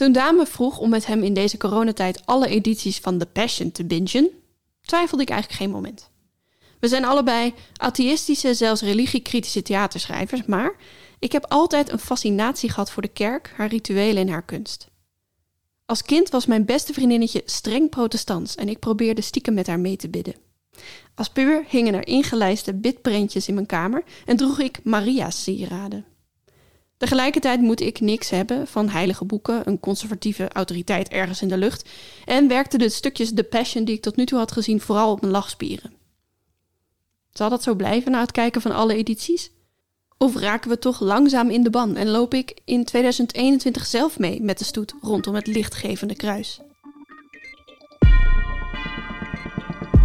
Toen Dame vroeg om met hem in deze coronatijd alle edities van The Passion te bingen, twijfelde ik eigenlijk geen moment. We zijn allebei atheïstische, zelfs religiekritische theaterschrijvers, maar ik heb altijd een fascinatie gehad voor de kerk, haar rituelen en haar kunst. Als kind was mijn beste vriendinnetje streng protestants en ik probeerde stiekem met haar mee te bidden. Als puber hingen er ingelijste bidprentjes in mijn kamer en droeg ik Maria's sieraden. Tegelijkertijd moet ik niks hebben van heilige boeken, een conservatieve autoriteit ergens in de lucht en werkte de stukjes The Passion die ik tot nu toe had gezien vooral op mijn lachspieren. Zal dat zo blijven na het kijken van alle edities? Of raken we toch langzaam in de ban en loop ik in 2021 zelf mee met de stoet rondom het lichtgevende kruis?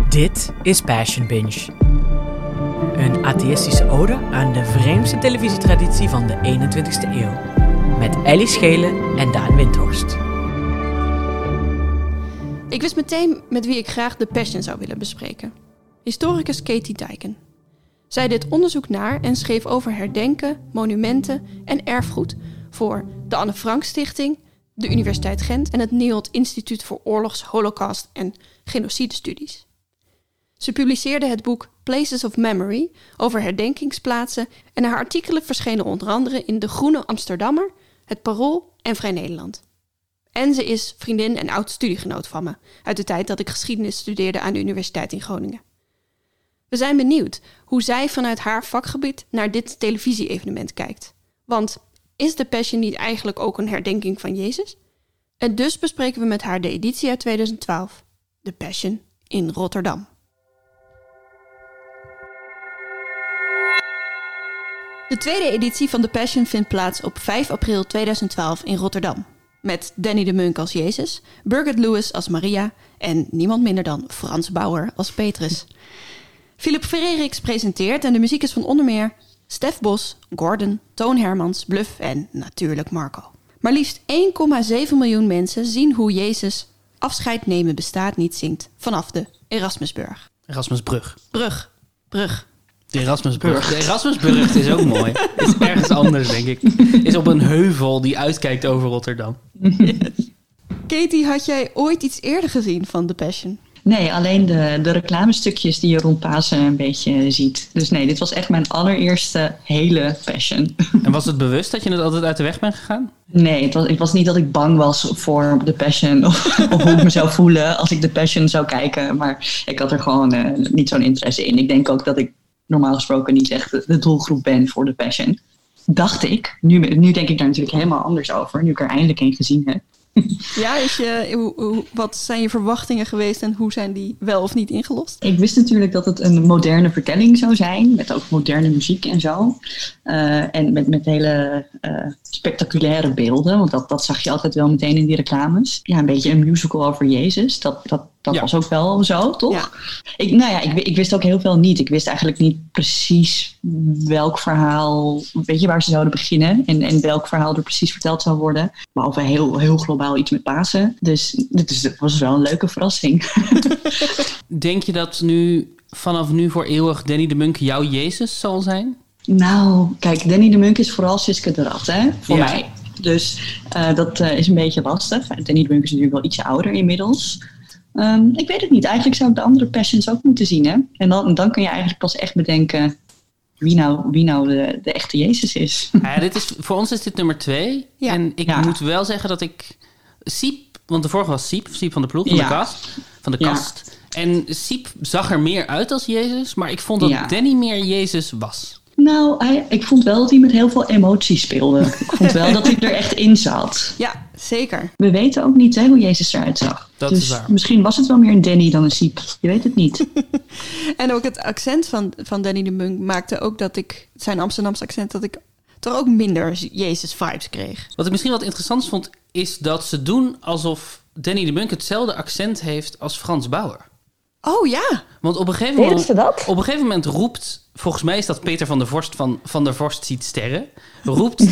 Dit is Passion Binge. Een atheïstische ode aan de vreemdste televisietraditie van de 21ste eeuw. Met Ellie Schelen en Daan Windhorst. Ik wist meteen met wie ik graag de Passion zou willen bespreken. Historicus Katie Dijken. Zij deed onderzoek naar en schreef over herdenken, monumenten en erfgoed voor de Anne Frank Stichting, de Universiteit Gent en het NIOD Instituut voor Oorlogs, Holocaust en Genocidestudies. Ze publiceerde het boek Places of Memory over herdenkingsplaatsen en haar artikelen verschenen onder andere in De Groene Amsterdammer, Het Parool en Vrij Nederland. En ze is vriendin en oud studiegenoot van me, uit de tijd dat ik geschiedenis studeerde aan de Universiteit in Groningen. We zijn benieuwd hoe zij vanuit haar vakgebied naar dit televisie-evenement kijkt. Want is de Passion niet eigenlijk ook een herdenking van Jezus? En dus bespreken we met haar de editie uit 2012, de Passion in Rotterdam. De tweede editie van The Passion vindt plaats op 5 april 2012 in Rotterdam. Met Danny de Munk als Jezus, Birgit Lewis als Maria en niemand minder dan Frans Bauer als Petrus. Philip Freriks presenteert en de muziek is van onder meer Stef Bos, Gordon, Toon Hermans, Bluff en natuurlijk Marco. Maar liefst 1,7 miljoen mensen zien hoe Jezus afscheid nemen bestaat niet zingt vanaf de Erasmusbrug. Erasmusbrug. Brug, brug. De Erasmusbrug. De Erasmusbrug is ook mooi. Is ergens anders, denk ik. Is op een heuvel die uitkijkt over Rotterdam. Katie, had jij ooit iets eerder gezien van The Passion? Nee, alleen de, de reclamestukjes die je rond Pasen een beetje ziet. Dus nee, dit was echt mijn allereerste hele passion. En was het bewust dat je het altijd uit de weg bent gegaan? Nee, het was, het was niet dat ik bang was voor de passion of, of hoe ik me zou voelen als ik de passion zou kijken. Maar ik had er gewoon uh, niet zo'n interesse in. Ik denk ook dat ik normaal gesproken niet echt de doelgroep ben voor de passion. Dacht ik. Nu, nu denk ik daar natuurlijk helemaal anders over, nu ik er eindelijk een gezien heb. Ja, is je, wat zijn je verwachtingen geweest en hoe zijn die wel of niet ingelost? Ik wist natuurlijk dat het een moderne vertelling zou zijn, met ook moderne muziek en zo. Uh, en met, met hele uh, spectaculaire beelden, want dat, dat zag je altijd wel meteen in die reclames. Ja, een beetje een musical over Jezus, dat, dat, dat ja. was ook wel zo, toch? Ja. Ik, nou ja, ik, ik, wist ook heel veel niet. Ik wist eigenlijk niet precies welk verhaal, weet je, waar ze zouden beginnen en, en welk verhaal er precies verteld zou worden. Behalve heel, heel globaal iets met Pasen. Dus dit was wel een leuke verrassing. Denk je dat nu vanaf nu voor eeuwig Danny de Munk jouw Jezus zal zijn? Nou, kijk, Danny de Munk is vooral Siske de Rat, hè, voor ja. mij. Dus uh, dat uh, is een beetje lastig. Danny de Munk is natuurlijk wel ietsje ouder inmiddels. Um, ik weet het niet. Eigenlijk zou ik de andere passions ook moeten zien. Hè? En dan, dan kun je eigenlijk pas echt bedenken wie nou, wie nou de, de echte Jezus is. Ja, dit is. Voor ons is dit nummer twee. Ja. En ik ja. moet wel zeggen dat ik Siep, want de vorige was Siep, Siep van de ploeg, van de kast. Van de kast. En Siep zag er meer uit als Jezus, maar ik vond dat Danny meer Jezus was. Nou, hij, ik vond wel dat hij met heel veel emotie speelde. Ik vond wel dat hij er echt in zat. Ja, zeker. We weten ook niet hè, hoe Jezus eruit zag. Dat dus is waar. misschien was het wel meer een Danny dan een Siep. Je weet het niet. en ook het accent van, van Danny de Munk maakte ook dat ik, zijn Amsterdamse accent, dat ik toch ook minder Jezus-vibes kreeg. Wat ik misschien wat interessant vond, is dat ze doen alsof Danny de Munk hetzelfde accent heeft als Frans Bauer. Oh ja. Want op een gegeven moment, op een gegeven moment roept, volgens mij is dat Peter van der Vorst van Van der Vorst ziet sterren, roept,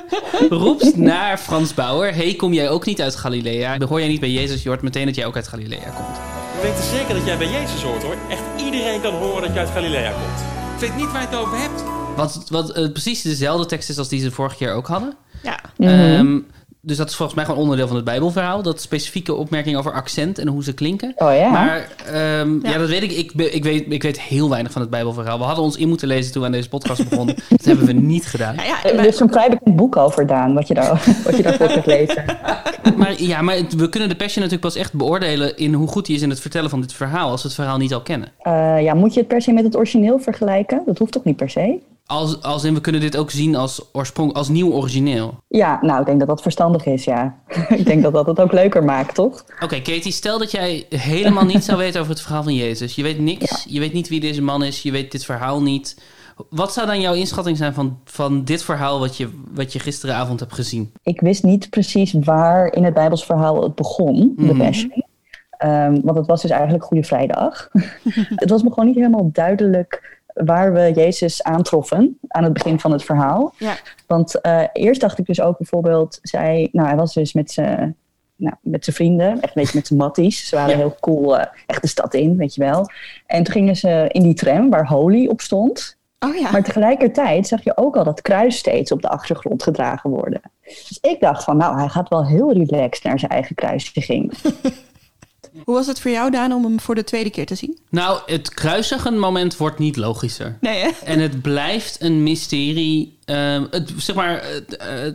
roept naar Frans Bauer: Hey, kom jij ook niet uit Galilea? Dan hoor jij niet bij Jezus, je hoort meteen dat jij ook uit Galilea komt. Ik weet zeker dat jij bij Jezus hoort hoor. Echt iedereen kan horen dat je uit Galilea komt. Ik weet niet waar je het over hebt. Wat, wat uh, precies dezelfde tekst is als die ze vorige keer ook hadden. Ja. Mm -hmm. Dus dat is volgens mij gewoon onderdeel van het Bijbelverhaal. Dat specifieke opmerkingen over accent en hoe ze klinken. Oh ja. Maar ehm, ja. dat weet ik. Ik, ik, weet, ik weet heel weinig van het Bijbelverhaal. We hadden ons in moeten lezen toen we aan deze podcast begonnen. dat hebben we niet gedaan. Ja, ja, Er is een vrij bekend boek over, Daan, wat je, daar, wat je daarvoor kunt lezen. maar ja, maar we kunnen de Passion natuurlijk pas echt beoordelen in hoe goed hij is in het vertellen van dit verhaal, als we het verhaal niet al kennen. Uh, ja, moet je het per se met het origineel vergelijken? Dat hoeft toch niet per se? Als, als in we kunnen dit ook zien als, oorsprong, als nieuw origineel. Ja, nou, ik denk dat dat verstandig is, ja. ik denk dat dat het ook leuker maakt, toch? Oké, Katie, stel dat jij helemaal niets zou weten over het verhaal van Jezus. Je weet niks, je weet niet wie deze man is, je weet dit verhaal niet. Wat zou dan jouw inschatting zijn van, van dit verhaal wat je, wat je gisteravond hebt gezien? Ik wist niet precies waar in het Bijbels verhaal het begon, de. Passion. Um, want het was dus eigenlijk Goede Vrijdag. het was me gewoon niet helemaal duidelijk waar we Jezus aantroffen aan het begin van het verhaal. Ja. Want uh, eerst dacht ik dus ook bijvoorbeeld, zij, nou, hij was dus met zijn nou, met zijn vrienden, echt een beetje met zijn matties. Ze waren heel cool, uh, echt de stad in, weet je wel. En toen gingen ze in die tram waar Holy op stond. Oh ja. Maar tegelijkertijd zag je ook al dat kruis steeds op de achtergrond gedragen worden. Dus ik dacht van, nou, hij gaat wel heel relaxed naar zijn eigen kruisiging. Hoe was het voor jou, Daan, om hem voor de tweede keer te zien? Nou, het kruisigen moment wordt niet logischer. Nee, hè? En het blijft een mysterie. Uh, het, zeg maar, uh,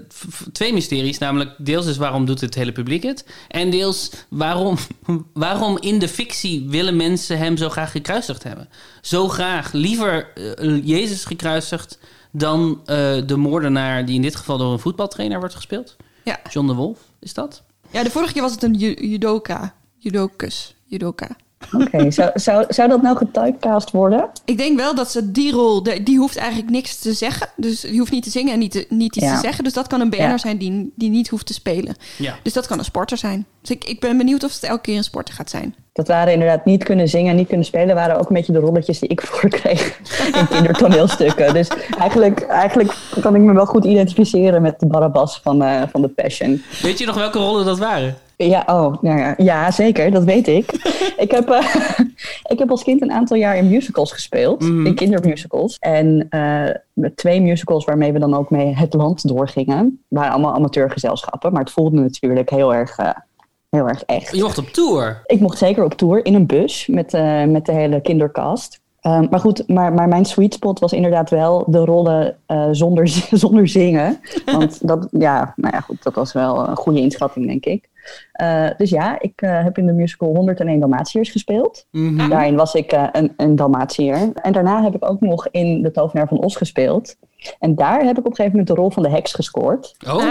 twee mysteries. Namelijk, deels is waarom doet het hele publiek het? En deels waarom, waarom in de fictie willen mensen hem zo graag gekruisigd hebben? Zo graag. Liever uh, Jezus gekruisigd dan de moordenaar die in dit geval door een voetbaltrainer wordt gespeeld. Ja. John de Wolf, is dat? Ja, de vorige keer was het een judoka judokus, judoka. Oké, zou, zou, zou dat nou getypecast worden? Ik denk wel dat ze die rol, die hoeft eigenlijk niks te zeggen. Dus die hoeft niet te zingen en niet, te, niet iets te zeggen. Dus dat kan een BN'er zijn die, die niet hoeft te spelen. Ja. Dus dat kan een sporter zijn. Dus ik, ik ben benieuwd of het elke keer een sporter gaat zijn. Dat waren inderdaad niet kunnen zingen en niet kunnen spelen, waren ook een beetje de rolletjes die ik voor kreeg in kindertoneelstukken. Dus eigenlijk, eigenlijk kan ik me wel goed identificeren met de Barabbas van, uh, van The Passion. Weet je nog welke rollen dat waren? Ja, oh, nou ja, ja, zeker, dat weet ik. ik, heb, uh, ik heb als kind een aantal jaar in musicals gespeeld, mm. in kindermusicals. En uh, twee musicals waarmee we dan ook mee het land doorgingen. waren allemaal amateurgezelschappen, maar het voelde natuurlijk heel erg, uh, heel erg echt. Je mocht op tour? Ik mocht zeker op tour, in een bus met, met de hele kindercast. Um, maar goed, maar, maar mijn sweet spot was inderdaad wel de rollen uh, zonder, zonder zingen. Want dat, ja, nou ja, goed, dat was wel een goede inschatting, denk ik. Uh, dus ja, ik uh, heb in de musical 101 Dalmatiërs gespeeld. Mm -hmm. Daarin was ik een, een Dalmatiër. En daarna heb ik ook nog in De Tovenaar van Os gespeeld. En daar heb ik op een gegeven moment de rol van de heks gescoord. Oh.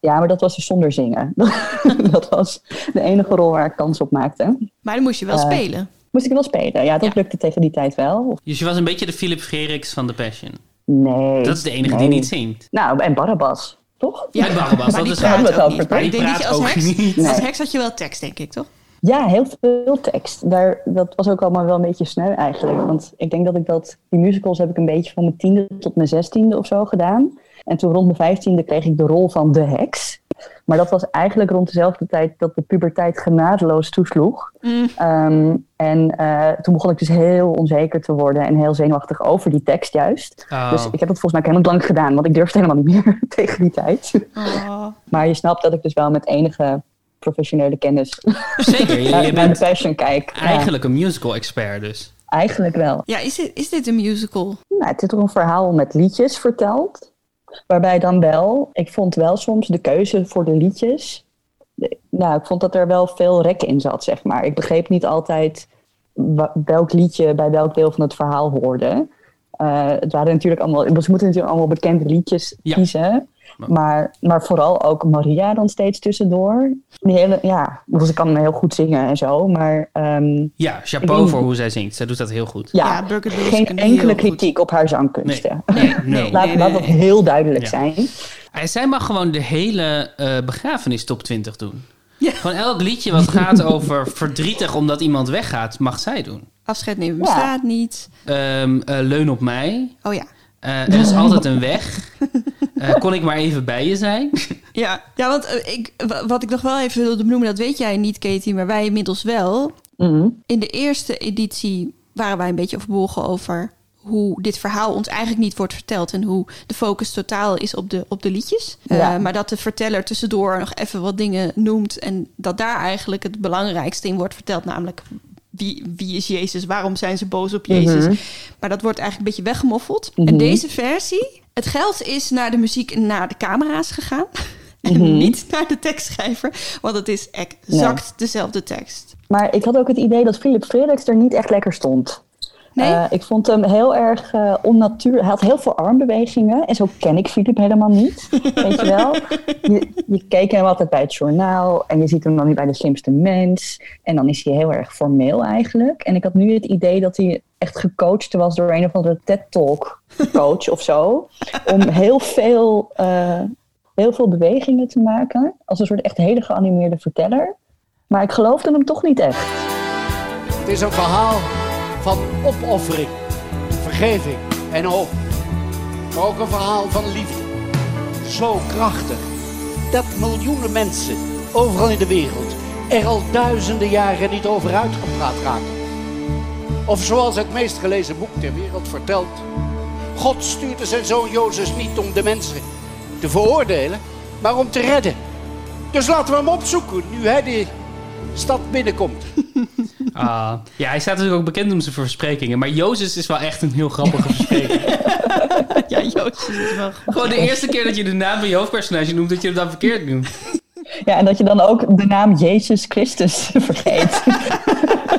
ja, maar dat was dus zonder zingen. dat was de enige rol waar ik kans op maakte. Maar dan moest je wel spelen moest ik wel spelen. Ja, dat lukte tegen die tijd wel. Dus je was een beetje de Philip Gerix van The Passion? Nee. Dat is de enige die niet zingt. Nou, en Barabbas, toch? Ja, Barabbas. dat is waar. Maar ik denk dat je als heks, nee. als heks had je wel tekst, denk ik, toch? Ja, heel veel tekst. Daar, dat was ook allemaal wel een beetje sneu eigenlijk. Want ik denk dat ik dat... Die musicals heb ik een beetje van mijn tiende tot mijn zestiende of zo gedaan. En toen rond mijn vijftiende kreeg ik de rol van de heks. Maar dat was eigenlijk rond dezelfde tijd dat de puberteit genadeloos toesloeg. Mm. Um, en uh, toen begon ik dus heel onzeker te worden en heel zenuwachtig over die tekst juist. Oh. Dus ik heb het volgens mij helemaal lang gedaan, want ik durfde helemaal niet meer tegen die tijd. Oh. maar je snapt dat ik dus wel met enige professionele kennis Zeker, je, je bent de passion kijk. Eigenlijk een musical-expert dus. Eigenlijk wel. Ja, is dit, is dit een musical? Nou, het is toch een verhaal met liedjes verteld. Waarbij dan wel, ik vond wel soms de keuze voor de liedjes. Nou, ik vond dat er wel veel rek in zat, zeg maar. Ik begreep niet altijd welk liedje bij welk deel van het verhaal hoorde. Uh, het waren natuurlijk allemaal, we moeten natuurlijk allemaal bekende liedjes kiezen. Maar, maar vooral ook Maria dan steeds tussendoor. Die hele, ja, ik kan heel goed zingen en zo, maar... Um, ja, chapeau voor hoe zij zingt. Zij doet dat heel goed. Ja, ja geen enkele kritiek op haar zangkunsten. Nee, nee, Laat, nee, dat heel duidelijk zijn. Zij mag gewoon de hele uh, begrafenis top 20 doen. Ja. Van elk liedje wat gaat over verdrietig omdat iemand weggaat, mag zij doen. Afscheid nemen bestaat niet. Um, uh, leun op mij. Oh ja. Uh, er is altijd een weg. Uh, kon ik maar even bij je zijn? Ja, ja want uh, ik, wat ik nog wel even wilde benoemen, dat weet jij niet, Katie, maar wij inmiddels wel. Mm -hmm. In de eerste editie waren wij een beetje overbogen over hoe dit verhaal ons eigenlijk niet wordt verteld en hoe de focus totaal is op de, op de liedjes. Uh, maar dat de verteller tussendoor nog even wat dingen noemt en dat daar eigenlijk het belangrijkste in wordt verteld, namelijk wie, wie is Jezus, waarom zijn ze boos op Jezus. Mhm. Maar dat wordt eigenlijk een beetje weggemoffeld. En mhm. deze versie, het geld is naar de muziek en naar de camera's gegaan. En mhm. niet naar de tekstschrijver, want het is exact dezelfde tekst. Maar ik had ook het idee dat Philip Frederiks er niet echt lekker stond. Nee? Uh, ik vond hem heel erg uh, onnatuurlijk. Hij had heel veel armbewegingen. En zo ken ik Philip helemaal niet. weet je wel? Je, je keek hem altijd bij het journaal. En je ziet hem dan niet bij de slimste mens. En dan is hij heel erg formeel eigenlijk. En ik had nu het idee dat hij echt gecoacht was door een of andere TED-talk coach of zo. Om heel veel, uh, heel veel bewegingen te maken. Als een soort echt hele geanimeerde verteller. Maar ik geloofde hem toch niet echt. Het is een verhaal van opoffering, vergeving en hoop. Maar ook een verhaal van liefde. Zo krachtig dat miljoenen mensen overal in de wereld er al duizenden jaren niet over uitgepraat raken. Of zoals het meest gelezen boek ter wereld vertelt. God stuurde zijn zoon Jozef niet om de mensen te veroordelen, maar om te redden. Dus laten we hem opzoeken nu hij de stad binnenkomt. Ah, ja, hij staat natuurlijk ook bekend om zijn versprekingen. Maar Jozef is wel echt een heel grappige verspreking. ja, Jozef is wel Gewoon de eerste keer dat je de naam van je hoofdpersonage noemt, dat je hem dan verkeerd noemt. Ja, en dat je dan ook de naam Jezus Christus vergeet.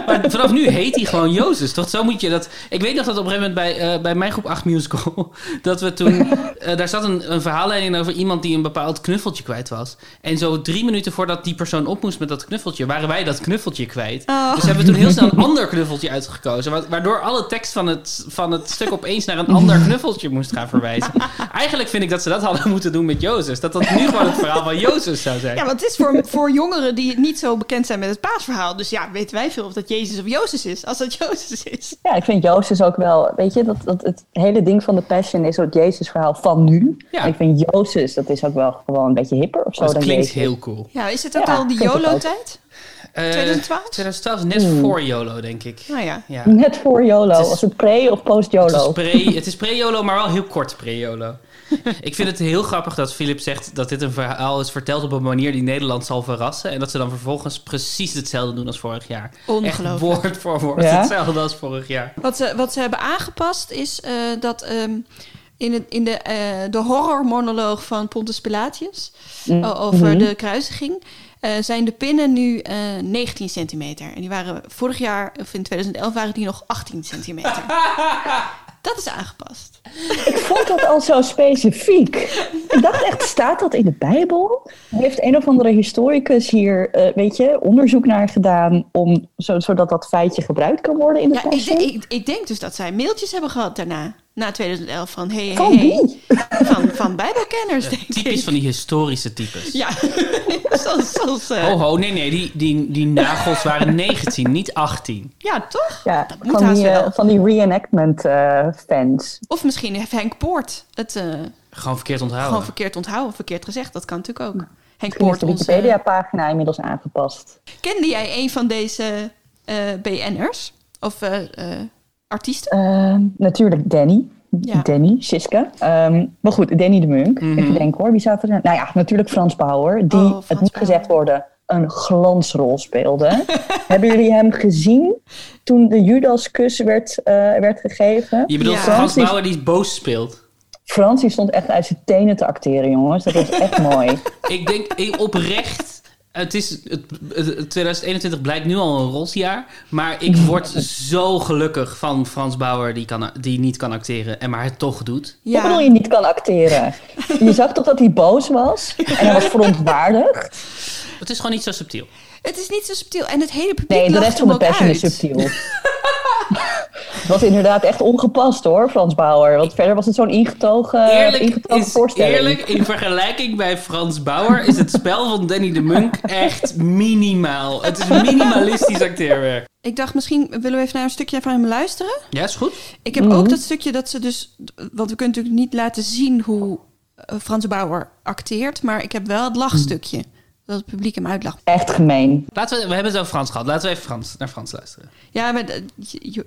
Maar vanaf nu heet hij gewoon Jozef, toch? Zo moet je dat... Ik weet nog dat op een gegeven moment bij, uh, bij mijn groep 8 musical... dat we toen... Uh, daar zat een, een verhaalleiding over iemand die een bepaald knuffeltje kwijt was. En zo drie minuten voordat die persoon op moest met dat knuffeltje... waren wij dat knuffeltje kwijt. Oh. Dus hebben we toen heel snel een ander knuffeltje uitgekozen. Waardoor alle tekst van het, van het stuk opeens naar een ander knuffeltje moest gaan verwijzen. Eigenlijk vind ik dat ze dat hadden moeten doen met Jozef. Dat dat nu gewoon het verhaal van Jozef zou zijn. Ja, want het is voor, voor jongeren die niet zo bekend zijn met het paasverhaal. Dus ja, weten wij veel of dat Jezus of Jozef is, als dat Jozef is. Ja, ik vind Jozef ook wel, weet je, dat, dat het hele ding van de Passion is het Jezus-verhaal van nu. Ja. ik vind Jozef, dat is ook wel gewoon een beetje hipper of zo. Dat klinkt heel cool. Ja, is het ook al die YOLO-tijd? 2012? 2012 is net voor YOLO, denk ik. Nou ja. ja. Net voor YOLO. Het is, Als het pre- of post-YOLO? Het is pre-YOLO, maar wel heel kort pre-YOLO. ik vind het heel grappig dat Philip zegt dat dit een verhaal is verteld op een manier die Nederland zal verrassen. En dat ze dan vervolgens precies hetzelfde doen als vorig jaar. Ongelooflijk. Echt woord voor woord hetzelfde als vorig jaar. Wat ze, wat ze hebben aangepast is uh, dat um, in, het, in de, uh, de horrormonoloog van Pontus Pilatius mm. over mm-hmm. de kruisiging. Uh, zijn de pinnen nu 19 centimeter. En die waren vorig jaar, of in 2011, waren die nog 18 centimeter. Dat is aangepast. Ik vond dat al zo specifiek. Ik dacht echt, staat dat in de Bijbel? Heeft een of andere historicus hier, uh, weet je, onderzoek naar gedaan... Om, zodat dat feitje gebruikt kan worden in de ja, ik, ik, ik, denk dus dat zij mailtjes hebben gehad daarna na 2011 van hey, hey, hey. Van, van bijbelkenners, denk Typisch van die historische types. Ja, zoals... zoals uh... Ho, ho, nee, nee, die, die, die nagels waren 19, niet 18. Ja, toch? Ja, dat moet van, die, uh, van die reenactment uh, fans. Of misschien heeft Henk Poort het... gewoon verkeerd onthouden. Gewoon verkeerd onthouden, verkeerd gezegd. Dat kan natuurlijk ook. Henk Poort, de Wikipedia-pagina inmiddels aangepast. Kende jij een van deze BN'ers? Of artiest? Uh, natuurlijk Danny. Ja. Danny, Siska. Um, maar goed, Danny de Munk. Mm -hmm. Even denken hoor, wie zou er? Nou ja, natuurlijk Frans Bauer, die, oh, het moet gezegd worden, een glansrol speelde. Hebben jullie hem gezien toen de Judaskus werd, uh, werd gegeven? Je bedoelt ja. Frans Bauer die boos speelt? Frans die stond echt uit zijn tenen te acteren, jongens. Dat was echt mooi. Ik denk ik, oprecht het is, het, 2021 blijkt nu al een rosjaar. Maar ik word zo gelukkig van Frans Bauer, die, kan, die niet kan acteren en maar het toch doet. Ja. Wat bedoel je niet kan acteren? Je zag toch dat hij boos was? En hij was verontwaardigd? Het is gewoon niet zo subtiel. Het is niet zo subtiel. En het hele publiek Nee, de rest van de passion is subtiel. Het was inderdaad echt ongepast hoor, Frans Bauer. Want verder was het zo'n ingetogen, eerlijk, ingetogen is, voorstelling. Eerlijk, in vergelijking bij Frans Bauer is het spel van Danny de Munk echt minimaal. Het is minimalistisch acteerwerk. Ik dacht, misschien willen we even naar een stukje van hem luisteren. Ja, is goed. Ik heb ook mhm. dat stukje dat ze dus... Want we kunnen natuurlijk niet laten zien hoe uh, Frans Bauer acteert. Maar ik heb wel het lachstukje dat het publiek hem uitlacht. Echt gemeen. Laten we, we hebben het over Frans gehad. Laten we even Frans, naar Frans luisteren. Ja, maar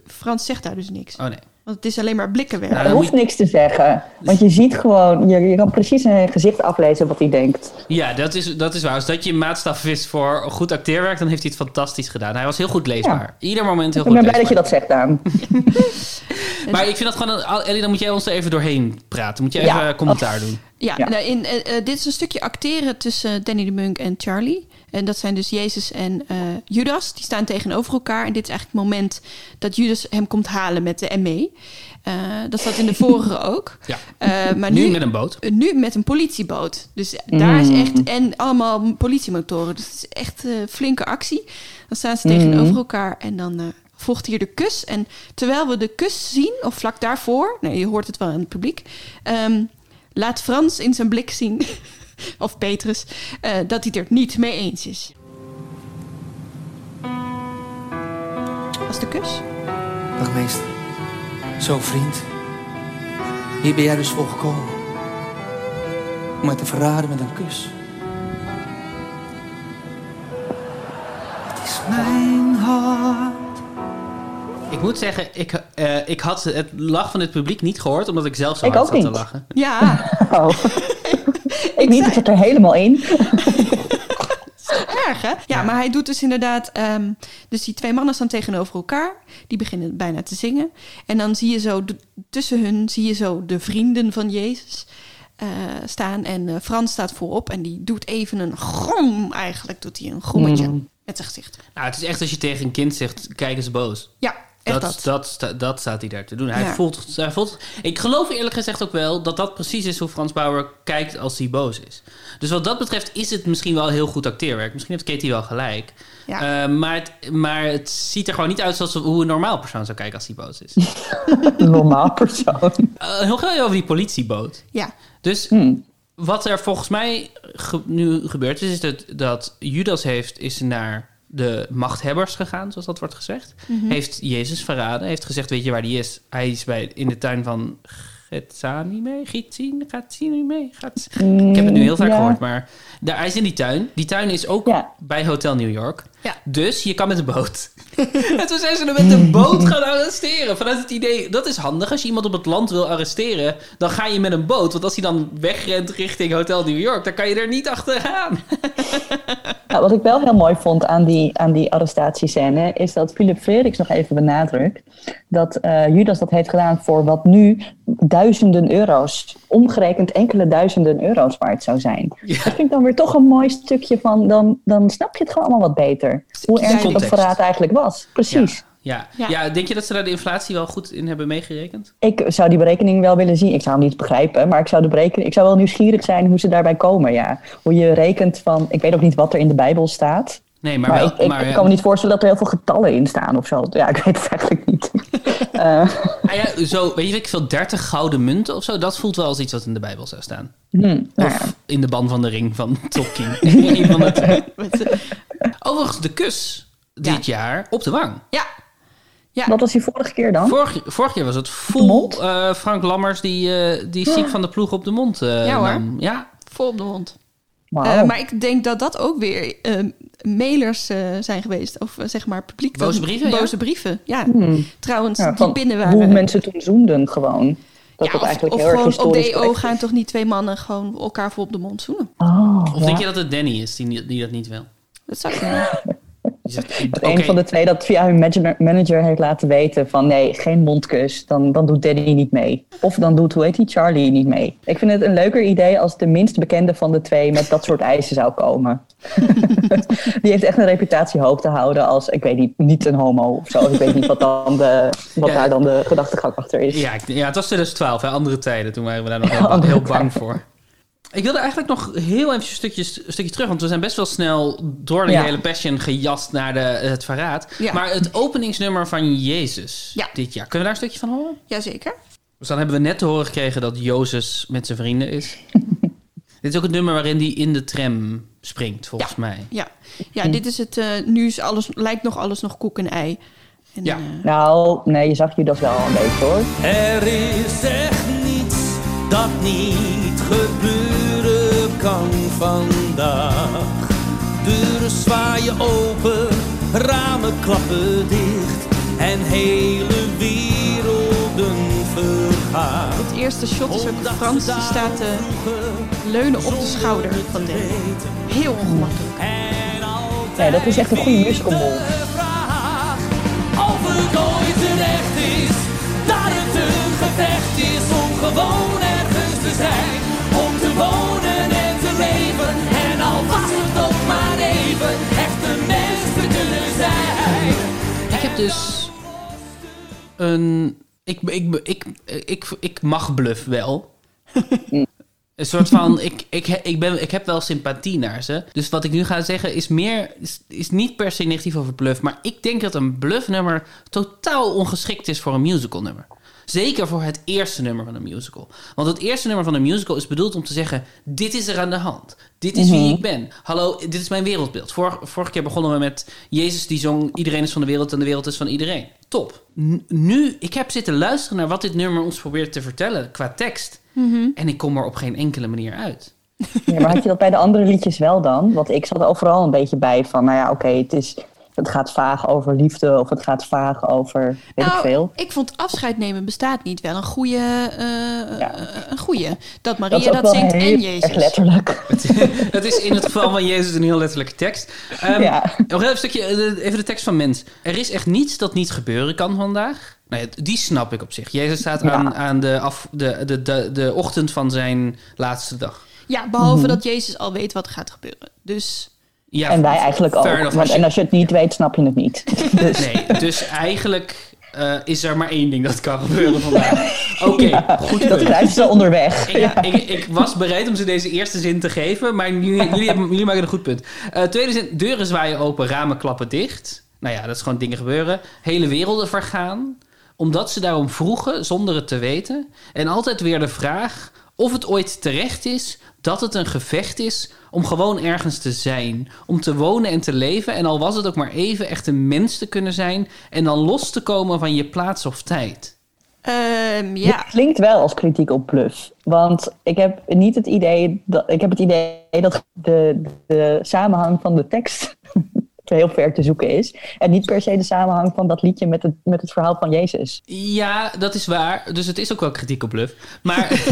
Frans zegt daar dus niks. Oh nee. Want het is alleen maar blikkenwerk. Nou, hoeft niks te zeggen. Want je ziet gewoon, je, je kan precies in zijn gezicht aflezen wat hij denkt. Ja, dat is, dat is waar. Als dat je maatstaf is voor goed acteerwerk, dan heeft hij het fantastisch gedaan. Hij was heel goed leesbaar. Ieder moment heel goed leesbaar. Ik ben blij dat je dat zegt, Daan. maar ik vind dat gewoon... Ellie, dan moet jij ons er even doorheen praten. Moet je even commentaar doen. Ja, Nou, in, uh, dit is een stukje acteren tussen Danny de Munk en Charlie. En dat zijn dus Jezus en uh, Judas. Die staan tegenover elkaar. En dit is eigenlijk het moment dat Judas hem komt halen met de ME. Uh, dat zat in de vorige ook. Ja. maar nu, nu, met een boot. Nu met een politieboot. Dus daar is echt... Mm. En allemaal politiemotoren. Dus het is echt flinke actie. Dan staan ze tegenover mm. elkaar en dan volgt hier de kus. En terwijl we de kus zien, of vlak daarvoor... Nee, je hoort het wel in het publiek... Um, laat Frans in zijn blik zien, of Petrus, uh, dat hij het er niet mee eens is. Was de kus? Dag meester. Zo vriend. Hier ben jij dus voor gekomen. Om mij te verraden met een kus. Het is mijn hart ik moet zeggen, ik, uh, ik had het lach van het publiek niet gehoord, omdat ik zelf zo ik hard zat niet. te lachen. Ja. Oh. ik niet, ik zit er helemaal in. Erg, hè? Ja, ja, maar hij doet dus inderdaad... Um, dus die twee mannen staan tegenover elkaar. Die beginnen bijna te zingen. En dan zie je zo, tussen hun zie je zo de vrienden van Jezus... Uh, staan. En uh, Frans staat voorop en die doet even een grom. Eigenlijk doet hij een grommetje mm. met zijn gezicht. Nou, het is echt als je tegen een kind zegt: kijk eens boos. Ja, dat, dat. Dat, staat hij daar te doen. Hij, voelt, hij voelt. Ik geloof eerlijk gezegd ook wel dat dat precies is hoe Frans Bauer kijkt als hij boos is. Dus wat dat betreft is het misschien wel heel goed acteerwerk. Misschien heeft Katie wel gelijk. Ja. Uh, maar, het, maar het ziet er gewoon niet uit zoals hoe een normaal persoon zou kijken als hij boos is. normaal persoon. Uh, heel graag over die politieboot. Ja. Dus hmm. wat er volgens mij nu gebeurd is, is dat, dat Judas heeft is naar de machthebbers gegaan, zoals dat wordt gezegd. Mhm. Heeft Jezus verraden. Heeft gezegd, weet je waar die is? Hij is bij, in de tuin van Gethsemane? Gethsemane? Gaat, ik heb het nu heel vaak gehoord, maar daar, hij is in die tuin. Die tuin is ook bij Hotel New York. Ja. Dus je kan met de boot. en toen zijn ze er met de boot gaan arresteren. Vanuit het idee, dat is handig. Als je iemand op het land wil arresteren, dan ga je met een boot. Want als hij dan wegrent richting Hotel New York, dan kan je er niet achteraan. nou, wat ik wel heel mooi vond aan die, aan die arrestatiescène, is dat Philip Frederiks nog even benadrukt dat uh, Judas dat heeft gedaan voor wat nu duizenden euro's, omgerekend enkele duizenden euro's waard zou zijn. Dat vind ik dan weer toch een mooi stukje van, dan, dan snap je het gewoon allemaal wat beter. Hoe ernstig dat verraad eigenlijk was. Precies. Ja. Ja. ja. denk je dat ze daar de inflatie wel goed in hebben meegerekend? Ik zou die berekening wel willen zien. Ik zou hem niet begrijpen, maar ik zou, de berekening, ik zou wel nieuwsgierig zijn hoe ze daarbij komen. Ja. Hoe je rekent van, ik weet ook niet wat er in de Bijbel staat. Nee, maar, wel, ik, maar, ik, kan me niet voorstellen dat er heel veel getallen in staan of zo. Ja, ik weet het eigenlijk niet. uh. ah ja, zo, weet je, ik veel, 30 gouden munten of zo, dat voelt wel als iets wat in de Bijbel zou staan. Hmm, of in de ban van de ring van Tolkien. Overigens, de kus dit jaar op de wang. Ja. ja. Wat was die vorige keer dan? Vorig, vorig jaar was het vol uh, Frank Lammers die, uh, die ziek van de ploeg op de mond uh, ja, hoor. Ja, vol op de mond. Uh, maar ik denk dat dat ook weer uh, mailers uh, zijn geweest. Of zeg maar publiek. Boze brieven? Boze ja? brieven, ja. Hmm. Trouwens, ja, die binnen waren. Hoe mensen toen zoenden gewoon. Dat ja, of, eigenlijk of heel gewoon erg op DO gaan toch niet twee mannen gewoon elkaar voor op de mond zoenen? Oh, of denk je dat het Danny is die, die dat niet wil? Dat zou kunnen. Dat een van de twee dat via hun manager heeft laten weten van nee, geen mondkus, dan, dan doet Danny niet mee. Of dan doet, hoe heet die, Charlie niet mee. Ik vind het een leuker idee als de minst bekende van de twee met dat soort eisen zou komen. die heeft echt een reputatie hoog te houden als, ik weet niet, niet een homo of zo. Ik weet niet wat, dan de, wat daar dan de gedachtegang achter is. Ja, ja, het was 2012, hè, andere tijden. Toen waren we daar nog heel, heel bang voor. Ik wilde eigenlijk nog heel even een stukje, stukje terug, want we zijn best wel snel door de hele Passion gejast naar de, het verraad. Maar het openingsnummer van Jezus dit jaar, kunnen we daar een stukje van horen? Jazeker. Dus dan hebben we net te horen gekregen dat Jozes met zijn vrienden is. dit is ook het nummer waarin hij in de tram springt, volgens mij. Ja, ja dit is het. Uh, nu is alles, lijkt nog alles nog koek en ei. En, ja. Uh, nou, nee, je zag je dat wel een beetje hoor. Er is echt niets dat niet gebeuren kan vandaag. Deuren zwaaien open, ramen klappen dicht en hele werelden gaat. Het eerste shot is ook Frans, die staat te leunen op de schouder van Danny. Heel ongemakkelijk. Ja, dat is echt een goede musical move. Of het ooit terecht is, dat het een gevecht is om gewoon dus een. Ik, ik, ik, ik, ik, mag bluff wel. Een soort van, ik, ik, ik, ben, ik heb wel sympathie naar ze. Dus wat ik nu ga zeggen is meer, is, is niet per se negatief over bluff. Maar ik denk dat een bluffnummer totaal ongeschikt is voor een musicalnummer. Zeker voor het eerste nummer van een musical. Want het eerste nummer van een musical is bedoeld om te zeggen: Dit is er aan de hand. Dit is wie ik ben. Hallo, dit is mijn wereldbeeld. Vor, vorige keer begonnen we met Jezus die zong: Iedereen is van de wereld en de wereld is van iedereen. Top. N- nu, ik heb zitten luisteren naar wat dit nummer ons probeert te vertellen qua tekst. En ik kom er op geen enkele manier uit. Ja, maar had je dat bij de andere liedjes wel dan? Want ik zat overal een beetje bij van, nou ja, oké, het is... Het gaat vaag over liefde of het gaat vaag over weet ik Nou, veel. ik vond afscheid nemen bestaat niet wel een goede. eh, eh, een goede. Dat Dat Maria dat, zingt heel en Jezus. erg letterlijk. Het is in het geval van Jezus een heel letterlijke tekst. Ehm, Ja. Nog even een stukje, eh, even de tekst van Mens. Er is echt niets dat niet gebeuren kan vandaag. Nou ja, die snap ik op zich. Jezus staat Ja. aan, aan de, af, de, de, de, de ochtend van zijn laatste dag. Ja, behalve Mhm. dat Jezus al weet wat er gaat gebeuren. Dus Ja, en wij eigenlijk ook. fair enough. Want, Als je- en als je het niet weet, snap je het niet. Dus, Nee, dus eigenlijk eh, is er maar één ding dat kan gebeuren vandaag. Oké, goed dat kruist ze onderweg. Ik, ik, ik was bereid om ze deze eerste zin te geven, maar jullie, jullie, hebben, jullie maken een goed punt. Eh, tweede zin, deuren zwaaien open, ramen klappen dicht. Nou ja, dat is gewoon dingen gebeuren. Hele werelden vergaan, omdat ze daarom vroegen zonder het te weten. En altijd weer de vraag of het ooit terecht is dat het een gevecht is om gewoon ergens te zijn. Om te wonen en te leven. En al was het ook maar even echt een mens te kunnen zijn. En dan los te komen van je plaats of tijd. ehm, Dit ja. klinkt wel als kritiek op bluff. Want ik heb niet het idee dat ik heb het idee dat de, de samenhang van de tekst heel ver te zoeken is. En niet per se de samenhang van dat liedje met het, met het verhaal van Jezus. Ja, dat is waar. Dus het is ook wel kritiek op Bluff. Maar,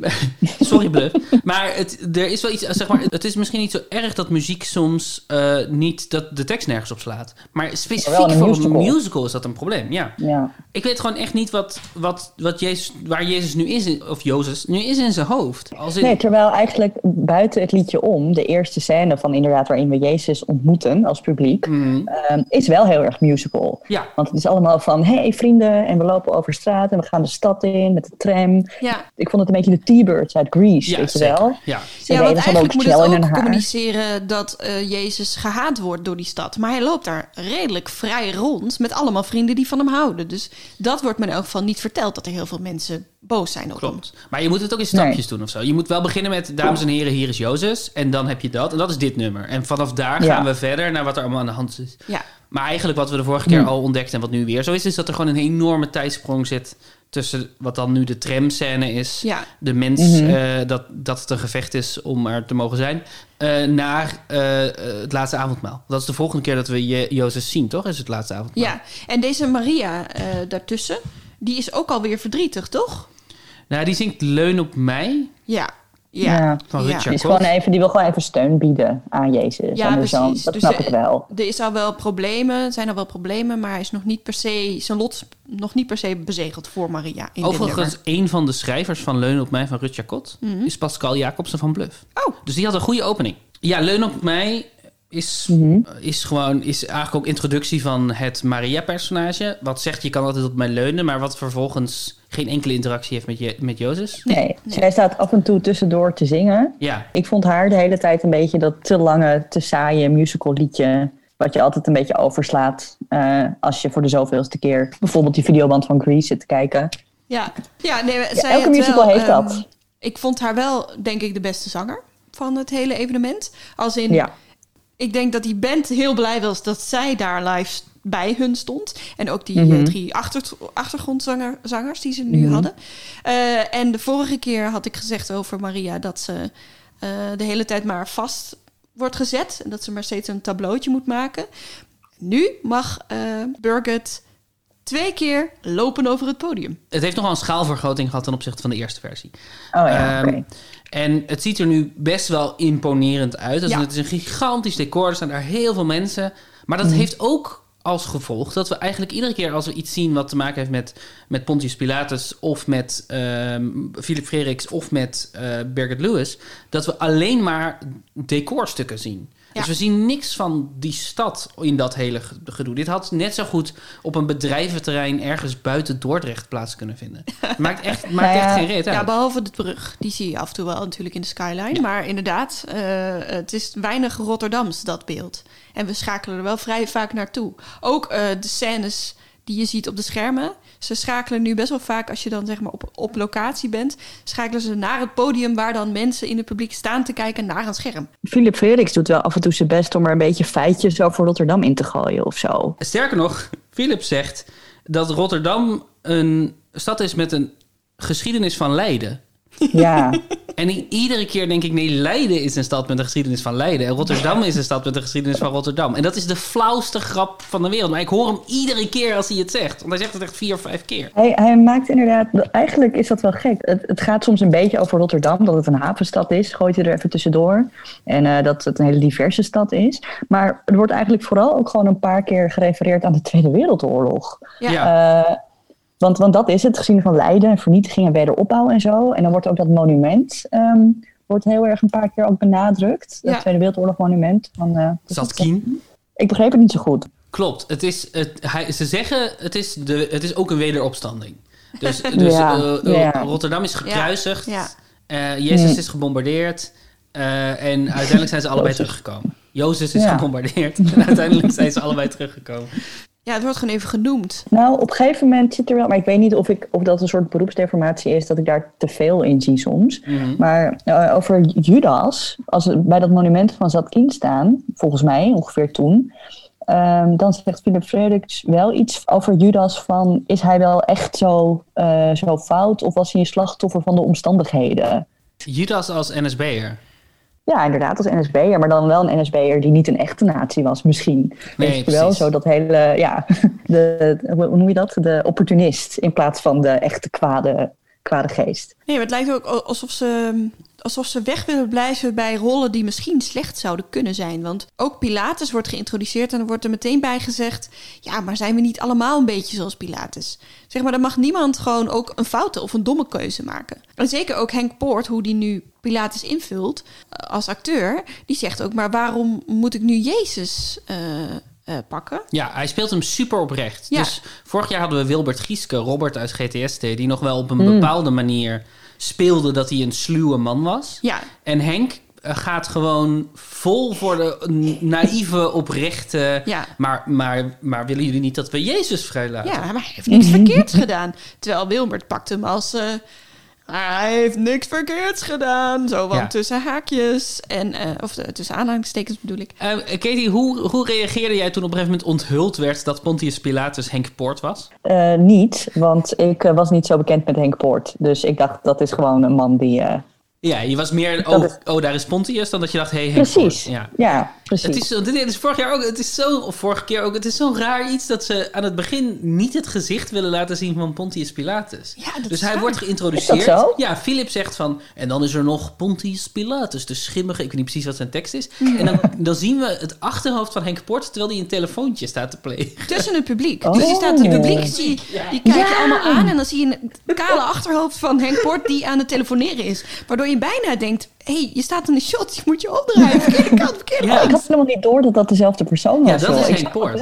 sorry Bluff. Maar het, er is wel iets, zeg maar, het is misschien niet zo erg dat muziek soms eh, niet, dat de tekst nergens op slaat. Maar specifiek een voor musical. een musical is dat een probleem, ja. Ja. Ik weet gewoon echt niet wat, wat, wat Jezus, waar Jezus nu is, in- of Jozef, nu is in zijn hoofd. Als in, Nee, terwijl eigenlijk buiten het liedje om, de eerste scène van inderdaad waarin we Jezus ontmoeten als publiek, Mhm. ehm, is wel heel erg musical. Ja. Want het is allemaal van, hey vrienden, en we lopen over straat en we gaan de stad in met de tram. Ja. Ik vond het een beetje de T-Birds uit Grease, ja, weet je wel? Ja. Want van eigenlijk moet het ook communiceren dat eh, Jezus gehaat wordt door die stad. Maar hij loopt daar redelijk vrij rond met allemaal vrienden die van hem houden. Dus dat wordt me in elk geval niet verteld, dat er heel veel mensen boos zijn op hem. Klopt. Maar je moet het ook in stapjes doen of zo. Je moet wel beginnen met, dames en heren, hier is Jozef. En dan heb je dat. En dat is dit nummer. En vanaf daar Ja. gaan we verder naar wat er allemaal aan de hand is. Ja. Maar eigenlijk wat we de vorige keer al ontdekten en wat nu weer zo is... is dat er gewoon een enorme tijdsprong zit tussen wat dan nu de tramscène is... Ja. de mens, Mhm. eh, dat, dat het een gevecht is om er te mogen zijn... eh, naar eh, het laatste avondmaal. Dat is de volgende keer dat we Je- Jozef zien, toch? Is het laatste avondmaal. Ja, en deze Maria eh, daartussen, die is ook alweer verdrietig, toch? Nou, die zingt Leun op mij Ja. Ja. Ja. van Ja. Richard Die, is gewoon even, die wil gewoon even steun bieden aan Jezus. Ja, en dus dat Dus, snap ik wel. Er is al wel problemen, zijn al wel problemen, maar hij is nog niet per se, zijn lot nog niet per se bezegeld voor Maria. In Overigens, een van de schrijvers van Leun op mij van Rut Jacot is Pascal Jacobsen van Bluff. Oh. Dus die had een goede opening. Ja, Leun op mij is, Mhm. is gewoon is eigenlijk ook introductie van het Maria-personage. Wat zegt je kan altijd op mij leunen, maar wat vervolgens geen enkele interactie heeft met, je, met Jozef. Nee, zij staat af en toe tussendoor te zingen. Ja, Ik vond haar de hele tijd een beetje dat te lange, te saaie musical liedje. Wat je altijd een beetje overslaat eh, als je voor de zoveelste keer bijvoorbeeld die videoband van Grease zit te kijken. Ja, ja nee, zij elke musical wel, heeft ehm, dat. Ik vond haar wel, denk ik, de beste zanger van het hele evenement. Als in, Ja. ik denk dat die band heel blij was dat zij daar live bij hun stond. En ook die Mhm. eh, drie achter, achtergrondzangers die ze nu Mhm. hadden. Eh, en de vorige keer had ik gezegd over Maria dat ze eh, de hele tijd maar vast wordt gezet. En dat ze maar steeds een tableautje moet maken. Nu mag eh Birgit twee keer lopen over het podium. Het heeft nogal een schaalvergroting gehad ten opzichte van de eerste versie. Oh ja, Ehm, oké. En het ziet er nu best wel imponerend uit. Dus Ja. Het is een gigantisch decor. Er staan daar heel veel mensen. Maar dat heeft ook als gevolg dat we eigenlijk iedere keer als we iets zien wat te maken heeft met, met Pontius Pilatus of met ehm Philip Frederiks of met eh Birgit Lewis, dat we alleen maar decorstukken zien. Dus Ja. we zien niks van die stad in dat hele ge- gedoe. Dit had net zo goed op een bedrijventerrein ergens buiten Dordrecht plaats kunnen vinden. Maakt echt, maakt Nou ja, echt geen reet uit. Ja, behalve de brug. Die zie je af en toe wel natuurlijk in de skyline. Maar inderdaad, eh, het is weinig Rotterdams, dat beeld. En we schakelen er wel vrij vaak naartoe. Ook eh, de scènes die je ziet op de schermen. Ze schakelen nu best wel vaak, als je dan zeg maar op, op locatie bent... schakelen ze naar het podium waar dan mensen in het publiek staan te kijken naar een scherm. Philip Frederiks doet wel af en toe zijn best om er een beetje feitjes over Rotterdam in te gooien of zo. Sterker nog, Philip zegt dat Rotterdam een stad is met een geschiedenis van lijden. Ja, En iedere keer denk ik, nee, Leiden is een stad met een geschiedenis van Leiden. En Rotterdam is een stad met een geschiedenis van Rotterdam. En dat is de flauwste grap van de wereld. Maar ik hoor hem iedere keer als hij het zegt. Want hij zegt het echt vier of vijf keer. hij, hij maakt inderdaad, eigenlijk is dat wel gek. Het, het gaat soms een beetje over Rotterdam, dat het een havenstad is, gooit hij er even tussendoor. En eh, dat het een hele diverse stad is. Maar er wordt eigenlijk vooral ook gewoon een paar keer gerefereerd aan de Tweede Wereldoorlog. Ja. Ja. Eh, want, want dat is het, gezien van lijden en vernietiging en wederopbouw en zo. En dan wordt ook dat monument ehm, wordt heel erg een paar keer ook benadrukt. Dat Ja. Tweede Wereldoorlog monument. Van, eh, Zatkien. ik begreep het niet zo goed. Klopt. Het is, het, hij, ze zeggen, het is, de, het is ook een wederopstanding. Dus, dus Ja, eh, ja. Rotterdam is gekruisigd. Ja. eh, Jezus Nee. is gebombardeerd. eh, en uiteindelijk zijn ze allebei teruggekomen. Jozef is Ja. gebombardeerd. En uiteindelijk zijn ze allebei teruggekomen. Ja, het wordt gewoon even genoemd. Nou, op een gegeven moment zit er wel, maar ik weet niet of, ik, of dat een soort beroepsdeformatie is, dat ik daar te veel in zie soms. Mhm. Maar eh, over Judas, als we bij dat monument van Zatkin staan, volgens mij ongeveer toen, ehm, dan zegt Philip Frederiks wel iets over Judas van, is hij wel echt zo, eh, zo fout of was hij een slachtoffer van de omstandigheden? Judas als NSB'er. Ja, inderdaad, als NSB'er, maar dan wel een NSB'er die niet een echte natie was, misschien. Nee, Weet je wel, zo dat hele, ja, de, hoe noem je dat? De opportunist in plaats van de echte kwade, kwade geest. Nee, maar het lijkt ook alsof ze, alsof ze weg willen blijven bij rollen die misschien slecht zouden kunnen zijn. Want ook Pilatus wordt geïntroduceerd en er wordt er meteen bij gezegd... ja, maar zijn we niet allemaal een beetje zoals Pilatus? Zeg maar, dan mag niemand gewoon ook een foute of een domme keuze maken. En zeker ook Henk Poort, hoe die nu Pilatus invult eh, als acteur... die zegt ook, maar waarom moet ik nu Jezus eh, eh, pakken? Ja, hij speelt hem super oprecht. Ja. Dus vorig jaar hadden we Wilbert Gieske, Robert uit GTST... die nog wel op een bepaalde manier speelde dat hij een sluwe man was. Ja, En Henk eh, gaat gewoon vol voor de naïeve, oprechte... ja. Maar, maar, maar willen jullie niet dat we Jezus vrijlaten? Ja, maar hij heeft niks verkeerds gedaan. Terwijl Wilbert pakt hem als... hij heeft niks verkeerds gedaan. Zo van Ja. tussen haakjes. En, eh, of eh, tussen aanhalingstekens bedoel ik. Eh, Katie, hoe, hoe reageerde jij toen op een gegeven moment onthuld werd... dat Pontius Pilatus Henk Poort was? Eh, niet, want ik was niet zo bekend met Henk Poort. Dus ik dacht, dat is gewoon een man die... eh, Ja, je was meer... Oh, is- oh daar is Pontius, dan dat je dacht... Hey, Henk precies, Poort. Ja. ja, precies. Het is, zo- dit is vorig jaar ook. Het is zo, of vorige keer ook. Het is zo'n raar iets dat ze aan het begin niet het gezicht willen laten zien van Pontius Pilatus. Ja, dat dus hij raar. wordt geïntroduceerd. Zo? Ja, Philip zegt van. En dan is er nog Pontius Pilatus, de schimmige. Ik weet niet precies wat zijn tekst is. En dan, dan zien we het achterhoofd van Henk Port terwijl hij een telefoontje staat te plegen. Tussen het publiek. Oh. Dus die staat het publiek, die, die kijk je Ja. allemaal aan. En dan zie je een kale achterhoofd van Henk Poort die aan het telefoneren is. Waardoor je bijna denkt, hey, je staat in de shot. Je moet je opdraaien. Verkeerde kant, verkeerde Ja. Ik had helemaal niet door dat dat dezelfde persoon was. Ja, dat joh. is het Poort.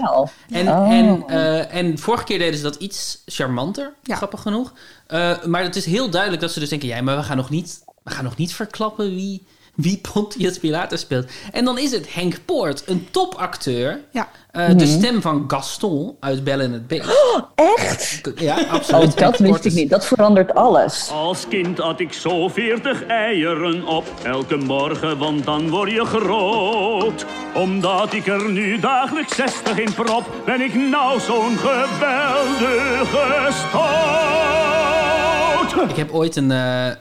En, Oh. en, eh, en vorige keer deden ze dat iets charmanter, Ja. grappig genoeg. Eh, maar het is heel duidelijk dat ze dus denken... ja, maar we gaan nog niet, we gaan nog niet verklappen wie, wie Pontius Pilatus speelt. En dan is het Henk Poort, een topacteur. Ja. Eh, Mhm. De stem van Gaston uit Belle en het Beest. Echt? Ja, Oh, absoluut. dat wist ik niet. Dat verandert alles. Als kind had ik zo veertig eieren op, elke morgen, want dan word je groot. Omdat ik er nu dagelijks zestig in prop, ben ik nou zo'n geweldige stoot. Ik heb ooit een, eh, eh,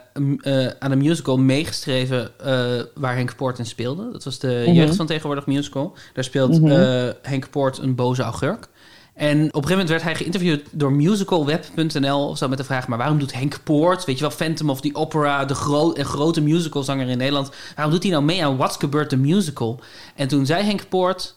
aan een musical meegeschreven eh, waar Henk Poort in speelde. Dat was de Mhm. Jeugd van Tegenwoordig musical. Daar speelt eh, Henk Poort een boze augurk. En op een gegeven moment werd hij geïnterviewd door musicalweb.nl of zo met de vraag: maar waarom doet Henk Poort, weet je wel, Phantom of the Opera, de gro grote musicalzanger in Nederland, waarom doet hij nou mee aan What's Gebeurd the Musical? En toen zei Henk Poort: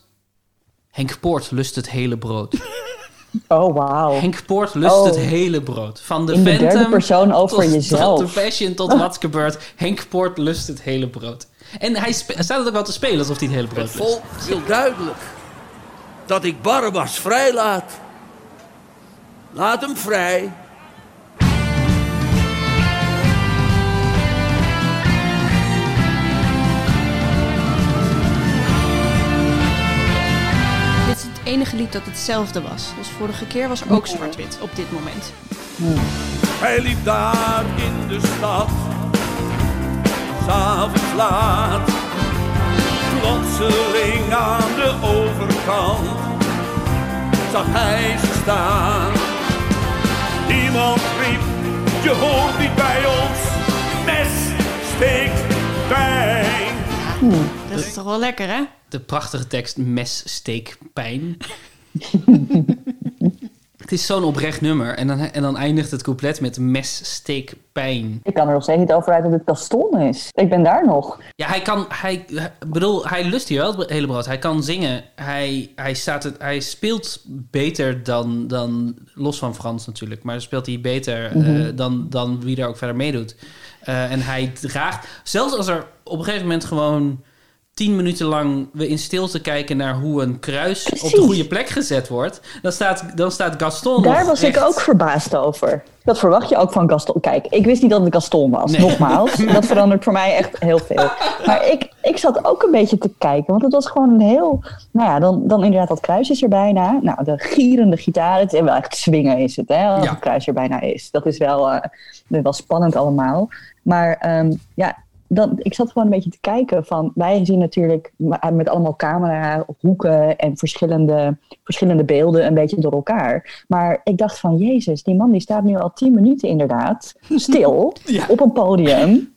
Henk Poort lust het hele brood. Oh, wauw. Henk Poort lust Oh. het hele brood. Van de In de derde Phantom persoon over tot, jezelf. tot de Passion tot What's Gebeurd. Henk Poort lust het hele brood. En hij, staat het ook wel te spelen alsof hij het hele brood Het lust. volk wil duidelijk dat ik Barabbas vrijlaat. Laat hem vrij. Enige lied dat hetzelfde was. Dus vorige keer was er ook zwart-wit op dit moment. Hij liep daar in de stad, s'avonds laat. Plotseling aan de overkant zag hij ze staan. Iemand riep, je hoort niet bij ons, mes, steek, pijn. Dat is toch wel lekker, hè? De prachtige tekst mes, steek, pijn. het is zo'n oprecht nummer. En dan, en dan eindigt het couplet met mes, steek, pijn. Ik kan er nog steeds niet over uit dat het Gaston is. Ik ben daar nog. Ja, hij kan... Hij, bedoel, hij lust hier wel het hele brood. Hij kan zingen. Hij, hij, staat het, hij speelt beter dan, dan... Los van Frans natuurlijk. Maar speelt hij beter eh, Mhm. dan, dan wie er ook verder meedoet. Eh, en hij draagt... Zelfs als er op een gegeven moment gewoon... Tien minuten lang we in stilte kijken naar hoe een kruis op de goede plek gezet wordt. Dan staat, dan staat Gaston Daar was ik ook verbaasd over. Dat verwacht je ook van Gaston. Kijk, ik wist niet dat het Gaston was. Nee. Nogmaals, dat verandert voor mij echt heel veel. Maar ik, ik zat ook een beetje te kijken. Want het was gewoon een heel... Nou ja, dan, dan inderdaad dat kruis is er bijna. Nou, de gierende gitaar. Het is wel echt swingen is het, hè. Als Ja. het kruis er bijna is. Dat is wel, eh, wel spannend allemaal. Maar ehm, ja... Dan, ik zat gewoon een beetje te kijken van... Wij zien natuurlijk ma- met allemaal camera, hoeken en verschillende, verschillende beelden een beetje door elkaar. Maar ik dacht van, jezus, die man die staat nu al tien minuten inderdaad stil op een podium.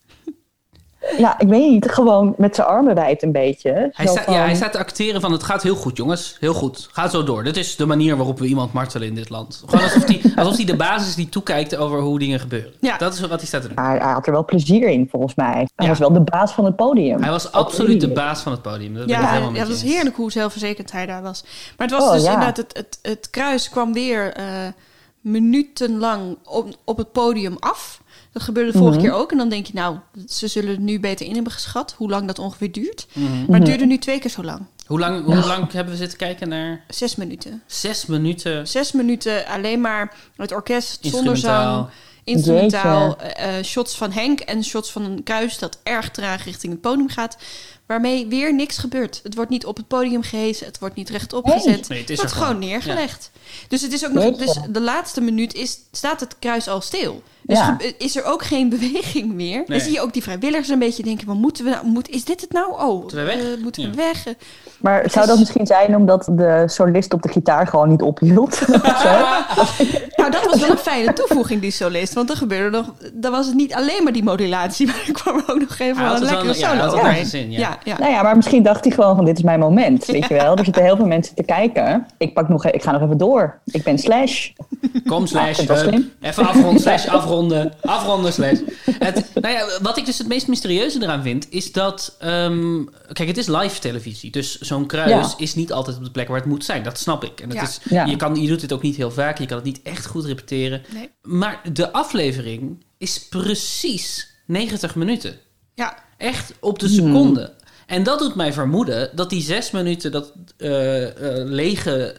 Ja, ik weet niet, gewoon met zijn armen wijd een beetje. Hij, Zo sta- van- ja, hij staat te acteren van het gaat heel goed, jongens. Heel goed. Ga zo door. Dit is de manier waarop we iemand martelen in dit land. Gewoon alsof hij alsof hij de basis die toekijkt over hoe dingen gebeuren. Ja. Dat is wat hij staat te doen. Maar hij had er wel plezier in, volgens mij. Hij Ja. was wel de baas van het podium. Hij was absoluut de baas van het podium. Dat ben ik Ja, ja, dat was heerlijk hoe zelfverzekerd hij daar was. Maar het was Oh, dus ja. inderdaad, het, het, het kruis kwam weer eh, minutenlang op, op het podium af. Dat gebeurde de vorige Mhm. keer ook. En dan denk je, nou, ze zullen het nu beter in hebben geschat. Hoe lang dat ongeveer duurt. Mhm. Maar Mhm. het duurde nu twee keer zo lang. Hoe lang, hoe lang hebben we zitten kijken naar? Zes minuten. Zes minuten. Zes minuten alleen maar het orkest zonder zang. Instrumentaal. Eh, eh, shots van Henk en shots van een kruis dat erg traag richting het podium gaat. Waarmee weer niks gebeurt. Het wordt niet op het podium gehezen. Het wordt niet rechtop Nee. gezet. Nee, het is wordt gewoon gewoon. neergelegd. Dus het is ook nog. Dus de laatste minuut is, staat het kruis al stil. Dus Ja. is er ook geen beweging meer. Nee. Dan zie je ook die vrijwilligers een beetje denken: wat moeten we nou? Moet, is dit het nou? Oh, Moeten we weg? eh, moeten we Ja. weg? Maar zou dat misschien zijn omdat de solist op de gitaar gewoon niet ophield? Nou, dat was wel een fijne toevoeging, die solist. Want er gebeurde nog... Dan was het niet alleen maar die modulatie... maar er kwam ook nog even had een lekkere ja, solo wel overheen. gezien, ja. ja, ja. Nou ja, maar misschien dacht hij gewoon van dit is mijn moment, weet je wel. Er zitten heel veel mensen te kijken. Ik, pak nog, e- ik ga nog even door. Ik ben Slash. Kom, slash. slim. even afronden, slash, afronden. Afronden, slash. Het, nou ja, wat ik dus het meest mysterieuze eraan vind, is dat... ehm, kijk, het is live televisie. Dus zo'n kruis Ja. is niet altijd op de plek waar het moet zijn. Dat snap ik. En het Ja. is, Ja. je, kan, je doet het ook niet heel vaak. Je kan het niet echt goed repeteren. Nee. Maar de aflevering is precies 90 minuten. Ja. Echt op de seconde. En dat doet mij vermoeden dat die zes minuten, dat eh, eh, lege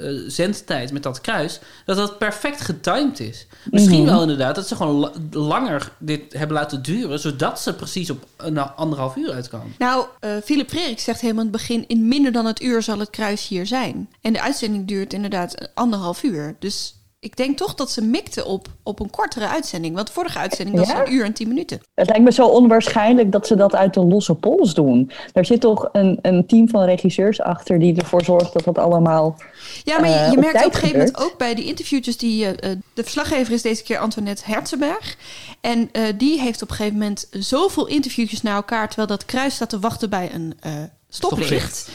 eh, zendtijd met dat kruis, dat dat perfect getimed is. Misschien wel inderdaad dat ze gewoon la- langer dit hebben laten duren, zodat ze precies op een anderhalf uur uitkomen. Nou, eh Philip Frerik zegt helemaal in het begin... in minder dan het uur zal het kruis hier zijn. En de uitzending duurt inderdaad anderhalf uur. Dus ik denk toch dat ze mikten op, op een kortere uitzending. Want de vorige uitzending was Ja? een uur en tien minuten. Het lijkt me zo onwaarschijnlijk dat ze dat uit de losse pols doen. Daar zit toch een, een team van regisseurs achter die ervoor zorgt dat dat allemaal. Ja, maar je, eh, op merkt op een gegeven moment ook bij die interviewtjes die... eh, eh, de verslaggever is deze keer Antoinette Herzenberg. En eh, die heeft op een gegeven moment zoveel interviewtjes naar elkaar... terwijl dat kruis staat te wachten bij een eh, stoplicht. Stoplicht.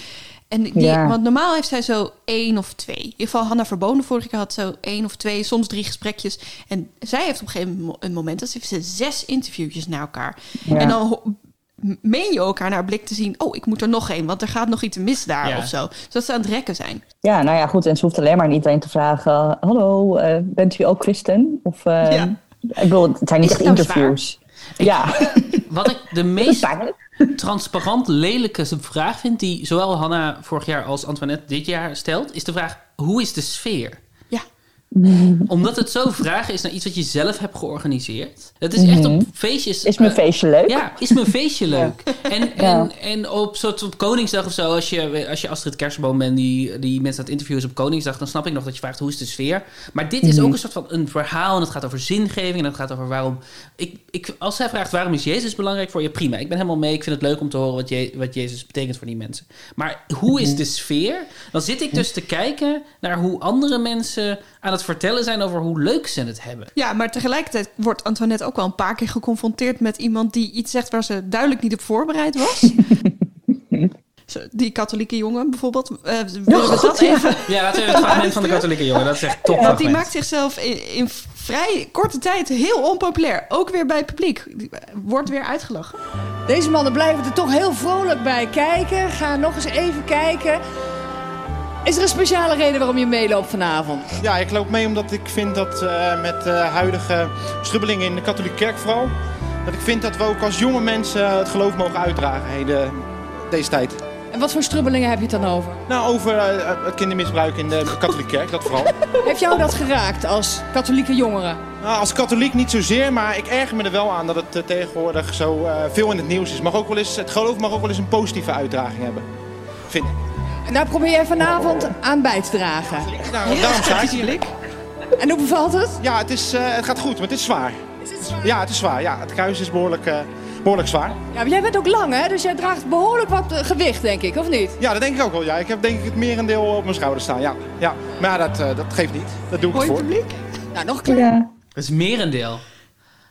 En die, Ja. Want normaal heeft zij zo één of twee. In ieder geval Hanna Verbonen vorige keer had zo één of twee, soms drie gesprekjes. En zij heeft op een gegeven moment dat ze heeft ze zes interviewtjes naar elkaar. Ja. En dan meen je ook aan haar blik te zien... oh, ik moet er nog één, want er gaat nog iets mis daar Ja. of zo. Zodat ze aan het rekken zijn. Ja, nou ja, goed. En ze hoeft alleen maar aan iedereen te vragen... Hallo, eh, bent u ook christen? Of, eh, Ja. Ik bedoel, het zijn niet echt nou interviews. Ja, Wat ik de meest transparant lelijke vraag vind... die zowel Hanna vorig jaar als Antoinette dit jaar stelt... is de vraag, hoe is de sfeer? Omdat het zo vragen is naar iets wat je zelf hebt georganiseerd. Het is echt op feestjes... Is mijn eh, feestje leuk? Ja, is mijn feestje leuk. En, Ja. en, en op, soort, op Koningsdag of zo, als je, als je Astrid Kersenboom bent die, die mensen aan het interviewen is op Koningsdag, dan snap ik nog dat je vraagt hoe is de sfeer. Maar dit Mhm. is ook een soort van een verhaal en het gaat over zingeving en het gaat over waarom. Ik, ik, als zij vraagt waarom is Jezus belangrijk voor je, prima. Ik ben helemaal mee. Ik vind het leuk om te horen wat, je, wat Jezus betekent voor die mensen. Maar hoe is de sfeer? Dan zit ik dus te kijken naar hoe andere mensen aan het vertellen zijn over hoe leuk ze het hebben. Ja, maar tegelijkertijd wordt Antoinette ook wel een paar keer geconfronteerd met iemand die iets zegt waar ze duidelijk niet op voorbereid was. Die katholieke jongen bijvoorbeeld. Eh, willen we dat even? Ja, laten we het fragment van de katholieke jongen. Dat is echt top. Want die maakt zichzelf in, in vrij korte tijd heel onpopulair. Ook weer bij het publiek. Die Wordt weer uitgelachen. Deze mannen blijven er toch heel vrolijk bij kijken. Ga nog eens even kijken. Is er een speciale reden waarom je meeloopt vanavond? Ja, ik loop mee omdat ik vind dat eh, met de huidige strubbelingen in de katholieke kerk vooral... dat ik vind dat we ook als jonge mensen het geloof mogen uitdragen heden, deze tijd. En wat voor strubbelingen heb je het dan over? Nou, over eh, het kindermisbruik in de katholieke kerk, dat vooral. Heeft jou dat geraakt als katholieke jongeren? Nou, als katholiek niet zozeer, maar ik erger me er wel aan dat het eh, tegenwoordig zo eh, veel in het nieuws is. Mag ook wel eens, het geloof mag ook wel eens een positieve uitdraging hebben, vind ik. En daar probeer jij vanavond aan bij te dragen. Nou, daarom sta ik hier. En hoe bevalt het? Ja, het, is, eh, het gaat goed, maar het is zwaar. Ja, het is zwaar. Ja, het kruis is behoorlijk, eh, behoorlijk zwaar. Ja, maar jij bent ook lang, hè? Dus jij draagt behoorlijk wat eh, gewicht, denk ik, of niet? Ja, dat denk ik ook wel. Ja. Ik heb denk ik het merendeel op mijn schouder staan. Ja, ja. Maar ja, dat, eh, dat geeft niet. Dat doe ik Mooi voor. publiek. Nou, nog een klein. Ja. Dat is merendeel.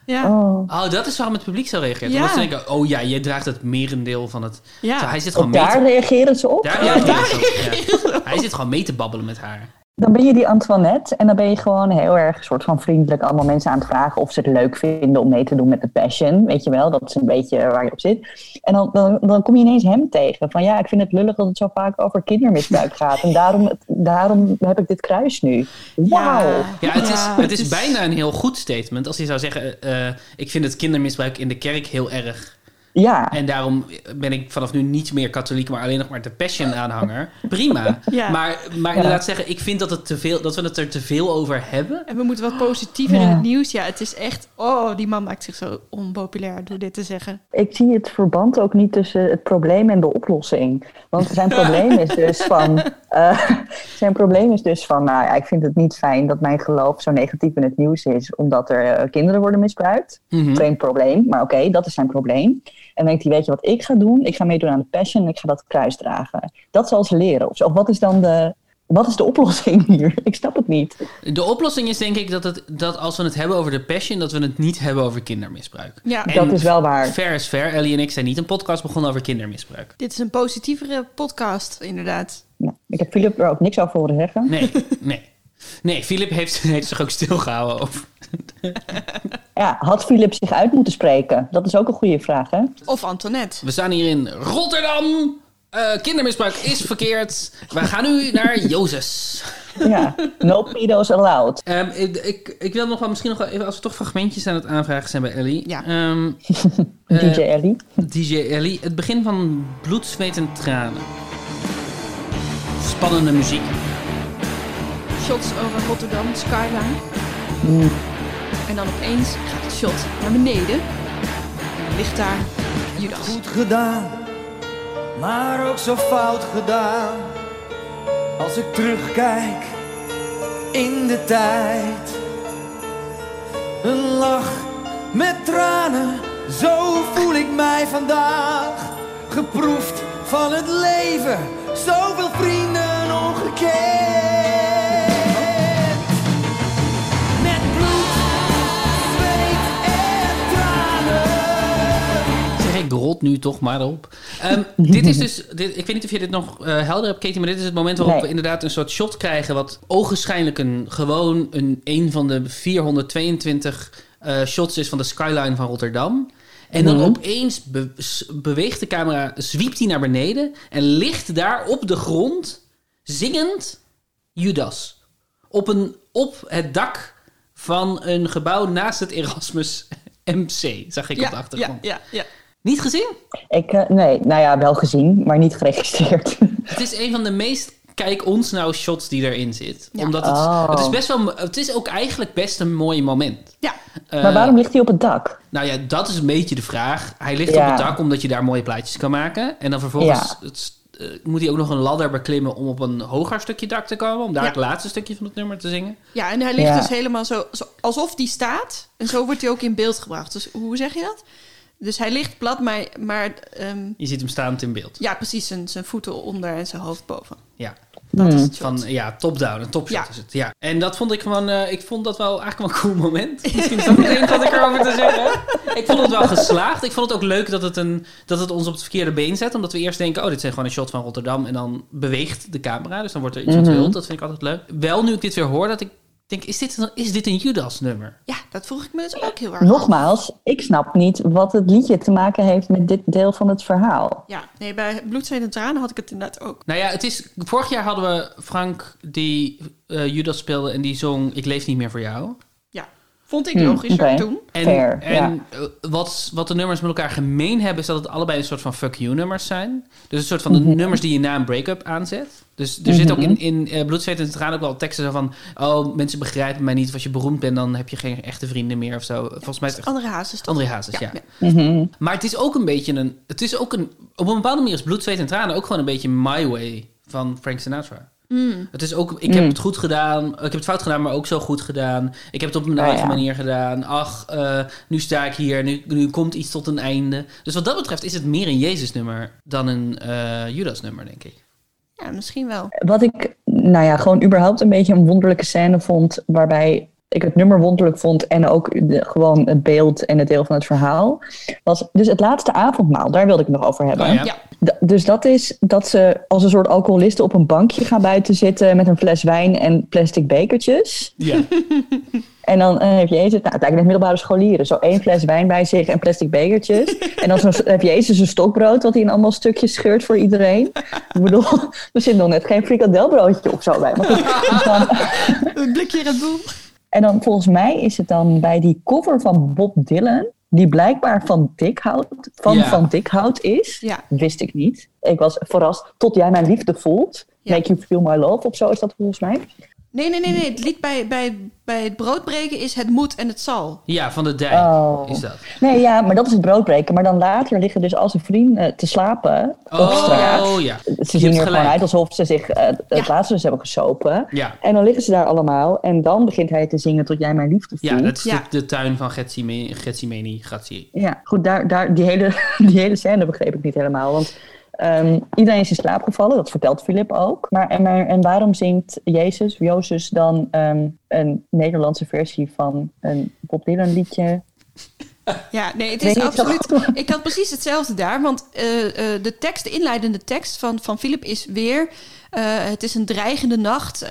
Ja. Oh. Oh, dat is waarom het publiek zo reageert. Ja. Omdat ze denken, oh ja, je draagt het merendeel van het... Ja. Zo, hij zit gewoon mee daar te... reageren ze op. Daar reageren ze op, ja. Hij zit gewoon mee te babbelen met haar. Dan ben je die Antoinette en dan ben je gewoon heel erg soort van vriendelijk allemaal mensen aan het vragen of ze het leuk vinden om mee te doen met de passion. Weet je wel, dat is een beetje waar je op zit. En dan, dan, dan kom je ineens hem tegen van ja, ik vind het lullig dat het zo vaak over kindermisbruik gaat. En daarom, daarom heb ik dit kruis nu. Wauw. Ja, het is, Ja, het het is bijna een heel goed statement als hij zou zeggen... eh, ik vind het kindermisbruik in de kerk heel erg. Ja. En daarom ben ik vanaf nu niet meer katholiek, maar alleen nog maar de passion-aanhanger. Prima. Ja. Maar, maar inderdaad zeggen, ik vind dat, het te veel, dat we het er te veel over hebben. En we moeten wat positiever in Ja. het nieuws. Ja, het is echt... Oh, die man maakt zich zo onpopulair door dit te zeggen. Ik zie het verband ook niet tussen het probleem en de oplossing. Want zijn probleem is dus van. eh, zijn probleem is dus van. Nou ja, ik vind het niet fijn dat mijn geloof zo negatief in het nieuws is. omdat er eh, kinderen worden misbruikt. Geen probleem, maar oké, dat is zijn probleem. En dan denkt hij: Weet je wat ik ga doen? Ik ga meedoen aan de passion en ik ga dat kruis dragen. Dat zal ze leren. Of, wat is dan de. Wat is de oplossing hier? Ik snap het niet. De oplossing is denk ik dat, het, dat als we het hebben over de passion... dat we het niet hebben over kindermisbruik. Ja, En dat is wel waar. Fair is fair. Ellie en ik zijn niet een podcast begonnen over kindermisbruik. dit is een positievere podcast, inderdaad. Nou, ik heb Philip er ook niks over horen zeggen. Nee, nee. Nee, Philip heeft, heeft zich ook stilgehouden over. Ja, had Philip zich uit moeten spreken? Dat is ook een goede vraag, hè? Of Antoinette. We staan hier in Rotterdam. Eh, kindermisbruik is verkeerd. We gaan nu naar Jozes. Ja, no pedos allowed. Ehm, ik, ik, ik wil nog wel misschien nog wel even, als we toch fragmentjes aan het aanvragen zijn bij Ellie. Ja. Ehm, DJ eh, Ellie. DJ Ellie. Het begin van bloed, zweet en tranen. Spannende muziek. Shots over Rotterdam, skyline. Mm. En dan opeens gaat het shot naar beneden. En dan ligt daar Judas. Goed gedaan, maar ook zo fout gedaan. Als ik terugkijk in de tijd. Een lach met tranen, zo voel ik mij vandaag. Geproefd van het leven, zoveel vrienden ongekend. Ik rot nu toch maar op. Ehm, dit is dus, dit, ik weet niet of je dit nog eh, helder hebt, Katie, maar dit is het moment waarop Nee. we inderdaad een soort shot krijgen, wat ogenschijnlijk een gewoon een, een van de 422 eh, shots is van de skyline van Rotterdam. En dan Mhm. opeens be- beweegt de camera, zwiept hij naar beneden en ligt daar op de grond zingend Judas. Op, een, op het dak van een gebouw naast het Erasmus MC, zag ik op de achtergrond. ja, ja. Niet gezien? Ik, eh, nee, nou ja, wel gezien, maar niet geregistreerd. Het is een van de meest kijk ons nou shots die erin zit. Ja. Omdat het, Oh. het is best wel, het is ook eigenlijk best een mooi moment. Ja. Eh, maar waarom ligt hij op het dak? Nou ja, dat is een beetje de vraag. Hij ligt Ja. op het dak omdat je daar mooie plaatjes kan maken. En dan vervolgens Ja. het, eh, moet hij ook nog een ladder beklimmen om op een hoger stukje dak te komen. Om daar Ja. het laatste stukje van het nummer te zingen. Ja, en hij ligt Ja. dus helemaal zo, zo alsof die staat. En zo wordt hij ook in beeld gebracht. Dus hoe zeg je dat? Dus hij ligt plat, maar, maar ehm, Je ziet hem staand in beeld. ja, precies zijn, zijn voeten onder en zijn hoofd boven. Ja. Dat is Hmm. het shot. Van ja, top-down, een topshot Ja. is het. Ja. En dat vond ik gewoon, eh, ik vond dat wel eigenlijk wel een cool moment. Misschien is dat het enige wat ik erover te zeggen. Ik vond het wel geslaagd. Ik vond het ook leuk dat het, een, dat het ons op het verkeerde been zet. Omdat we eerst denken, oh, dit is gewoon een shot van Rotterdam. En dan beweegt de camera. Dus dan wordt er iets onthuld. Dat vind ik altijd leuk. Wel, nu ik dit weer hoor, dat ik denk, is dit, een- is dit een Judas-nummer? Ja, dat vroeg ik me dus ook heel erg af. Nogmaals, ik snap niet wat het liedje te maken heeft met dit deel van het verhaal. Ja, nee, bij Bloed, Zweet en Tranen had ik het inderdaad ook. Nou ja, het is, vorig jaar hadden we Frank die eh, Judas speelde en die zong Ik leef niet meer voor jou. Vond ik Hmm, logischer toen. En, Fair, en ja. eh, wat, wat de nummers met elkaar gemeen hebben, is dat het allebei een soort van fuck you nummers zijn. Dus een soort van de Mhm. nummers die je na een break-up aanzet. Dus er zit ook in, in eh, Bloed, Zweet en Tranen ook wel teksten zo van... Oh, mensen begrijpen mij niet. Als je beroemd bent, dan heb je geen echte vrienden meer of zo. Volgens mij is het echt hazes toch? André Hazes, ja. ja. Mhm. Maar het is ook een beetje een... Het is ook een... Op een bepaalde manier is Bloed, Zweet en Tranen ook gewoon een beetje My Way van Frank Sinatra. Mm. Het is ook, ik heb Mm. het goed gedaan. Ik heb het fout gedaan, maar ook zo goed gedaan. Ik heb het op mijn Oh, eigen ja. manier gedaan. Ach, eh, nu sta ik hier. Nu, nu komt iets tot een einde. Dus wat dat betreft is het meer een Jezus-nummer dan een eh, Judas-nummer, denk ik. Ja, misschien wel. Wat ik, nou ja, gewoon überhaupt een beetje een wonderlijke scène vond, waarbij ik het nummer wonderlijk vond en ook de, gewoon het beeld en het deel van het verhaal, was dus het laatste avondmaal. Daar wilde ik het nog over hebben. Oh ja. Dus dat is dat ze als een soort alcoholisten op een bankje gaan buiten zitten met een fles wijn en plastic bekertjes. Ja. En dan eh, heeft Jezus, nou, het lijkt net middelbare scholieren, zo één fles wijn bij zich en plastic bekertjes. en dan zo, heeft Jezus een stokbrood wat hij in allemaal stukjes scheurt voor iedereen. Ik bedoel, er zit nog net geen frikadelbroodje of zo bij. Maar goed, dan, Een blikje Red Bull. En dan volgens mij is het dan bij die cover van Bob Dylan, die blijkbaar van Dikhout, van, Ja. van Dikhout is. Ja. Wist ik niet. Ik was verrast tot jij mijn liefde voelt. Ja. Make you feel my love of zo is dat volgens mij. Nee, nee, nee, nee. Het lied bij, bij, bij het broodbreken is het moet en het zal. ja, van de dijk Oh. is dat. Nee, ja, maar dat is het broodbreken. Maar dan later liggen dus al zijn vrienden te slapen op straat. Oh ja. Ze zien er gewoon uit alsof ze zich eh, het Ja. laatste dus hebben gesopen. Ja. En dan liggen ze daar allemaal. En dan begint hij te zingen tot jij mijn liefde voelt. Ja, dat is Ja. De, de tuin van Gethsemane, Gethsemane, Grazie. Ja, goed, daar, daar, die, hele, die hele scène begreep ik niet helemaal. Want ehm, iedereen is in slaap gevallen, dat vertelt Filip ook. Maar en, maar, en waarom zingt Jezus, Jozus, dan ehm, een Nederlandse versie van een Bob Dylan liedje? Ja, nee, het is absoluut. Ik had precies hetzelfde daar, want eh, eh, de tekst, de inleidende tekst van, van Philip is weer. eh, het is een dreigende nacht. Eh,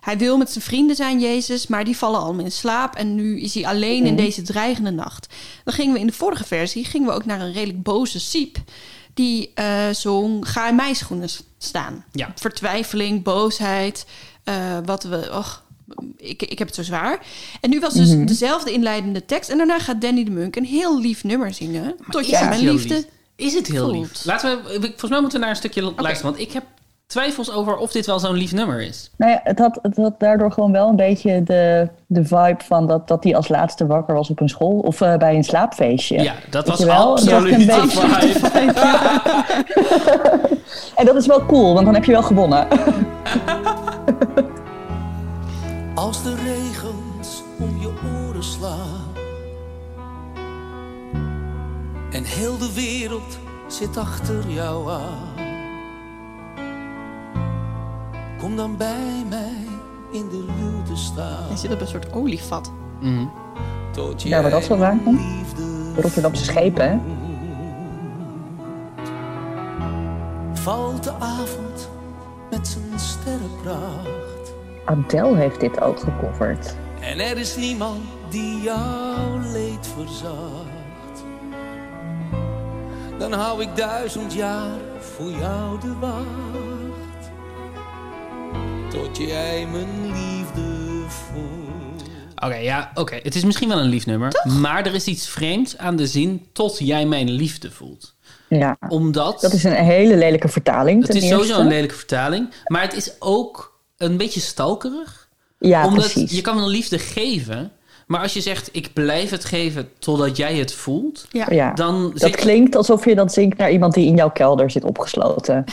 hij wil met zijn vrienden zijn, Jezus, maar die vallen allemaal in slaap. En nu is hij alleen in Mhm. deze dreigende nacht. Dan gingen we in de vorige versie gingen we ook naar een redelijk boze Siep. Die eh zong Ga in mijn schoenen staan. Ja. Vertwijfeling, boosheid. eh, wat we. Och, ik, ik heb het zo zwaar. En nu was dus Mhm. dezelfde inleidende tekst. En daarna gaat Danny de Munk een heel lief nummer zingen. Tot het mijn heel liefde. lief? Is het heel voelt. lief? Laten we, volgens mij moeten we naar een stukje luisteren. Want ik heb twijfels over of dit wel zo'n lief nummer is. Nou ja, het had, het had daardoor gewoon wel een beetje de, de vibe van dat, dat hij als laatste wakker was op een school of eh, bij een slaapfeestje. Ja, dat was wel? absoluut een de beetje- vibe. En dat is wel cool, want dan heb je wel gewonnen. Als de regens om je oren slaan En heel de wereld zit achter jou aan Kom dan bij mij in de luwte staan Hij zit op een soort olievat. Mhm. Tot Ja, waar dat vandaan komt? Rotterdamse schepen, hè? valt de avond met zijn sterrenpracht. Adele heeft dit ook gecoverd. En er is niemand die jouw leed verzacht. Dan hou ik duizend jaar voor jou de wacht. Tot jij mijn liefde voelt. Oké, ja, oké. Het is misschien wel een lief nummer. Maar er is iets vreemds aan de zin tot jij mijn liefde voelt. Ja, Omdat... dat is een hele lelijke vertaling. Het ten is sowieso een lelijke vertaling. Maar het is ook een beetje stalkerig. Ja, Omdat precies. je kan wel liefde geven. Maar als je zegt, ik blijf het geven totdat jij het voelt. Ja, Dan dat zit- klinkt alsof je dan zingt naar iemand die in jouw kelder zit opgesloten.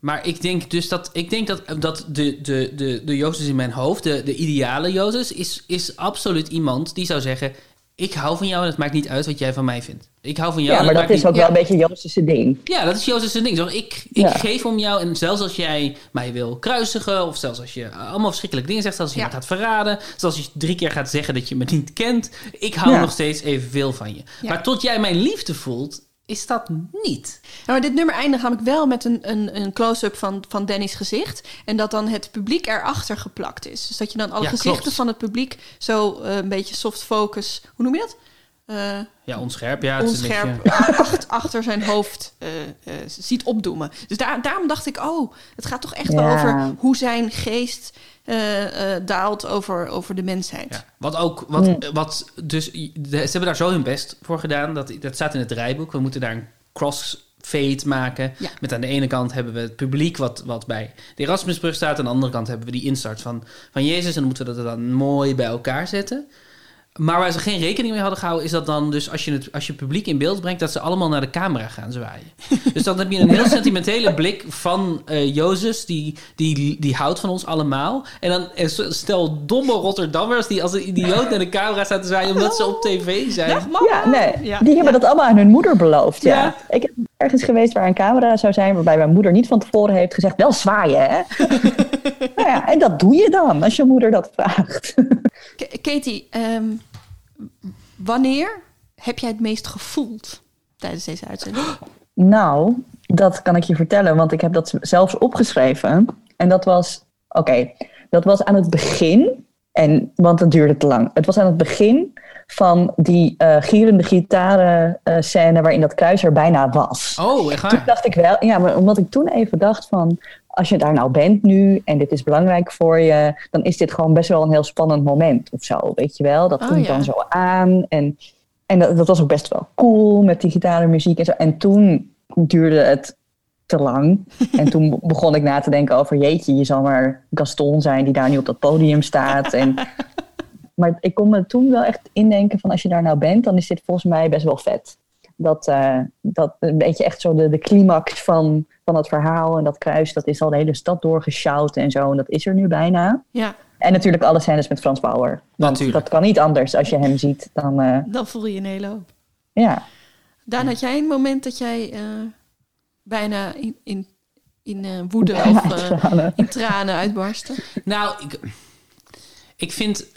Maar ik denk dus dat, ik denk dat, dat de, de, de, de Jozef in mijn hoofd, de, de ideale Jozef, is, is absoluut iemand die zou zeggen... Ik hou van jou en het maakt niet uit wat jij van mij vindt. Ik hou van jou. Ja, en maar het dat is ook niet- wel een beetje Jozef's ding. Ja, dat is Jozef's ding. Zo, ik ik Ja. geef om jou en zelfs als jij mij wil kruisigen... of zelfs als je allemaal verschrikkelijke dingen zegt... zelfs als je me gaat verraden... zelfs als je drie keer gaat zeggen dat je me niet kent... ik hou Ja. nog steeds evenveel van je. Ja. Maar tot jij mijn liefde voelt, is dat niet. Ja, maar dit nummer eindigt namelijk wel met een, een, een close-up van, van Danny's gezicht. En dat dan het publiek erachter geplakt is. Dus dat je dan alle Ja, gezichten klopt. van het publiek zo eh, een beetje soft focus... Hoe noem je dat? Eh, Ja, onscherp. Ja, het is een onscherp beetje- acht- achter zijn hoofd eh, eh, ziet opdoemen. Dus daar, daarom dacht ik, oh, het gaat toch echt wel Ja. over hoe zijn geest eh, eh, daalt over, over de mensheid. Wat ook, wat, wat dus, de- ze hebben daar zo hun best voor gedaan. Dat, dat staat in het draaiboek. We moeten daar een crossfade maken. Ja. Met aan de ene kant hebben we het publiek wat, wat bij de Erasmusbrug staat. Aan de andere kant hebben we die instart van, van Jezus. En dan moeten we dat dan mooi bij elkaar zetten. Maar waar ze geen rekening mee hadden gehouden, is dat dan dus als je het, als je het publiek in beeld brengt, dat ze allemaal naar de camera gaan zwaaien. dus dan heb je een heel sentimentele blik van eh Jozef, die, die, die houdt van ons allemaal. En dan en stel domme Rotterdammers die als een idioot naar de camera staan te zwaaien omdat ze op tv zijn. Ja, nee, die hebben dat allemaal aan hun moeder beloofd. Ja. Ik heb ergens geweest waar een camera zou zijn, waarbij mijn moeder niet van tevoren heeft gezegd: wel zwaaien, hè? nou ja, en dat doe je dan als je moeder dat vraagt. Katie, ehm, wanneer heb jij het meest gevoeld tijdens deze uitzending? Nou, dat kan ik je vertellen, want ik heb dat zelfs opgeschreven. En dat was, oké, dat was aan het begin, en, want het duurde te lang. Het was aan het begin van die eh, gierende gitaren eh, scène waarin dat kruis er bijna was. Oh, echt waar? Toen dacht ik wel, ja, maar omdat ik toen even dacht van, als je daar nou bent nu en dit is belangrijk voor je, dan is dit gewoon best wel een heel spannend moment of zo, weet je wel? Dat Oh, komt ja. dan zo aan en, en dat, dat was ook best wel cool met die gitarenmuziek en zo. En toen duurde het te lang. En toen begon ik na te denken over, jeetje, je zal maar Gaston zijn die daar nu op dat podium staat. En, maar ik kon me toen wel echt indenken van, als je daar nou bent, dan is dit volgens mij best wel vet. Dat, eh, dat een beetje echt zo de, de climax van, van het verhaal en dat kruis, dat is al de hele stad doorgesjouwd en zo. En dat is er nu bijna. Ja, En natuurlijk alle scènes met Frans Bauer. Want Natuurlijk. dat kan niet anders. Als je hem ziet, dan eh, dan voel je een hele hoop. ja. Daan, had jij een moment dat jij eh, bijna in, in, in woede Bijna of in eh, tranen. in tranen uitbarstte? Nou, ik, ik, vind,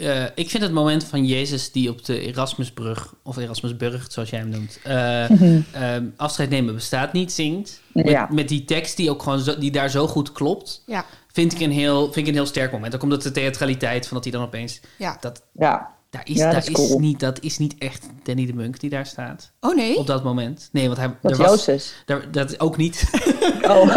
eh, ik vind het moment van Jezus die op de Erasmusbrug, of Erasmusburg, zoals jij hem noemt, eh, ehm, afscheid nemen bestaat niet zingt. Met, Ja. met die tekst die ook gewoon zo, die daar zo goed klopt. Ja. Vind ik, een heel, vind ik een heel sterk moment. Ook omdat de theatraliteit van dat hij dan opeens. Ja. Dat, Ja. daar is, Ja, daar dat is is niet, dat is niet echt Danny de Munk die daar staat. Oh nee? Op dat moment. Nee, want hij. Dat er is was, dat ook niet. Oh.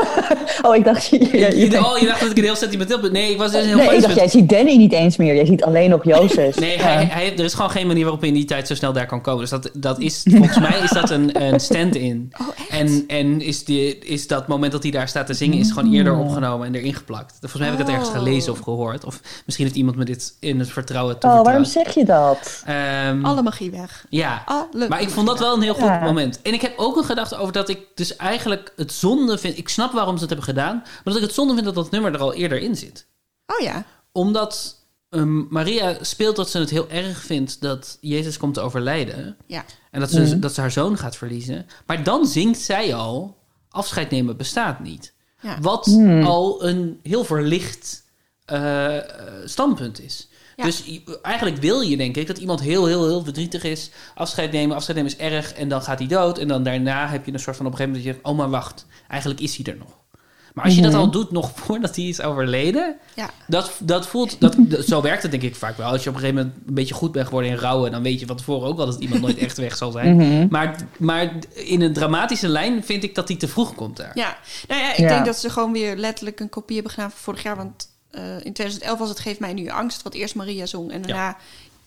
oh, ik dacht... Je, je, oh, je dacht dat ik een heel sentimenteel ben. Nee, ik was dus heel nee, ik dacht, jij ziet Danny niet eens meer. Jij ziet alleen nog Jozef. Nee, Ja. hij, hij, er is gewoon geen manier waarop je in die tijd zo snel daar kan komen. Dus dat, dat is, volgens mij is dat een, een stand-in. Oh, en en is, die, is dat moment dat hij daar staat te zingen, is gewoon eerder opgenomen en erin geplakt. Volgens mij heb ik dat ergens Oh. gelezen of gehoord. Of misschien heeft iemand me dit in het vertrouwen Oh, waarom toevertrouwd. zeg je dat? Ehm, Alle magie weg. ja, Alle maar ik vond dat wel een heel goed Ja. moment. En ik heb ook een gedachte over dat ik dus eigenlijk het zonde vind. Ik snap waarom ze het hebben gedaan, maar dat ik het zonde vind dat dat nummer er al eerder in zit Oh ja. omdat ehm, Maria speelt dat ze het heel erg vindt dat Jezus komt te overlijden. Ja. En dat ze, Mhm. dat ze haar zoon gaat verliezen. Maar dan zingt zij al: afscheid nemen bestaat niet. Ja. Wat Hmm. al een heel verlicht eh, eh, standpunt is. Ja. Dus eigenlijk wil je, denk ik, dat iemand heel, heel, heel verdrietig is. Afscheid nemen, afscheid nemen is erg. En dan gaat hij dood. En dan daarna heb je een soort van op een gegeven moment dat je zegt... Oh, maar wacht. Eigenlijk is hij er nog. Maar als je dat Mhm. al doet nog voordat hij is overleden... Ja. Dat, dat voelt... Dat, dat- zo werkt het denk ik vaak wel. Als je op een gegeven moment een beetje goed bent geworden in rouwen... dan weet je van tevoren ook wel dat iemand nooit echt weg zal zijn. Mhm. maar, maar in een dramatische lijn vind ik dat hij te vroeg komt daar. Ja, nou ja, ik Ja. denk dat ze gewoon weer letterlijk een kopie hebben gedaan van vorig jaar. Want in 2011 was het Geef mij nu angst, wat eerst Maria zong. En daarna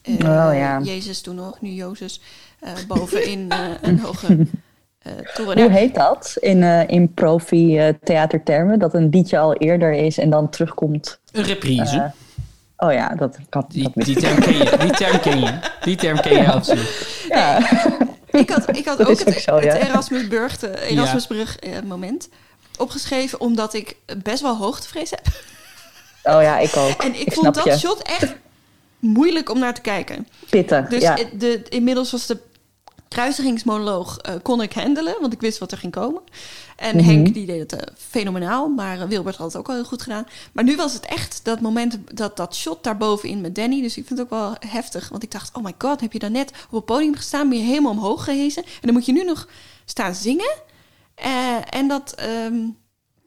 eh, Oh, ja. Jezus toen nog, nu Jozes, eh, bovenin eh, een hoge eh toren. Hoe heet dat in, eh, in profi-theatertermen? dat een liedje al eerder is en dan terugkomt. Een reprise. Eh, oh ja, dat kan. Die, die, term ken je, die term ken je. Die term ken je absoluut. Ja. ik had, ik had Dat ook het, ook zo, ja. het Erasmusbrug, de Erasmusbrug eh, moment opgeschreven, omdat ik best wel hoogtevrees heb. Oh ja, ik ook. En ik, ik vond dat je. shot echt moeilijk om naar te kijken. Pittig, Dus ja. de, inmiddels was de kruisigingsmonoloog eh, kon ik handelen, want ik wist wat er ging komen. En Mhm. Henk die deed het eh, fenomenaal, maar eh, Wilbert had het ook al heel goed gedaan. Maar nu was het echt dat moment, dat, dat shot daarbovenin met Danny. Dus ik vind het ook wel heftig, want ik dacht, oh my god, heb je dan net op het podium gestaan, ben je helemaal omhoog gehezen. En dan moet je nu nog staan zingen. En dat ehm,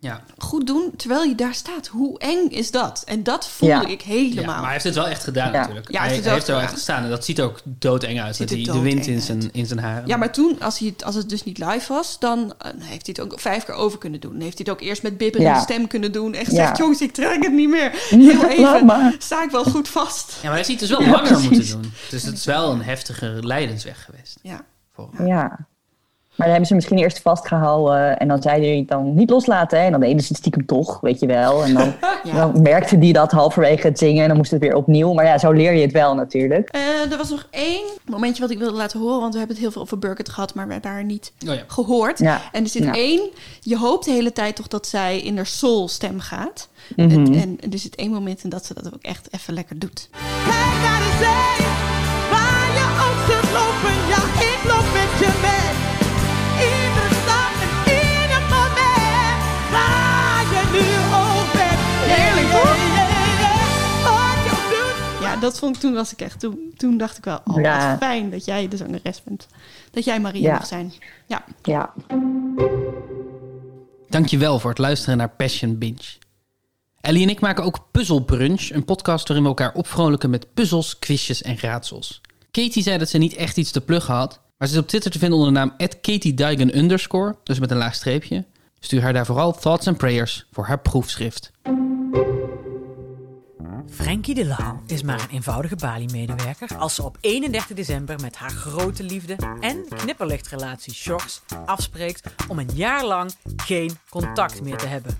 Ja. goed doen terwijl je daar staat. Hoe eng is dat? En dat voelde Ja. ik helemaal. Ja, maar hij heeft het wel echt gedaan Ja. natuurlijk. Ja, hij, hij heeft hij er wel echt gestaan. En dat ziet er ook doodeng uit. Ziet er die, de wind in zijn, in zijn haren. Ja, maar toen, als, hij het, als het dus niet live was, dan eh, heeft hij het ook vijf keer over kunnen doen. Dan heeft hij het ook eerst met bibberende Ja. stem kunnen doen. En Ja. gezegd, jongens, ik trek het niet meer. Heel even, sta ik wel goed vast. Ja, maar hij ziet het dus wel Ja, langer precies. moeten doen. Dus het is wel een heftige lijdensweg geweest. Ja. Ja. Maar dan hebben ze misschien eerst vastgehouden en dan zeiden die dan niet loslaten. Hè? En dan deden ze het stiekem toch, weet je wel. En dan, dan merkte die dat halverwege het zingen en dan moest het weer opnieuw. Maar ja, zo leer je het wel natuurlijk. Eh, er was nog één momentje wat ik wilde laten horen. Want we hebben het heel veel over Burkett gehad, maar we hebben haar niet Oh ja. gehoord. Ja. En er zit Ja. één, je hoopt de hele tijd toch dat zij in haar soul stem gaat. Mhm. en, en er zit één moment in dat ze dat ook echt even lekker doet. Dat vond ik toen was ik echt. Toen, toen dacht ik wel, oh, Ja. wat fijn dat jij de zangeres bent. Dat jij Maria Ja. mag zijn. Ja. Ja. Dankjewel voor het luisteren naar Passion Binge. Ellie en ik maken ook Puzzle Brunch, een podcast waarin we elkaar opvrolijken met puzzels, quizjes en raadsels. Katie zei dat ze niet echt iets te pluggen had, maar ze is op Twitter te vinden onder de naam underscore, dus met een laag streepje. Stuur haar daar vooral thoughts and prayers voor haar proefschrift. Frankie de Lauw is maar een eenvoudige Bali-medewerker als ze op 31 december met haar grote liefde en knipperlichtrelatie Sjors afspreekt om een jaar lang geen contact meer te hebben.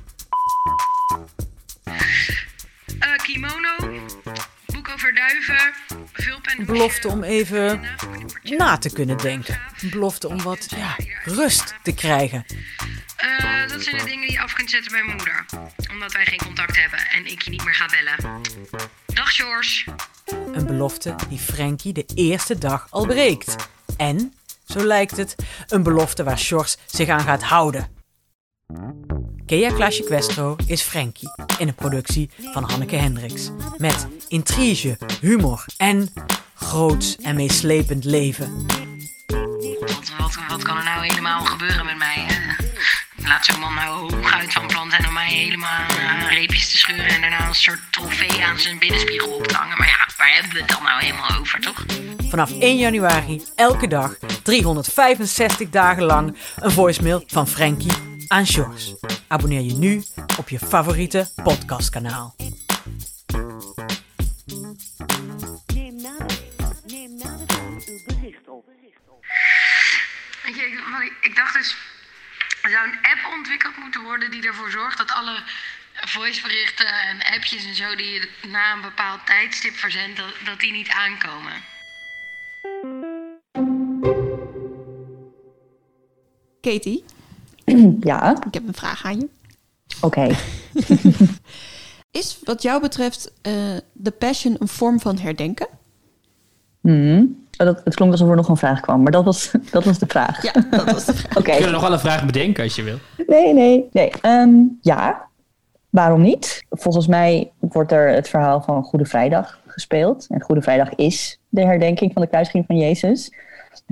Eh, kimono, boek over duiven, vulpen. Belofte om even na te kunnen denken. Belofte om wat ja, rust te krijgen. Eh, dat zijn de dingen die je af kunt zetten bij mijn moeder. Omdat wij geen contact hebben en ik je niet meer ga bellen. Dag George. Een belofte die Frankie de eerste dag al breekt. En, zo lijkt het, een belofte waar Sjors zich aan gaat houden. Kea Klaasje Questro is Frankie in een productie van Hanneke Hendricks. Met intrige, humor en groots en meeslepend leven. Wat, wat, wat kan er nou helemaal gebeuren met mij? hè? Laat zo'n man nou hooguit van plan zijn om mij helemaal aan reepjes te scheuren en daarna een soort trofee aan zijn binnenspiegel op te hangen. Maar ja, waar hebben we het dan nou helemaal over, toch? Vanaf 1 januari elke dag, 365 dagen lang, een voicemail van Frankie aan. Abonneer je nu op je favoriete podcastkanaal. Je, ik, wat ik, ik dacht dus, er zou een app ontwikkeld moeten worden die ervoor zorgt dat alle voiceberichten en appjes en zo die je na een bepaald tijdstip verzendt, dat, dat die niet aankomen. Katie, Ja, ik heb een vraag aan je. oké. Is wat jou betreft eh de passion een vorm van herdenken? Mhm. Oh, dat, het klonk alsof er nog een vraag kwam, maar dat was, dat was de vraag. Ja, dat was de vraag. Oké. Je kunt nog wel een vraag bedenken als je wil. Nee, nee, nee. Ehm, ja. Waarom niet? Volgens mij wordt er het verhaal van Goede Vrijdag gespeeld. En Goede Vrijdag is de herdenking van de kruisiging van Jezus.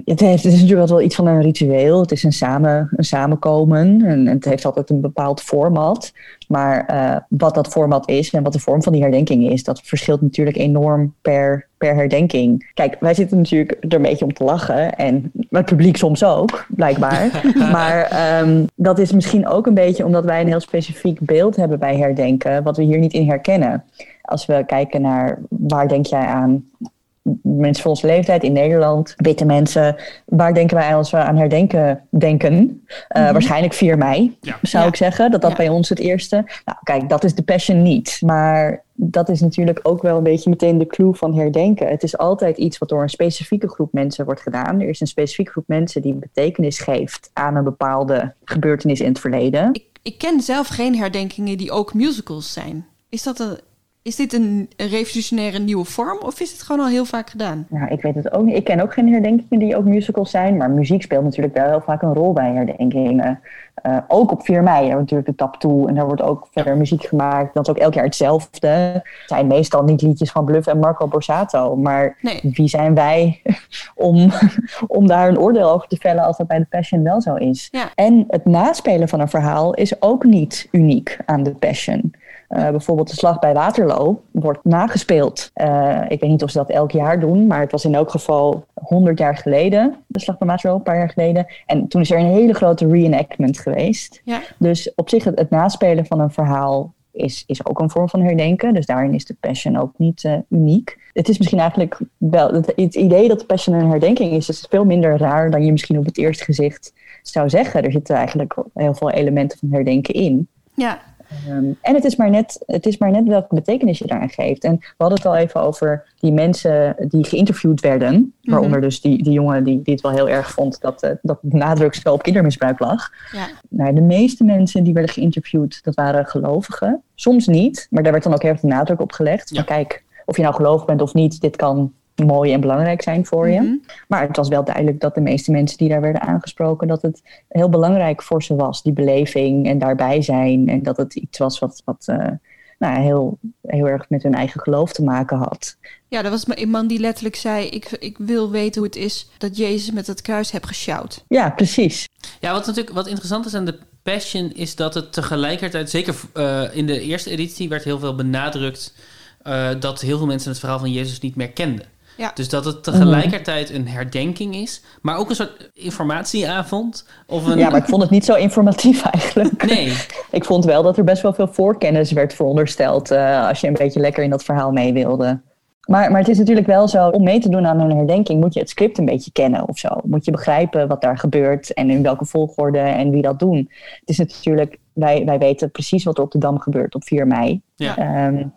Het, heeft, het is natuurlijk wel iets van een ritueel. Het is een, samen, een samenkomen. En het heeft altijd een bepaald format. Maar uh, wat dat format is en wat de vorm van die herdenking is, dat verschilt natuurlijk enorm per, per herdenking. Kijk, wij zitten natuurlijk er een beetje om te lachen. En het publiek soms ook, blijkbaar. maar um, dat is misschien ook een beetje omdat wij een heel specifiek beeld hebben bij herdenken, wat we hier niet in herkennen. Als we kijken naar waar denk jij aan mensen van onze leeftijd in Nederland, witte mensen, waar denken wij als we aan herdenken denken? Uh, mm-hmm. Waarschijnlijk 4 mei, ja. zou ja. ik zeggen. Dat dat ja. bij ons het eerste. Nou, kijk, dat is de passion niet. Maar dat is natuurlijk ook wel een beetje meteen de clue van herdenken. Het is altijd iets wat door een specifieke groep mensen wordt gedaan. Er is een specifieke groep mensen die betekenis geeft aan een bepaalde gebeurtenis in het verleden. Ik, ik ken zelf geen herdenkingen die ook musicals zijn. Is dat een, is dit een revolutionaire nieuwe vorm of is het gewoon al heel vaak gedaan? Ja, ik weet het ook niet. Ik ken ook geen herdenkingen die ook musicals zijn, maar muziek speelt natuurlijk wel heel vaak een rol bij herdenkingen. Uh, ook op 4 mei hebben we natuurlijk de tap toe en daar wordt ook verder muziek gemaakt. Dat is ook elk jaar hetzelfde. Het zijn meestal niet liedjes van Bluff en Marco Borsato, maar nee. wie zijn wij om, om daar een oordeel over te vellen als dat bij de Passion wel zo is? Ja. En het naspelen van een verhaal is ook niet uniek aan de Passion. Uh, bijvoorbeeld de slag bij Waterloo wordt nagespeeld. Uh, ik weet niet of ze dat elk jaar doen, maar het was in elk geval 100 jaar geleden, de slag bij Waterloo, een paar jaar geleden. En toen is er een hele grote reenactment geweest. Ja. Dus op zich het, het naspelen van een verhaal is, is ook een vorm van herdenken. Dus daarin is de Passion ook niet uh, uniek. Het is misschien eigenlijk wel het, het, idee dat de Passion een herdenking is, is veel minder raar dan je misschien op het eerste gezicht zou zeggen. Er zitten eigenlijk heel veel elementen van herdenken in. Ja. Um, en het is, maar net, het is maar net welke betekenis je daaraan geeft. En we hadden het al even over die mensen die geïnterviewd werden. Mm -hmm. Waaronder dus die, die jongen die, die het wel heel erg vond dat, uh, dat het nadrukspel op kindermisbruik lag. Ja. Nou, de meeste mensen die werden geïnterviewd, dat waren gelovigen. Soms niet, maar daar werd dan ook heel erg de nadruk op gelegd. Ja. Maar kijk, of je nou gelovig bent of niet, dit kan mooi en belangrijk zijn voor je. Mm-hmm. Maar het was wel duidelijk dat de meeste mensen die daar werden aangesproken, dat het heel belangrijk voor ze was, die beleving en daarbij zijn. En dat het iets was wat, wat uh, nou, heel, heel erg met hun eigen geloof te maken had. Ja, er was maar een man die letterlijk zei: ik, ik wil weten hoe het is dat Jezus met het kruis hebt gesjouwd. Ja, precies. Ja, wat natuurlijk wat interessant is aan de Passion is dat het tegelijkertijd, zeker uh, in de eerste editie, werd heel veel benadrukt uh, dat heel veel mensen het verhaal van Jezus niet meer kenden. Ja. Dus dat het tegelijkertijd een herdenking is, maar ook een soort informatieavond. Of een... Ja, maar ik vond het niet zo informatief eigenlijk. Nee. ik vond wel dat er best wel veel voorkennis werd verondersteld uh, als je een beetje lekker in dat verhaal mee wilde. Maar, maar het is natuurlijk wel zo, om mee te doen aan een herdenking moet je het script een beetje kennen of zo. Moet je begrijpen wat daar gebeurt en in welke volgorde en wie dat doen. Het is natuurlijk, wij, wij weten precies wat er op de Dam gebeurt op 4 mei. Ja. Um,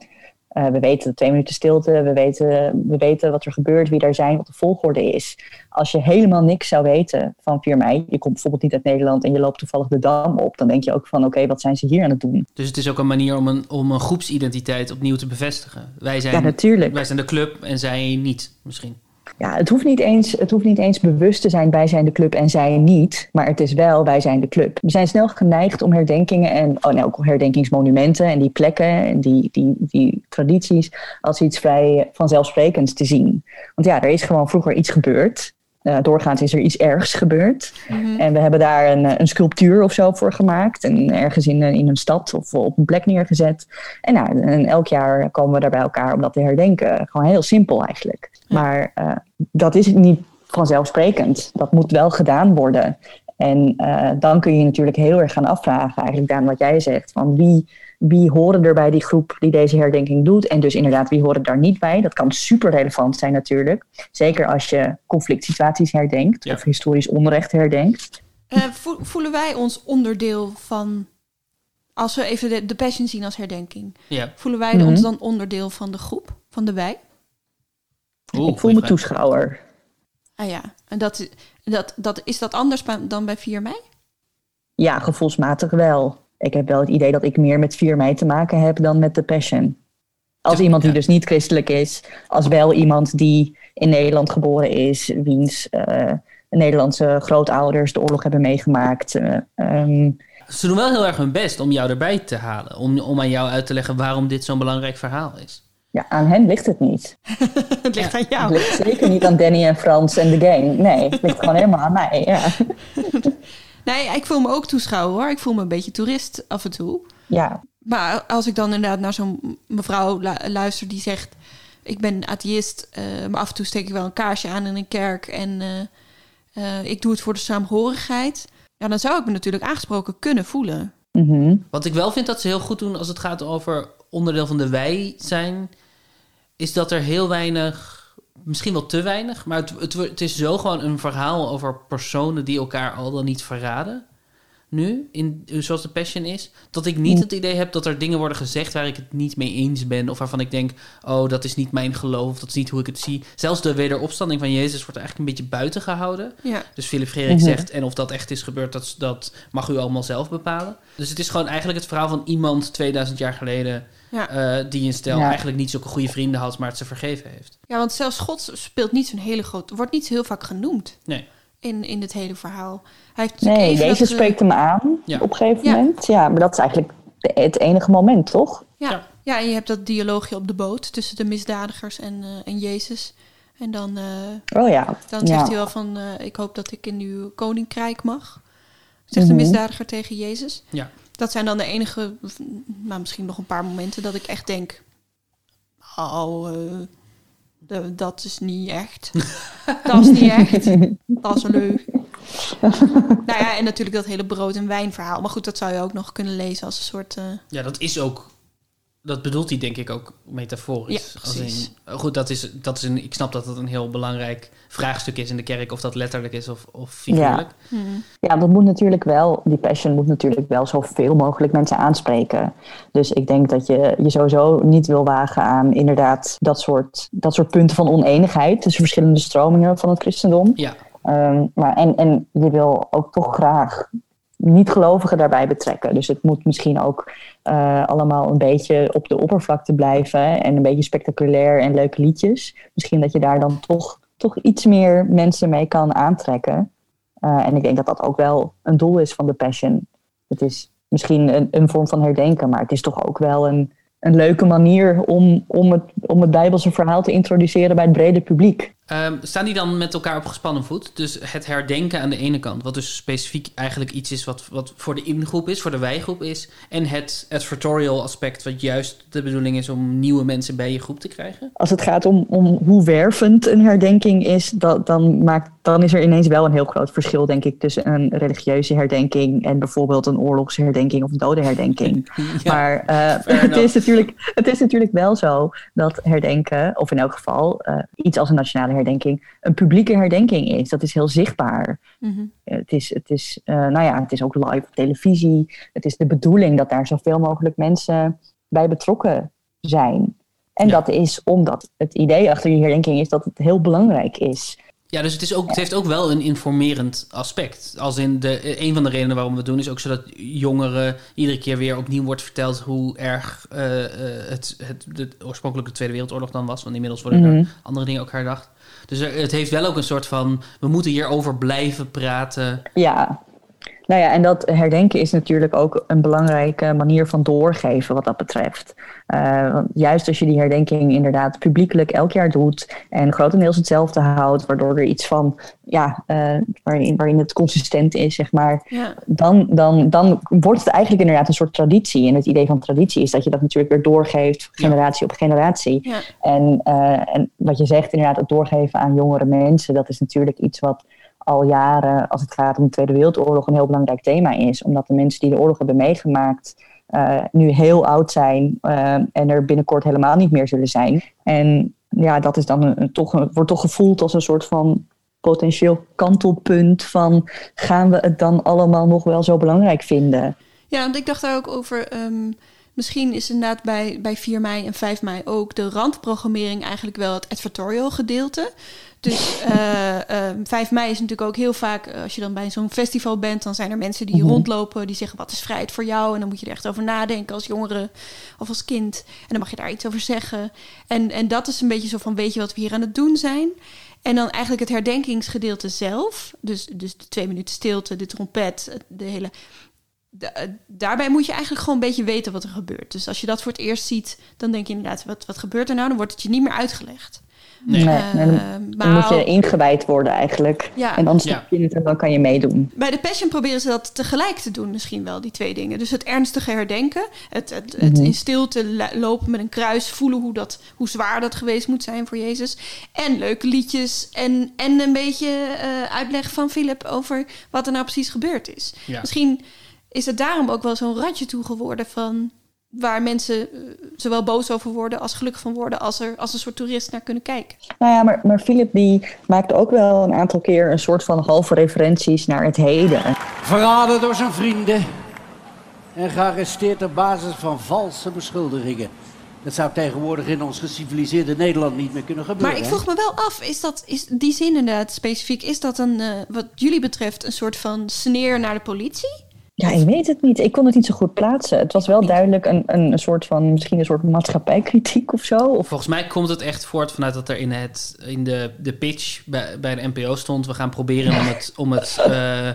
uh, we weten twee minuten stilte, we weten, we weten wat er gebeurt, wie daar zijn, wat de volgorde is. Als je helemaal niks zou weten van 4 mei, je komt bijvoorbeeld niet uit Nederland en je loopt toevallig de dam op, dan denk je ook van oké, okay, wat zijn ze hier aan het doen? Dus het is ook een manier om een, om een groepsidentiteit opnieuw te bevestigen. Wij zijn, ja, natuurlijk. Wij zijn de club en zij niet misschien ja, het hoeft, niet eens, het hoeft niet eens bewust te zijn wij zijn de club en zij niet. Maar het is wel wij zijn de club. We zijn snel geneigd om herdenkingen en oh, nee, ook herdenkingsmonumenten en die plekken en die, die, die tradities als iets vrij vanzelfsprekends te zien. Want ja, er is gewoon vroeger iets gebeurd. Uh, doorgaans is er iets ergs gebeurd. Mm-hmm. En we hebben daar een, een sculptuur of zo voor gemaakt. En ergens in, in een stad of op een plek neergezet. En, nou, en elk jaar komen we daar bij elkaar om dat te herdenken. Gewoon heel simpel eigenlijk. Maar uh, dat is niet vanzelfsprekend. Dat moet wel gedaan worden. En uh, dan kun je natuurlijk heel erg gaan afvragen, eigenlijk Daan, wat jij zegt. Van wie, wie horen er bij die groep die deze herdenking doet? En dus inderdaad, wie horen daar niet bij? Dat kan super relevant zijn natuurlijk. Zeker als je conflict situaties herdenkt ja. of historisch onrecht herdenkt. Uh, voelen wij ons onderdeel van, als we even de, de passion zien als herdenking, ja. voelen wij mm -hmm. ons dan onderdeel van de groep, van de wij? Oeh, ik voel me toeschouwer. Ah ja, en dat, dat, dat, is dat anders dan bij 4 mei? Ja, gevoelsmatig wel. Ik heb wel het idee dat ik meer met 4 mei te maken heb dan met de Passion. Als ja, iemand die ja. dus niet christelijk is, als wel iemand die in Nederland geboren is, wiens uh, Nederlandse grootouders de oorlog hebben meegemaakt. Uh, um, Ze doen wel heel erg hun best om jou erbij te halen. Om, om aan jou uit te leggen waarom dit zo'n belangrijk verhaal is. Ja, aan hen ligt het niet. het ligt aan jou. Het ligt zeker niet aan Danny en Frans en de gang. Nee, het ligt gewoon helemaal aan mij. Ja. Nee, ik voel me ook toeschouwer hoor. Ik voel me een beetje toerist af en toe. Ja. Maar als ik dan inderdaad naar zo'n mevrouw lu- luister die zegt... ik ben atheïst, eh, maar af en toe steek ik wel een kaarsje aan in een kerk... en eh, eh, ik doe het voor de saamhorigheid. Ja, dan zou ik me natuurlijk aangesproken kunnen voelen. Mhm. Wat ik wel vind dat ze heel goed doen als het gaat over onderdeel van de wij zijn, is dat er heel weinig, misschien wel te weinig, maar het, het, het is zo gewoon een verhaal over personen die elkaar al dan niet verraden. Nu, in, zoals de Passion is, dat ik niet het idee heb dat er dingen worden gezegd waar ik het niet mee eens ben. Of waarvan ik denk, oh, dat is niet mijn geloof, dat is niet hoe ik het zie. Zelfs de wederopstanding van Jezus wordt eigenlijk een beetje buiten gehouden. Ja. Dus Philip Frederik Mhm. zegt, en of dat echt is gebeurd, dat, dat mag u allemaal zelf bepalen. Dus het is gewoon eigenlijk het verhaal van iemand 2000 jaar geleden... Ja. eh, die een stel Ja. eigenlijk niet zulke goede vrienden had, maar het ze vergeven heeft. Ja, want zelfs God speelt niet zo'n hele groot... wordt niet zo heel vaak genoemd Nee. in, in het hele verhaal. Hij heeft Nee, even Jezus dat, spreekt hem aan Ja. op een gegeven Ja. moment. Ja, maar dat is eigenlijk de- het enige moment, toch? Ja. ja, en je hebt dat dialoogje op de boot tussen de misdadigers en, eh, en Jezus. En dan, eh, Oh ja. dan Ja. zegt hij wel van, eh, ik hoop dat ik in uw koninkrijk mag. Zegt de Mhm. misdadiger tegen Jezus. Ja. Dat zijn dan de enige, maar misschien nog een paar momenten dat ik echt denk... Oh, eh, de- dat is niet echt. dat is niet echt. Dat is een leuk. nou ja, en natuurlijk dat hele brood- en wijnverhaal. Maar goed, dat zou je ook nog kunnen lezen als een soort... eh, Ja, dat is ook. Dat bedoelt hij denk ik ook metaforisch. Ja, precies. in- goed, dat is, dat is een, ik snap dat dat een heel belangrijk vraagstuk is in de kerk. Of dat letterlijk is of, of figuurlijk. Ja, dat moet natuurlijk wel, die passion moet natuurlijk wel zoveel mogelijk mensen aanspreken. Dus ik denk dat je je sowieso niet wil wagen aan inderdaad dat soort, dat soort punten van oneenigheid tussen verschillende stromingen van het christendom. Ja. Ehm, maar en, en je wil ook toch graag niet-gelovigen daarbij betrekken. Dus het moet misschien ook eh, allemaal een beetje op de oppervlakte blijven en een beetje spectaculair en leuke liedjes. Misschien dat je daar dan toch, toch iets meer mensen mee kan aantrekken. Uh, en ik denk dat dat ook wel een doel is van de Passion. Het is misschien een, een vorm van herdenken, maar het is toch ook wel een, een leuke manier om, om, het, om het Bijbelse verhaal te introduceren bij het brede publiek. Ehm, staan die dan met elkaar op gespannen voet? Dus het herdenken aan de ene kant, wat dus specifiek eigenlijk iets is wat, wat voor de ingroep is, voor de wijgroep is. En het advertorial aspect, wat juist de bedoeling is om nieuwe mensen bij je groep te krijgen. Als het gaat om, om hoe wervend een herdenking is, dat, dan, maakt, dan is er ineens wel een heel groot verschil, denk ik, tussen een religieuze herdenking en bijvoorbeeld een oorlogsherdenking of een dodenherdenking. maar uh, het, is natuurlijk, het is natuurlijk wel zo dat herdenken, of in elk geval uh, iets als een nationale herdenking, een publieke herdenking is. Dat is heel zichtbaar. Mhm. Het is, het is, uh, nou ja, het is ook live op televisie. Het is de bedoeling dat daar zoveel mogelijk mensen bij betrokken zijn. En ja. dat is omdat het idee achter die herdenking is dat het heel belangrijk is. Ja, dus het, is ook, het heeft ook wel een informerend aspect. Als in de, een van de redenen waarom we het doen, is ook zodat jongeren iedere keer weer opnieuw wordt verteld hoe erg uh, het, het, de oorspronkelijke Tweede Wereldoorlog dan was. Want inmiddels worden Mhm. er andere dingen ook herdacht. Dus het heeft wel ook een soort van, we moeten hierover blijven praten. Ja, nou ja, en dat herdenken is natuurlijk ook een belangrijke manier van doorgeven wat dat betreft. Uh, want juist als je die herdenking inderdaad publiekelijk elk jaar doet en grotendeels hetzelfde houdt, waardoor er iets van, ja, uh, waarin, waarin het consistent is, zeg maar, Ja. dan, dan, dan wordt het eigenlijk inderdaad een soort traditie. En het idee van traditie is dat je dat natuurlijk weer doorgeeft, generatie op generatie. Ja. En, uh, en wat je zegt, inderdaad, het doorgeven aan jongere mensen, dat is natuurlijk iets wat al jaren, als het gaat om de Tweede Wereldoorlog, een heel belangrijk thema is. Omdat de mensen die de oorlog hebben meegemaakt, uh, nu heel oud zijn uh, en er binnenkort helemaal niet meer zullen zijn. En ja, dat is dan een, toch, wordt toch gevoeld als een soort van potentieel kantelpunt van gaan we het dan allemaal nog wel zo belangrijk vinden? Ja, want ik dacht daar ook over. Um, misschien is inderdaad bij, bij 4 mei en 5 mei ook de randprogrammering eigenlijk wel het advertorial gedeelte. Dus uh, uh, 5 mei is natuurlijk ook heel vaak, uh, als je dan bij zo'n festival bent, dan zijn er mensen die Mhm. rondlopen, die zeggen wat is vrijheid voor jou? En dan moet je er echt over nadenken als jongere of als kind. En dan mag je daar iets over zeggen. En, en dat is een beetje zo van, weet je wat we hier aan het doen zijn? En dan eigenlijk het herdenkingsgedeelte zelf, dus, dus de twee minuten stilte, de trompet, de hele... eh, daarbij moet je eigenlijk gewoon een beetje weten wat er gebeurt. Dus als je dat voor het eerst ziet, dan denk je inderdaad, wat, wat gebeurt er nou? Dan wordt het je niet meer uitgelegd. Nee, Eh, nee, dan, dan moet je ingewijd worden eigenlijk. Ja. En dan snap je het en dan kan je meedoen. bij de Passion proberen ze dat tegelijk te doen, misschien wel, die twee dingen. Dus het ernstige herdenken, het, het, het Mhm. in stilte lopen met een kruis, voelen hoe, dat, hoe zwaar dat geweest moet zijn voor Jezus. En leuke liedjes en, en een beetje eh, uitleg van Philip over wat er nou precies gebeurd is. Ja. Misschien is het daarom ook wel zo'n randje toe geworden van waar mensen eh, zowel boos over worden als gelukkig van worden als er als een soort toerist naar kunnen kijken. Nou ja, maar, maar Philip die maakte ook wel een aantal keer een soort van halve referenties naar het heden. Verraden door zijn vrienden en gearresteerd op basis van valse beschuldigingen. Dat zou tegenwoordig in ons geciviliseerde Nederland niet meer kunnen gebeuren. Maar ik vroeg me wel af, is dat is die zin inderdaad specifiek, is dat een, eh, wat jullie betreft, een soort van sneer naar de politie? Ja, ik weet het niet. Ik kon het niet zo goed plaatsen. Het was wel duidelijk een, een, een soort van, misschien een soort maatschappijkritiek of zo. Of, Volgens mij komt het echt voort vanuit dat er in, het, in de, de pitch bij, bij de NPO stond... we gaan proberen om het, om het, eh, eh,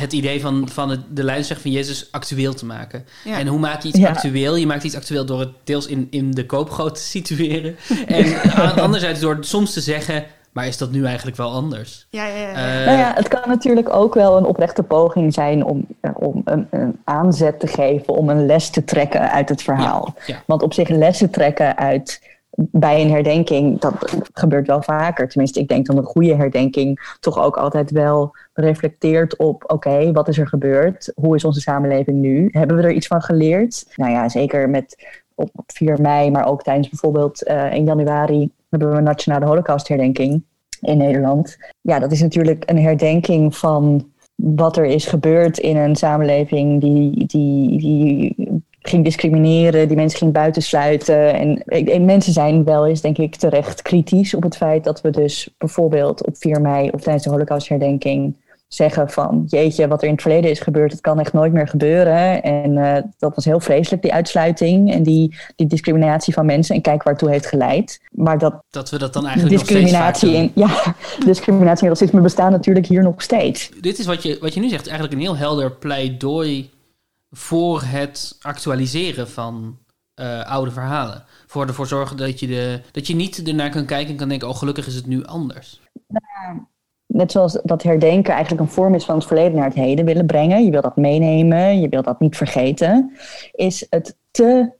het idee van, van het, de lijnzeg van Jezus actueel te maken. Ja. En hoe maak je iets Ja. actueel? Je maakt iets actueel door het deels in, in de koopgoot te situeren. En aan- anderzijds door soms te zeggen... maar is dat nu eigenlijk wel anders? Ja, ja, ja. Eh, nou ja, het kan natuurlijk ook wel een oprechte poging zijn om, eh, om een, een aanzet te geven om een les te trekken uit het verhaal. ja. Want op zich lessen trekken uit bij een herdenking, dat gebeurt wel vaker. Tenminste, ik denk dat een goede herdenking toch ook altijd wel reflecteert op: oké, wat is er gebeurd? Hoe is onze samenleving nu? Hebben we er iets van geleerd? Nou ja, zeker met op op 4 mei, maar ook tijdens bijvoorbeeld eh 1 januari hebben we een nationale holocaustherdenking in Nederland. Ja, dat is natuurlijk een herdenking van wat er is gebeurd in een samenleving die, die, die ging discrimineren, die mensen ging buitensluiten. En en mensen zijn wel eens, denk ik, terecht kritisch op het feit dat we dus bijvoorbeeld op 4 mei of tijdens de holocaustherdenking zeggen van jeetje, wat er in het verleden is gebeurd, het kan echt nooit meer gebeuren. En eh, dat was heel vreselijk, die uitsluiting en die, die discriminatie van mensen. En kijk waartoe heeft geleid. Maar dat dat we dat dan eigenlijk nog steeds vaak discriminatie in, ja, discriminatie en racisme bestaan natuurlijk hier nog steeds. Dit is wat je, wat je nu zegt, eigenlijk een heel helder pleidooi voor het actualiseren van eh, oude verhalen. Voor ervoor zorgen dat je, de, dat je niet ernaar kan kijken en kan denken, oh gelukkig is het nu anders. Net zoals dat herdenken eigenlijk een vorm is van het verleden naar het heden willen brengen. Je wil dat meenemen, je wil dat niet vergeten. Is het te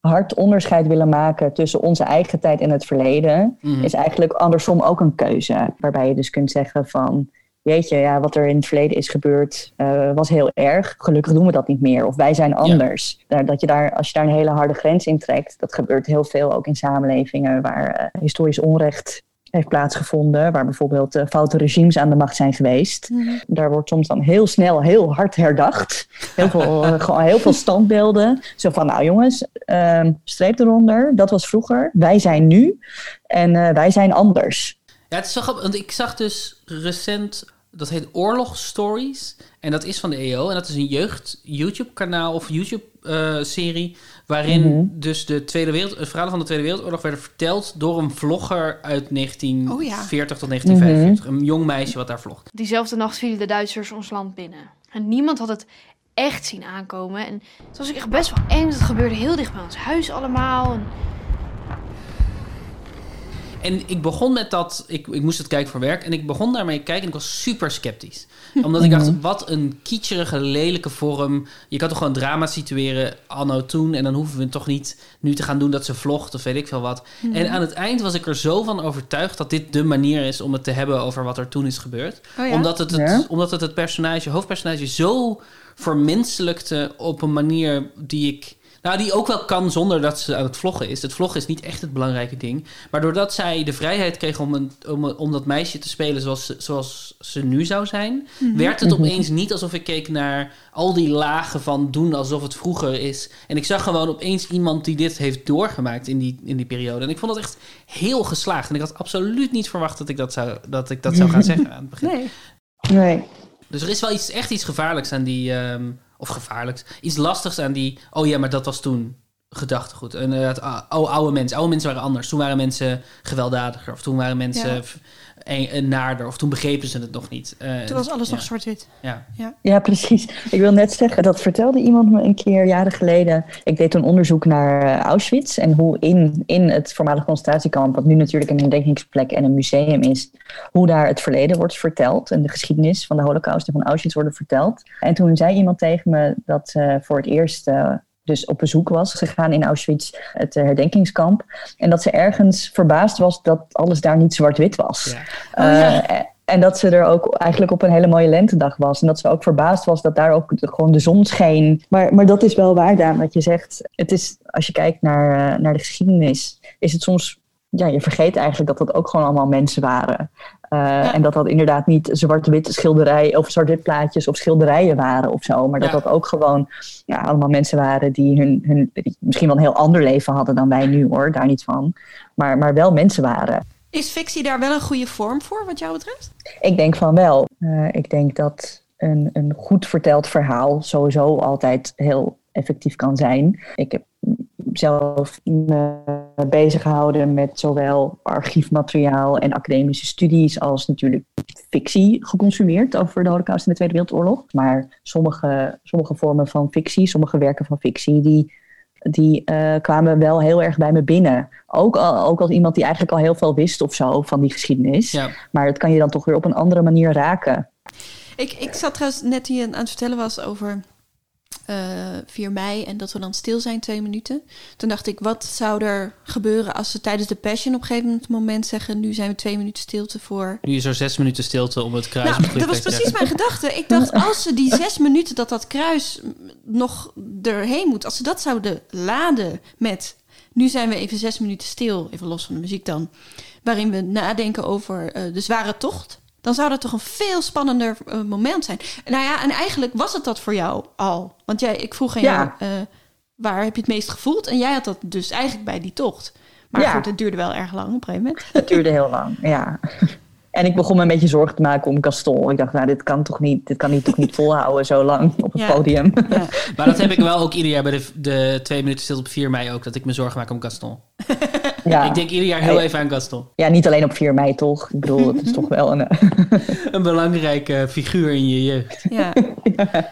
hard onderscheid willen maken tussen onze eigen tijd en het verleden. Mhm. Is eigenlijk andersom ook een keuze. Waarbij je dus kunt zeggen van... Jeetje, ja, wat er in het verleden is gebeurd eh, was heel erg. Gelukkig doen we dat niet meer. Of wij zijn anders. Dat je daar, als je daar een hele harde grens in trekt... dat gebeurt heel veel ook in samenlevingen... waar eh, historisch onrecht heeft plaatsgevonden. Waar bijvoorbeeld eh, foute regimes aan de macht zijn geweest. Daar wordt soms dan heel snel, heel hard herdacht. Heel veel, eh, gewoon heel veel standbeelden. Zo van, nou jongens, ehm, streep eronder. Dat was vroeger. Wij zijn nu. En eh, wij zijn anders. Ja, het is zo grappig, want ik zag dus recent, dat heet Oorlog Stories. En dat is van de EO. En dat is een jeugd YouTube-kanaal of YouTube-serie. Waarin Mhm. dus de Tweede Wereld, het verhalen van de Tweede Wereldoorlog werden verteld door een vlogger uit 1940 tot 1945. Een jong meisje wat daar vlogt. Diezelfde nacht vielen de Duitsers ons land binnen. En niemand had het echt zien aankomen. En het was ook echt best wel eng. Het gebeurde heel dicht bij ons huis allemaal. En En ik begon met dat, ik, ik moest het kijken voor werk. En ik begon daarmee kijken en ik was super sceptisch. Omdat ik dacht, wat een kietcherige, lelijke vorm. Je kan toch gewoon drama situeren anno toen. En dan hoeven we het toch niet nu te gaan doen dat ze vlogt of weet ik veel wat. En aan het eind was ik er zo van overtuigd dat dit de manier is om het te hebben over wat er toen is gebeurd. Oh ja? Omdat het het, Ja? omdat het, het personage, hoofdpersonage zo vermenselijkte op een manier die ik... Nou, die ook wel kan zonder dat ze aan het vloggen is. Het vloggen is niet echt het belangrijke ding. Maar doordat zij de vrijheid kreeg om, een, om, om dat meisje te spelen zoals, ze- zoals ze nu zou zijn... Mhm. werd het Mhm. opeens niet alsof ik keek naar al die lagen van doen alsof het vroeger is. En ik zag gewoon opeens iemand die dit heeft doorgemaakt in die, in die periode. En ik vond dat echt heel geslaagd. En ik had absoluut niet verwacht dat ik dat zou, dat ik dat zou gaan zeggen aan het begin. Nee. Nee. Dus er is wel iets, echt iets gevaarlijks aan die... ehm, of gevaarlijks. Iets lastigs aan die... Oh ja, maar dat was toen gedachtegoed. Inderdaad, ah, oh, oude mensen. Oude mensen waren anders. Toen waren mensen gewelddadiger. Of toen waren mensen Ja. Een naarder. Of toen begrepen ze het nog niet. Eh, Toen was alles ja. nog zwart-wit. Ja. Ja. Ja, precies. Ik wil net zeggen, dat vertelde iemand me een keer jaren geleden. Ik deed een onderzoek naar eh, Auschwitz en hoe in, in het voormalig concentratiekamp, wat nu natuurlijk een herdenkingsplek en een museum is, hoe daar het verleden wordt verteld en de geschiedenis van de holocaust en van Auschwitz worden verteld. En toen zei iemand tegen me dat ze voor het eerst eh, dus op bezoek was gegaan in Auschwitz, het eh, herdenkingskamp. En dat ze ergens verbaasd was dat alles daar niet zwart-wit was. ja. Eh, en dat ze er ook eigenlijk op een hele mooie lentedag was. En dat ze ook verbaasd was dat daar ook de- gewoon de zon scheen. Maar, maar dat is wel waar, Daan, wat je zegt. Het is, als je kijkt naar, eh, naar de geschiedenis, is het soms... Ja, je vergeet eigenlijk dat dat ook gewoon allemaal mensen waren. Eh, En dat dat inderdaad niet zwart-wit schilderij of zwart-wit plaatjes of schilderijen waren of zo. Maar dat Ja. dat ook gewoon ja, allemaal mensen waren die hun, hun die misschien wel een heel ander leven hadden dan wij nu hoor, daar niet van. Maar, maar wel mensen waren. Is fictie daar wel een goede vorm voor, wat jou betreft? Ik denk van wel. Eh, ik denk dat een, een goed verteld verhaal sowieso altijd heel effectief kan zijn. Ik heb zelf me bezig gehouden met zowel archiefmateriaal en academische studies als natuurlijk fictie geconsumeerd over de Holocaust en de Tweede Wereldoorlog. Maar sommige, sommige vormen van fictie, sommige werken van fictie, die, die eh, kwamen wel heel erg bij me binnen. Ook, al, ook als iemand die eigenlijk al heel veel wist of zo van die geschiedenis. Ja. Maar het kan je dan toch weer op een andere manier raken. Ik, ik zat trouwens net hier aan het vertellen was over eh 4 mei en dat we dan stil zijn twee minuten. Toen dacht ik, wat zou er gebeuren als ze tijdens de Passion op een gegeven moment zeggen... nu zijn we twee minuten stilte voor... Nu is er zes minuten stilte om het kruis. Nou, dat was precies mijn gedachte. Ik dacht, als ze die zes minuten dat dat kruis nog erheen moet... als ze dat zouden laden met... nu zijn we even zes minuten stil, even los van de muziek dan... waarin we nadenken over eh, de zware tocht... dan zou dat toch een veel spannender eh, moment zijn. Nou ja, en eigenlijk was het dat voor jou al. Want jij, ik vroeg aan Ja. jou, eh, waar heb je het meest gevoeld? En jij had dat dus eigenlijk bij die tocht. Maar Ja. goed, het duurde wel erg lang op een gegeven moment. Het duurde heel lang, ja. En ik begon me een beetje zorgen te maken om Gaston. Ik dacht, nou, dit kan toch niet, dit kan hij toch niet volhouden zo lang op het Ja. podium. Maar dat heb ik wel ook ieder jaar bij de, de twee minuten stilte op 4 mei ook. Dat ik me zorgen maak om Gaston. Ja. Ik denk ieder jaar heel even aan Gaston. Ja, niet alleen op 4 mei toch? Ik bedoel, het is toch wel een... eh, Een belangrijke figuur in je jeugd. Ja.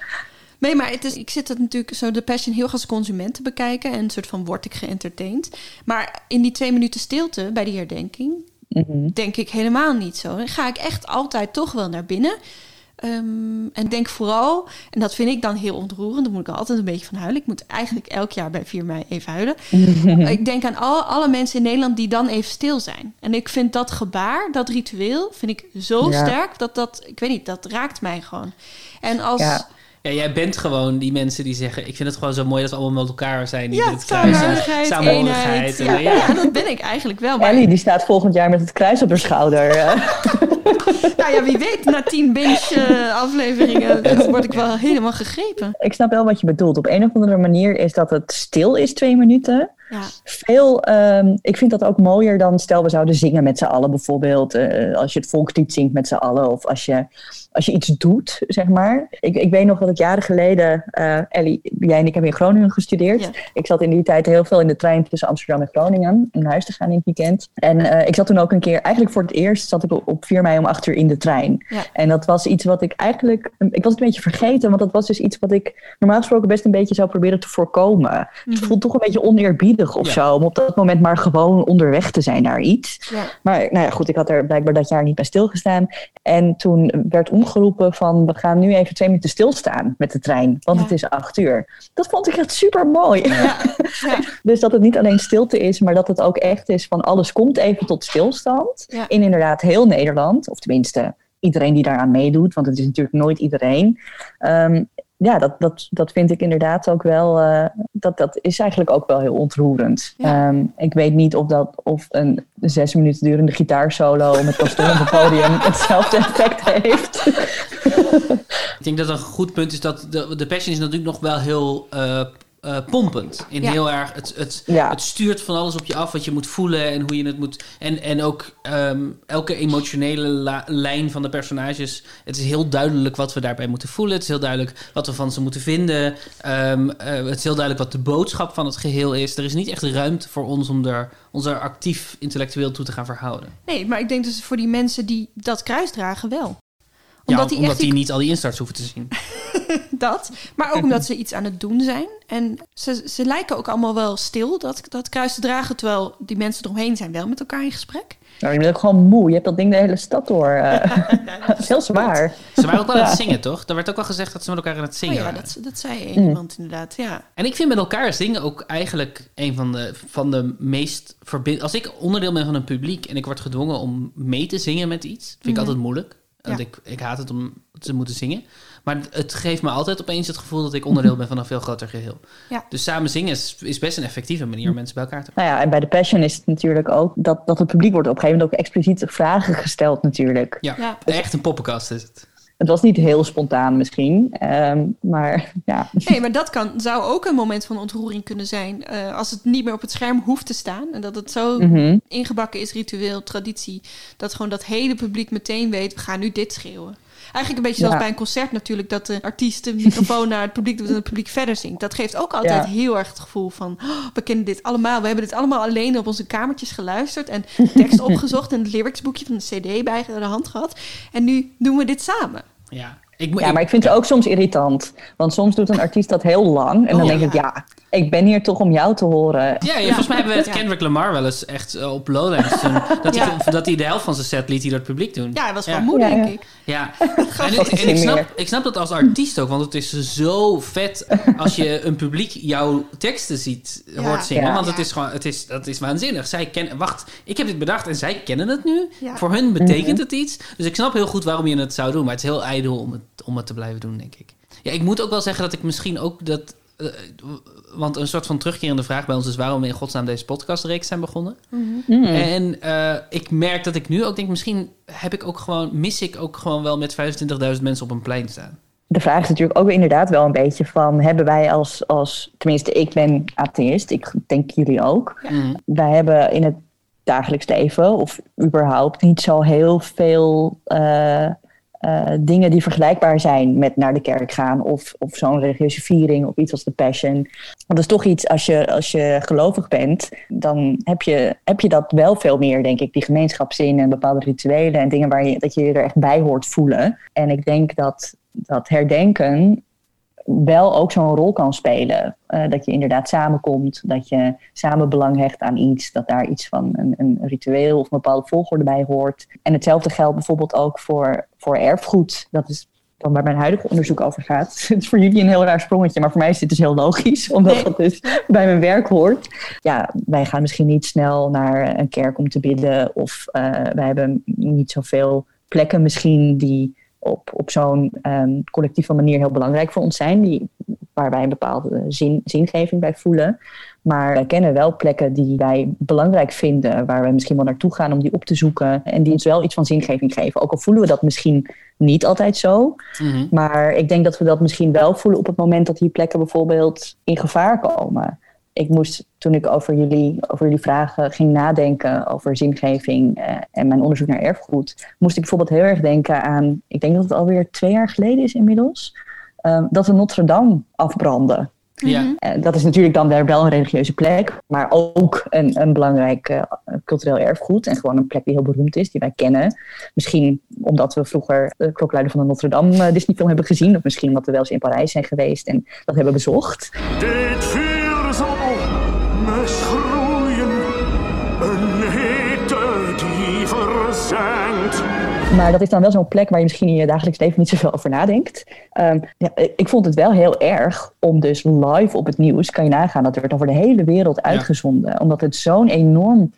Nee, maar het is, ik zit het natuurlijk zo de Passion heel als consument te bekijken. En een soort van word ik geëntertained. Maar in die twee minuten stilte bij die herdenking... Mhm. denk ik helemaal niet zo. Dan ga ik echt altijd toch wel naar binnen. Ehm, en denk vooral, en dat vind ik dan heel ontroerend... daar moet ik altijd een beetje van huilen. Ik moet eigenlijk elk jaar bij 4 mei even huilen. ik denk aan al, alle mensen in Nederland die dan even stil zijn. En ik vind dat gebaar, dat ritueel, vind ik zo Ja. sterk... dat dat, ik weet niet, dat raakt mij gewoon. En als... Ja. Ja, jij bent gewoon die mensen die zeggen... ik vind het gewoon zo mooi dat we allemaal met elkaar zijn. Die Ja, dit kruis en samenhorigheid, Ja, ja. ja, dat ben ik eigenlijk wel. Maar Ellie, die staat volgend jaar met het kruis op haar schouder. eh. nou ja, wie weet, na tien binge-afleveringen word ik wel helemaal gegrepen. Ik snap wel wat je bedoelt. Op een of andere manier is dat het stil is twee minuten. Ja. Veel, ehm, ik vind dat ook mooier dan stel we zouden zingen met z'n allen bijvoorbeeld. eh, als je het volkslied zingt met z'n allen of als je, als je iets doet, zeg maar. Ik, ik weet nog dat ik jaren geleden, eh, Ellie, jij en ik hebben in Groningen gestudeerd. Ik zat in die tijd heel veel in de trein tussen Amsterdam en Groningen om naar huis te gaan in het weekend. En eh, ik zat toen ook een keer, eigenlijk voor het eerst zat ik op, op 4 mei om 8 uur in de trein. Ja. En dat was iets wat ik eigenlijk, ik was het een beetje vergeten, want dat was dus iets wat ik normaal gesproken best een beetje zou proberen te voorkomen. Het voelt toch een beetje oneerbiedig of Ja. zo, om op dat moment maar gewoon onderweg te zijn naar iets. Ja. Maar nou ja, goed, ik had er blijkbaar dat jaar niet bij stilgestaan. En toen werd omgeroepen van, we gaan nu even twee minuten stilstaan met de trein, want het is acht uur. Dat vond ik echt super mooi. dus dat het niet alleen stilte is, maar dat het ook echt is van alles komt even tot stilstand. Ja. In inderdaad heel Nederland, of tenminste iedereen die daaraan meedoet, want het is natuurlijk nooit iedereen. Ehm, ja, dat, dat, dat vind ik inderdaad ook wel, eh, dat, dat is eigenlijk ook wel heel ontroerend. Ehm, ik weet niet of, dat, of een zes minuten durende gitaarsolo met pastoor op het podium hetzelfde effect heeft. Ik denk dat een goed punt is dat de, de Passion is natuurlijk nog wel heel eh, eh, pompend. In Ja. heel erg, het, het, Ja. het stuurt van alles op je af wat je moet voelen en hoe je het moet. En, en ook ehm, elke emotionele la- lijn van de personages. Het is heel duidelijk wat we daarbij moeten voelen. Het is heel duidelijk wat we van ze moeten vinden. Ehm, eh, het is heel duidelijk wat de boodschap van het geheel is. Er is niet echt ruimte voor ons om er, ons er actief intellectueel toe te gaan verhouden. Nee, maar ik denk dus voor die mensen die dat kruis dragen wel. Ja, Omdat die omdat echt die- niet al die instarts hoeven te zien. dat. Maar ook omdat ze iets aan het doen zijn. En ze, ze lijken ook allemaal wel stil dat, dat kruis te dragen. Terwijl die mensen eromheen zijn wel met elkaar in gesprek. Nou, je bent ook gewoon moe. Je hebt dat ding de hele stad door. eh. dat is heel zwaar. Ze waren ook wel aan het Ja. zingen, toch? Er werd ook wel gezegd dat ze met elkaar aan het zingen Oh ja, waren. dat, dat zei Mm. iemand inderdaad, ja. En ik vind met elkaar zingen ook eigenlijk een van de, van de meest verbind. Als ik onderdeel ben van een publiek en ik word gedwongen om mee te zingen met iets, vind ik Mhm. altijd moeilijk. Want Ja. ik, ik haat het om te moeten zingen. Maar het geeft me altijd opeens het gevoel dat ik onderdeel ben van een veel groter geheel. Ja. Dus samen zingen is, is best een effectieve manier om mensen bij elkaar te Nou ja, en bij de Passion is het natuurlijk ook dat, dat het publiek wordt op een gegeven moment ook expliciet vragen gesteld natuurlijk. Ja, Ja. echt een poppenkast is het. Het was niet heel spontaan misschien, ehm, maar ja. Nee, maar dat kan, zou ook een moment van ontroering kunnen zijn. eh, als het niet meer op het scherm hoeft te staan. En dat het zo Mhm. ingebakken is, ritueel, traditie. Dat gewoon dat hele publiek meteen weet, we gaan nu dit schreeuwen. Eigenlijk een beetje zoals Ja. bij een concert natuurlijk. Dat de artiest de microfoon naar het publiek doet en het publiek verder zingt. Dat geeft ook altijd Ja. heel erg het gevoel van... "Oh, we kennen dit allemaal. We hebben dit allemaal alleen op onze kamertjes geluisterd. En tekst opgezocht en het lyricsboekje van de cd bij de hand gehad. En nu doen we dit samen. Ja, ik, Ja, maar ik vind het ook soms irritant. Want soms doet een artiest dat heel lang. En dan Oh, denk ik, ja, ik ben hier toch om jou te horen. Ja, ja, volgens mij hebben we het. Kendrick Lamar wel eens echt eh, op Lowlands. toen- dat, hij, dat hij de helft van zijn set liet hij door het publiek doen. Ja, hij was Ja. gewoon moe, denk ik. Ja, en, Dat ik, snap, ik snap dat als artiest ook, want het is zo vet als je een publiek jouw teksten ziet, Ja. hoort zingen. Ja. Want het is gewoon, het is, dat is waanzinnig. Zij kennen, wacht, ik heb dit bedacht en zij kennen het nu. Ja. Voor hun betekent Mhm. het iets. Dus ik snap heel goed waarom je het zou doen, maar het is heel ijdel om het, om het te blijven doen, denk ik. Ja, ik moet ook wel zeggen dat ik misschien ook dat. Eh, want een soort van terugkerende vraag bij ons is waarom we in godsnaam deze podcastreeks zijn begonnen. Mm. En eh, ik merk dat ik nu ook denk, misschien heb ik ook gewoon, mis ik ook gewoon wel met 25.000 mensen op een plein staan. De vraag is natuurlijk ook inderdaad wel een beetje van... hebben wij als, als tenminste ik ben atheïst, ik denk jullie ook. Mhm. Wij hebben in het dagelijks leven of überhaupt niet zo heel veel eh, eh, dingen die vergelijkbaar zijn met naar de kerk gaan of, of zo'n religieuze viering of iets als de Passion. Want dat is toch iets, als je, als je gelovig bent, dan heb je, heb je dat wel veel meer, denk ik. Die gemeenschapszin en bepaalde rituelen en dingen waar je, dat je je er echt bij hoort voelen. En ik denk dat, dat herdenken wel ook zo'n rol kan spelen. Eh, dat je inderdaad samenkomt, dat je samen belang hecht aan iets, dat daar iets van een, een ritueel of een bepaalde volgorde bij hoort. En hetzelfde geldt bijvoorbeeld ook voor, voor erfgoed. Dat is dan waar mijn huidige onderzoek over gaat. Het is voor jullie een heel raar sprongetje, maar voor mij is dit dus heel logisch, omdat dat dus bij mijn werk hoort. Ja, wij gaan misschien niet snel naar een kerk om te bidden, of eh, wij hebben niet zoveel plekken misschien die op, op zo'n ehm, collectieve manier heel belangrijk voor ons zijn, die, waar wij een bepaalde zin, zingeving bij voelen. Maar wij kennen wel plekken die wij belangrijk vinden, waar we misschien wel naartoe gaan om die op te zoeken en die ons wel iets van zingeving geven. Ook al voelen we dat misschien niet altijd zo, Mhm. maar ik denk dat we dat misschien wel voelen op het moment dat die plekken bijvoorbeeld in gevaar komen. Ik moest toen ik over jullie, over jullie vragen ging nadenken over zingeving eh, en mijn onderzoek naar erfgoed, moest ik bijvoorbeeld heel erg denken aan, ik denk dat het alweer twee jaar geleden is inmiddels, eh, dat we Notre Dame afbrandden. Ja. Eh, dat is natuurlijk dan weer wel een religieuze plek, maar ook een, een belangrijk eh, cultureel erfgoed. En gewoon een plek die heel beroemd is, die wij kennen. Misschien omdat we vroeger de klokluider van de Notre Dame Disneyfilm hebben gezien. Of misschien omdat we wel eens in Parijs zijn geweest en dat hebben bezocht. Dit Maar dat is dan wel zo'n plek waar je misschien in je dagelijks leven niet zoveel over nadenkt. Ehm, ja, ik vond het wel heel erg om dus live op het nieuws, kan je nagaan, dat werd over de hele wereld uitgezonden. Omdat het zo'n enorm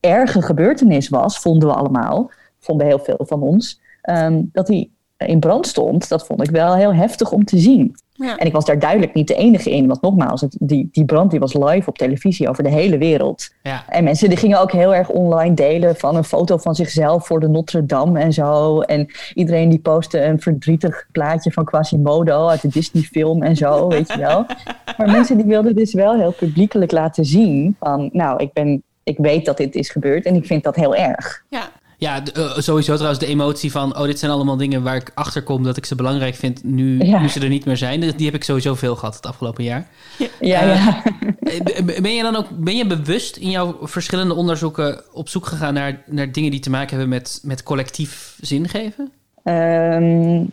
erge gebeurtenis was, vonden we allemaal, vonden heel veel van ons. ehm, dat die in brand stond, dat vond ik wel heel heftig om te zien. Ja. En ik was daar duidelijk niet de enige in. Want nogmaals, het, die, die brand die was live op televisie over de hele wereld. Ja. En mensen die gingen ook heel erg online delen van een foto van zichzelf voor de Notre Dame en zo. En iedereen die postte een verdrietig plaatje van Quasimodo uit de Disney film en zo, weet je wel. Maar mensen die wilden dus wel heel publiekelijk laten zien van, nou, ik ben... Ik weet dat dit is gebeurd en ik vind dat heel erg. Ja, Ja, eh, sowieso trouwens de emotie van... oh, dit zijn allemaal dingen waar ik achter kom... dat ik ze belangrijk vind nu, Ja. nu ze er niet meer zijn. Die heb ik sowieso veel gehad het afgelopen jaar. Ja, Eh, ja. eh, Ben je dan ook ben je bewust in jouw verschillende onderzoeken... op zoek gegaan naar, naar dingen die te maken hebben met, met collectief zingeven? Ehm,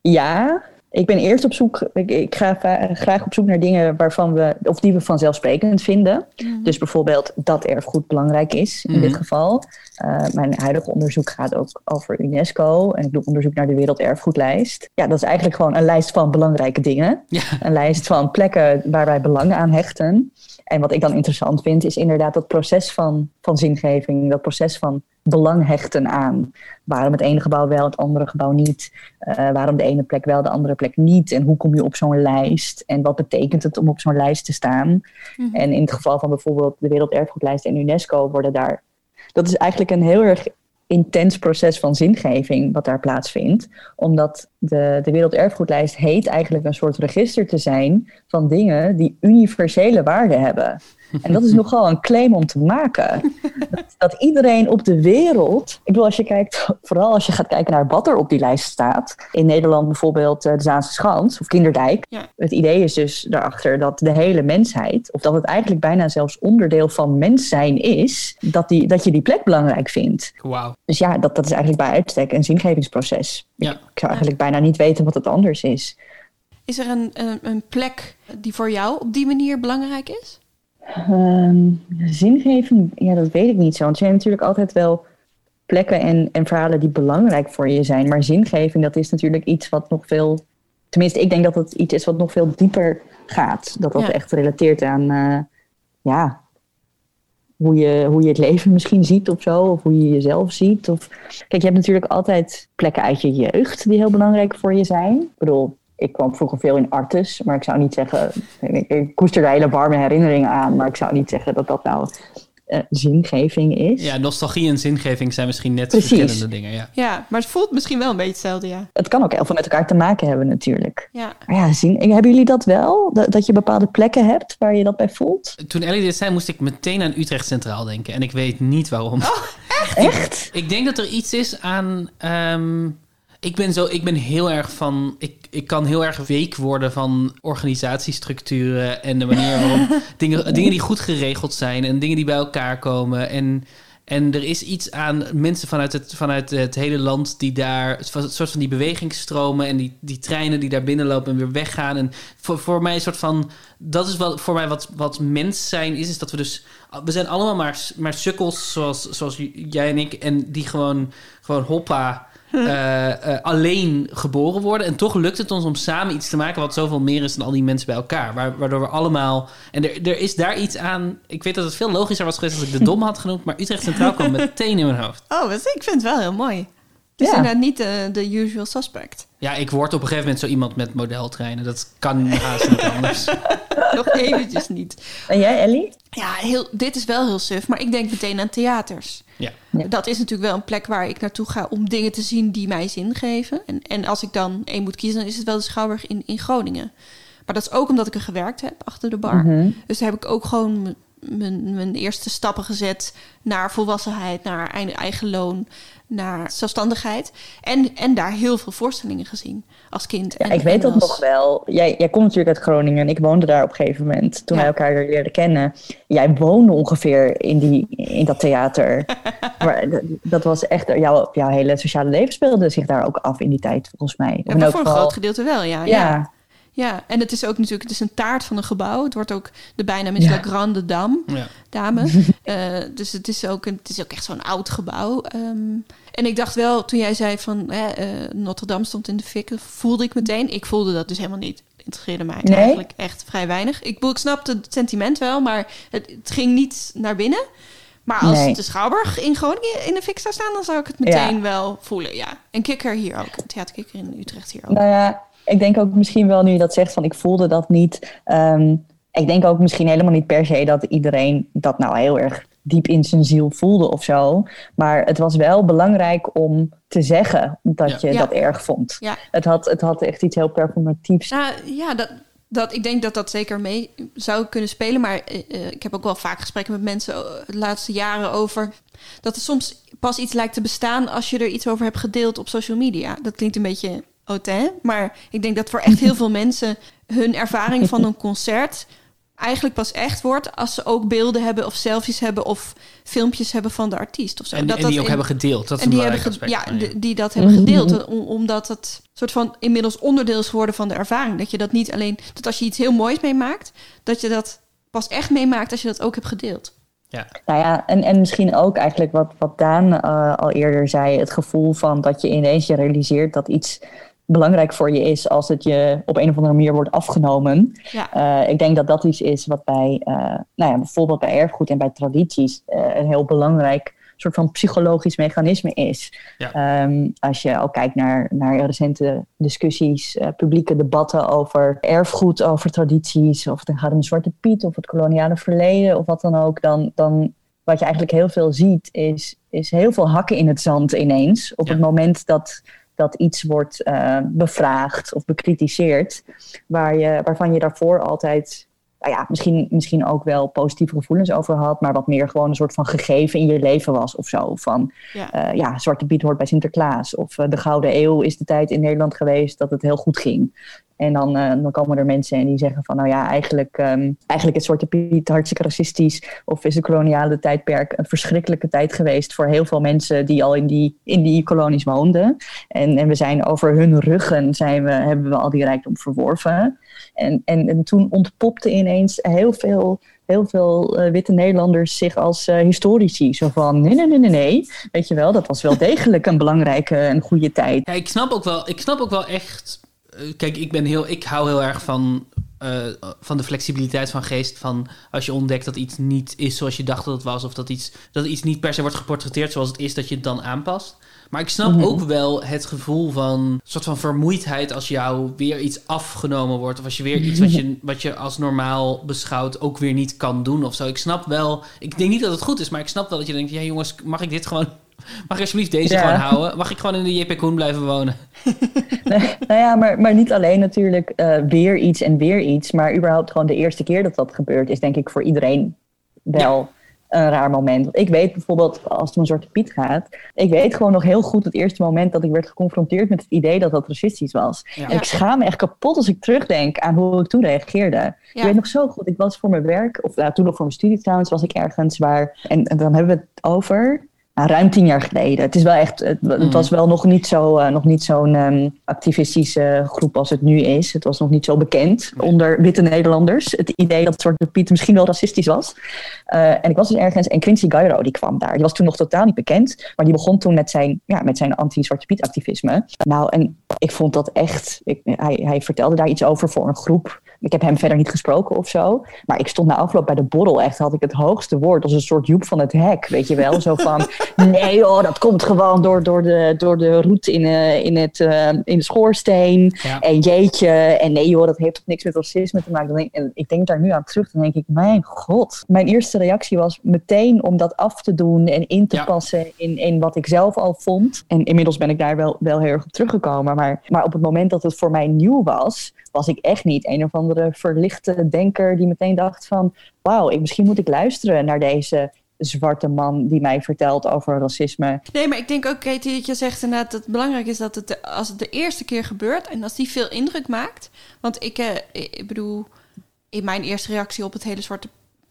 ja, ik ben eerst op zoek. Ik, ik ga graag op zoek naar dingen waarvan we, of die we vanzelfsprekend vinden. Dus bijvoorbeeld dat erfgoed belangrijk is in Mhm. dit geval. Eh, mijn huidige onderzoek gaat ook over UNESCO en ik doe onderzoek naar de Werelderfgoedlijst. Ja, dat is eigenlijk gewoon een lijst van belangrijke dingen. Een lijst van plekken waar wij belang aan hechten. En wat ik dan interessant vind, is inderdaad dat proces van, van zingeving, dat proces van belang hechten aan. Waarom het ene gebouw wel, het andere gebouw niet? Eh, waarom de ene plek wel, de andere plek niet? En hoe kom je op zo'n lijst? En wat betekent het om op zo'n lijst te staan? Mhm. En in het geval van bijvoorbeeld de Werelderfgoedlijst en UNESCO worden daar. Dat is eigenlijk een heel erg intens proces van zingeving wat daar plaatsvindt. Omdat de, de Werelderfgoedlijst heet eigenlijk een soort register te zijn van dingen die universele waarde hebben. En dat is nogal een claim om te maken. Dat, dat iedereen op de wereld. Ik bedoel, als je kijkt, vooral als je gaat kijken naar wat er op die lijst staat. In Nederland bijvoorbeeld eh, de Zaanse Schans of Kinderdijk. Het idee is dus daarachter dat de hele mensheid, of dat het eigenlijk bijna zelfs onderdeel van mens zijn is, dat, die, dat je die plek belangrijk vindt. Wauw. Dus ja, dat, dat is eigenlijk bij uitstek een zingevingsproces. Ja. Ik zou eigenlijk bijna niet weten wat het anders is. Is er een, een, een plek die voor jou op die manier belangrijk is? Ehm, zingeving, ja, dat weet ik niet zo. Want er zijn natuurlijk altijd wel plekken en, en verhalen die belangrijk voor je zijn. Maar zingeving, dat is natuurlijk iets wat nog veel... Tenminste, ik denk dat het iets is wat nog veel dieper gaat. Dat dat Ja. echt relateert aan, eh, ja, hoe je, hoe je het leven misschien ziet of zo. Of hoe je jezelf ziet. Of... Kijk, je hebt natuurlijk altijd plekken uit je jeugd die heel belangrijk voor je zijn. Ik bedoel, ik kwam vroeger veel in Artes, maar ik zou niet zeggen... Ik, ik koester daar hele warme herinneringen aan, maar ik zou niet zeggen dat dat nou eh, zingeving is. Ja, nostalgie en zingeving zijn misschien net Precies. verschillende dingen. Ja. Ja, maar het voelt misschien wel een beetje hetzelfde, ja. Het kan ook heel veel met elkaar te maken hebben natuurlijk. Ja. Maar ja, zing, hebben jullie dat wel? Dat, dat je bepaalde plekken hebt waar je dat bij voelt? Toen Ellie dit zei, moest ik meteen aan Utrecht Centraal denken. En ik weet niet waarom. echt? Echt? Ik denk dat er iets is aan... ehm, ik, ben zo, ik ben heel erg van... Ik, ik kan heel erg week worden van organisatiestructuren... en de manier waarop dingen, dingen die goed geregeld zijn... en dingen die bij elkaar komen. En, en er is iets aan mensen vanuit het, vanuit het hele land... die daar... een soort van die bewegingsstromen... en die, die treinen die daar binnenlopen en weer weggaan. En voor, voor mij een soort van... Dat is wel voor mij wat, wat mens zijn is... is dat we dus... We zijn allemaal maar, maar sukkels zoals, zoals jij en ik... en die gewoon, gewoon hoppa... eh, eh, alleen geboren worden. En toch lukt het ons om samen iets te maken wat zoveel meer is dan al die mensen bij elkaar. Wa- Waardoor we allemaal. En er, er is daar iets aan. Ik weet dat het veel logischer was geweest als ik de dom had genoemd. Maar Utrecht Centraal kwam meteen in mijn hoofd. Oh, ik vind het wel heel mooi. Het is Ja. inderdaad niet de, de usual suspect. Ja, ik word op een gegeven moment zo iemand met modeltreinen. Dat kan haast niet anders. Nog eventjes niet. En jij, Ellie? Ja, heel, dit is wel heel suf, maar ik denk meteen aan theaters. Ja. Dat is natuurlijk wel een plek waar ik naartoe ga om dingen te zien die mij zin geven. En, en als ik dan één moet kiezen, dan is het wel de Schouwburg in, in Groningen. Maar dat is ook omdat ik er gewerkt heb achter de bar. Mhm. Dus daar heb ik ook gewoon mijn, mijn eerste stappen gezet naar volwassenheid, naar eigen, eigen loon, naar zelfstandigheid. En, en daar heel veel voorstellingen gezien als kind. Ja, en, ik weet dat als- nog wel. Jij, jij komt natuurlijk uit Groningen en ik woonde daar op een gegeven moment toen Ja. wij elkaar leerden kennen. Jij woonde ongeveer in, die, in dat theater. maar dat was echt, jouw, jouw hele sociale leven speelde zich daar ook af in die tijd volgens mij. Ja, voor een groot gedeelte wel, ja. Ja. ja. Ja, en het is ook natuurlijk, het is een taart van een gebouw. Het wordt ook, de bijnaam is Ja. La Grande Dame, Ja. dame. Eh, dus het is, ook een, het is ook echt zo'n oud gebouw. Ehm, en ik dacht wel, toen jij zei van hè, eh, Notre Dame stond in de fik, voelde ik meteen. Ik voelde dat dus helemaal niet. Het interesseerde mij Nee? eigenlijk echt vrij weinig. Ik, ik snapte het sentiment wel, maar het, het ging niet naar binnen. Maar als Nee. de Schouwburg in Groningen in de fik zou staan, dan zou ik het meteen wel voelen. Ja. En Kikker hier ook. Theater Kikker in Utrecht hier ook. Nou ja, ik denk ook misschien wel nu je dat zegt van ik voelde dat niet. Ehm, ik denk ook misschien helemaal niet per se dat iedereen dat nou heel erg diep in zijn ziel voelde of zo. Maar het was wel belangrijk om te zeggen dat Ja. je Ja. dat erg vond. Ja. Het, had, het had echt iets heel performatiefs. Nou ja, dat, dat, ik denk dat dat zeker mee zou kunnen spelen. Maar eh, eh, ik heb ook wel vaak gesprekken met mensen eh, de laatste jaren over... dat er soms pas iets lijkt te bestaan als je er iets over hebt gedeeld op social media. Dat klinkt een beetje hautain, maar ik denk dat voor echt heel veel mensen... hun ervaring van een concert eigenlijk pas echt wordt... als ze ook beelden hebben of selfies hebben of filmpjes hebben van de artiest of zo. En, dat en dat die ook in- hebben gedeeld. Dat is en die hebben belangrijk ge- aspect. Ja, die dat hebben gedeeld. om- omdat het soort van inmiddels onderdeel is geworden van de ervaring. Dat je dat niet alleen... Dat als je iets heel moois meemaakt... dat je dat pas echt meemaakt als je dat ook hebt gedeeld. Ja. Nou ja, en, en misschien ook eigenlijk wat, wat Daan eh, al eerder zei: het gevoel van dat je ineens je realiseert dat iets belangrijk voor je is als het je op een of andere manier wordt afgenomen. Ja. Eh, ik denk dat dat iets is wat bij, eh, nou ja, bijvoorbeeld bij erfgoed en bij tradities eh, een heel belangrijk soort van psychologisch mechanisme is. Ja. Ehm, als je ook kijkt naar, naar recente discussies, eh, publieke debatten over erfgoed, over tradities, of het gaat om Zwarte Piet of het koloniale verleden of wat dan ook, dan, dan wat je eigenlijk heel veel ziet, is, is heel veel hakken in het zand ineens. Op het moment dat, dat iets wordt eh, bevraagd of bekritiseerd, waar je, waarvan je daarvoor altijd nou ja, misschien, misschien ook wel positieve gevoelens over had, maar wat meer gewoon een soort van gegeven in je leven was of zo. Van Ja. ja, ja Zwarte Piet hoort bij Sinterklaas. Of eh, de Gouden Eeuw is de tijd in Nederland geweest dat het heel goed ging. En dan, eh, dan komen er mensen en die zeggen van, nou ja, eigenlijk, ehm, eigenlijk is Zwarte Piet hartstikke racistisch. Of is de koloniale tijdperk een verschrikkelijke tijd geweest voor heel veel mensen die al in die, in die kolonies woonden. En, en we zijn over hun ruggen zijn we, hebben we al die rijkdom verworven. En, en, en toen ontpopte ineens heel veel, heel veel eh, witte Nederlanders zich als eh, historici. Zo van, nee, nee, nee, nee, nee. Weet je wel, dat was wel degelijk een belangrijke en goede tijd. Ja, ik snap ook wel, ik snap ook wel echt. eh, Kijk, ik ben heel, ik hou heel erg van, van de flexibiliteit van geest. Van als je ontdekt dat iets niet is zoals je dacht dat het was, of dat iets, dat iets niet per se wordt geportretteerd zoals het is, dat je het dan aanpast. Maar ik snap Mhm. ook wel het gevoel van soort van vermoeidheid als jou weer iets afgenomen wordt. Of als je weer iets wat je, wat je als normaal beschouwt ook weer niet kan doen of zo. Ik snap wel, ik denk niet dat het goed is, maar ik snap wel dat je denkt, ja jongens, mag ik dit gewoon, mag ik alsjeblieft deze Ja. gewoon houden? Mag ik gewoon in de JP Koen blijven wonen? nou ja, maar, maar niet alleen natuurlijk eh, weer iets en weer iets. Maar überhaupt gewoon de eerste keer dat dat gebeurt, is denk ik voor iedereen wel een raar moment. Want ik weet bijvoorbeeld, als het om een Zwarte Piet gaat, ik weet gewoon nog heel goed het eerste moment dat ik werd geconfronteerd met het idee dat dat racistisch was. Ja. En ik schaam me echt kapot als ik terugdenk aan hoe ik toen reageerde. Ja. Ik weet nog zo goed, ik was voor mijn werk, of nou, toen nog voor mijn studie trouwens, was ik ergens waar, en, en dan hebben we het over nou, ruim tien jaar geleden. Het, is wel echt, het, het Mm. was wel nog niet, zo, eh, nog niet zo'n ehm, activistische groep als het nu is. Het was nog niet zo bekend onder witte Nederlanders. Het idee dat Zwarte Piet misschien wel racistisch was. Eh, en ik was dus ergens, en Quincy Gairo die kwam daar. Die was toen nog totaal niet bekend, maar die begon toen met zijn, ja, met zijn anti-Zwarte Piet activisme. Nou, en ik vond dat echt, ik, hij, hij vertelde daar iets over voor een groep. Ik heb hem verder niet gesproken of zo. Maar ik stond na afloop bij de borrel. Echt had ik het hoogste woord. Als een soort Joep van het hek. Weet je wel? Zo van. Nee hoor, dat komt gewoon door, door, de, door de roet in, eh, in, het, eh, in de schoorsteen. Ja. En jeetje. En nee joh, dat heeft toch niks met racisme te maken. Denk- En ik denk daar nu aan terug. Dan denk ik, mijn god. Mijn eerste reactie was meteen om dat af te doen. En in te Ja. passen in, in wat ik zelf al vond. En inmiddels ben ik daar wel, wel heel erg op teruggekomen. Maar, maar op het moment dat het voor mij nieuw was was ik echt niet een of andere verlichte denker die meteen dacht van wauw, ik, misschien moet ik luisteren naar deze zwarte man die mij vertelt over racisme. Nee, maar ik denk ook, Katie, dat je zegt inderdaad dat het belangrijk is dat het de- als het de eerste keer gebeurt en als die veel indruk maakt. Want ik, eh, ik bedoel, in mijn eerste reactie op het hele Zwarte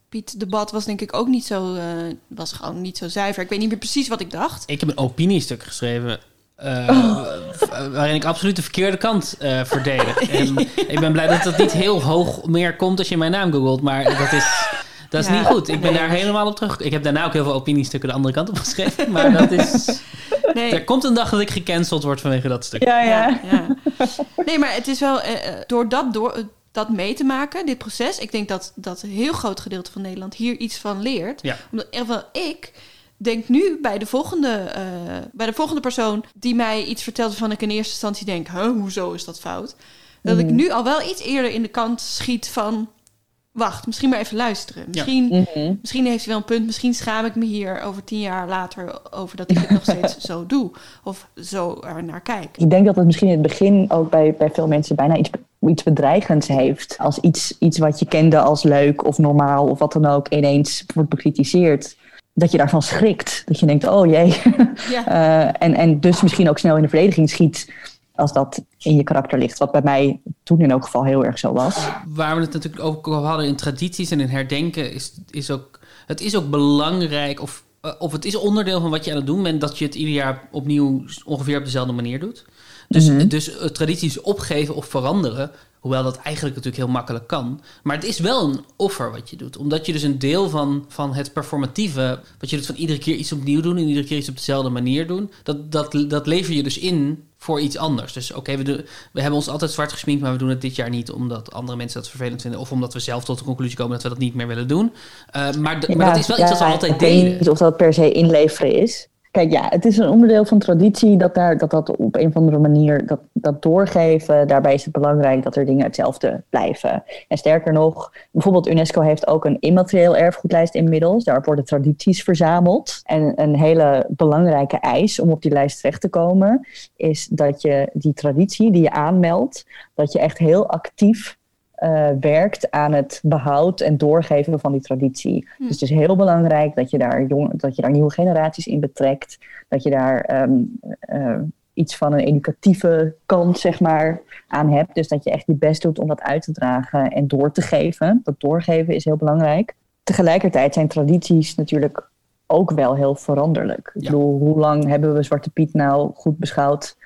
Piet-debat was denk ik ook niet zo, eh, was gewoon niet zo zuiver. Ik weet niet meer precies wat ik dacht. Ik heb een opiniestuk geschreven. Eh, w- waarin ik absoluut de verkeerde kant eh verdedig. En ik ben blij dat dat niet heel hoog meer komt als je mijn naam googelt. Maar dat is, dat is Ja, niet goed. Ik ben nee. daar helemaal op terug. Ik heb daarna ook heel veel opiniestukken de andere kant op geschreven. Maar dat is. Nee. Er komt een dag dat ik gecanceld word vanwege dat stuk. Ja, ja. ja. Nee, maar het is wel, eh, eh, door dat door, eh, dat mee te maken, dit proces. Ik denk dat, dat een heel groot gedeelte van Nederland hier iets van leert. Ja. Omdat ik denk nu bij de, volgende, eh, bij de volgende persoon die mij iets vertelt waarvan ik in eerste instantie denk, huh, hoezo is dat fout? Dat ik Mhm. nu al wel iets eerder in de kant schiet van, wacht, misschien maar even luisteren. Misschien, Mhm. misschien heeft hij wel een punt, misschien schaam ik me hier over tien jaar later over dat ik het nog steeds zo doe. Of zo er naar kijk. Ik denk dat het misschien in het begin ook bij, bij veel mensen bijna iets, iets bedreigends heeft. Als iets, iets wat je kende als leuk of normaal of wat dan ook ineens wordt bekritiseerd. Dat je daarvan schrikt. Dat je denkt, oh jee. Ja. Eh, en, en dus misschien ook snel in de verdediging schiet als dat in je karakter ligt. Wat bij mij toen in elk geval heel erg zo was. Waar we het natuurlijk ook over hadden in tradities en in herdenken, is, is ook, het is ook belangrijk, of, eh, of het is onderdeel van wat je aan het doen bent, dat je het ieder jaar opnieuw ongeveer op dezelfde manier doet. Dus, Mhm. dus tradities opgeven of veranderen, hoewel dat eigenlijk natuurlijk heel makkelijk kan. Maar het is wel een offer wat je doet. Omdat je dus een deel van, van het performatieve, wat je doet van iedere keer iets opnieuw doen en iedere keer iets op dezelfde manier doen, dat, dat, dat lever je dus in voor iets anders. Dus oké, we, doen- we hebben ons altijd zwart gesminkt, maar we doen het dit jaar niet omdat andere mensen dat vervelend vinden. Of omdat we zelf tot de conclusie komen dat we dat niet meer willen doen. Eh, maar, d- maar Ja, dat is wel iets wat we ja, altijd Ik weet deden. niet of dat per se inleveren is. Kijk, ja, het is een onderdeel van traditie dat daar, dat, dat op een of andere manier dat, dat doorgeven. Daarbij is het belangrijk dat er dingen hetzelfde blijven. En sterker nog, bijvoorbeeld UNESCO heeft ook een immaterieel erfgoedlijst inmiddels. Daar worden tradities verzameld. En een hele belangrijke eis om op die lijst terecht te komen, is dat je die traditie die je aanmeldt, dat je echt heel actief eh, werkt aan het behoud en doorgeven van die traditie. Hm. Dus het is heel belangrijk dat je daar, jong, dat je daar nieuwe generaties in betrekt. Dat je daar ehm, eh, iets van een educatieve kant zeg maar, aan hebt. Dus dat je echt je best doet om dat uit te dragen en door te geven. Dat doorgeven is heel belangrijk. Tegelijkertijd zijn tradities natuurlijk ook wel heel veranderlijk. Ik bedoel, hoe lang hebben we Zwarte Piet nou goed beschouwd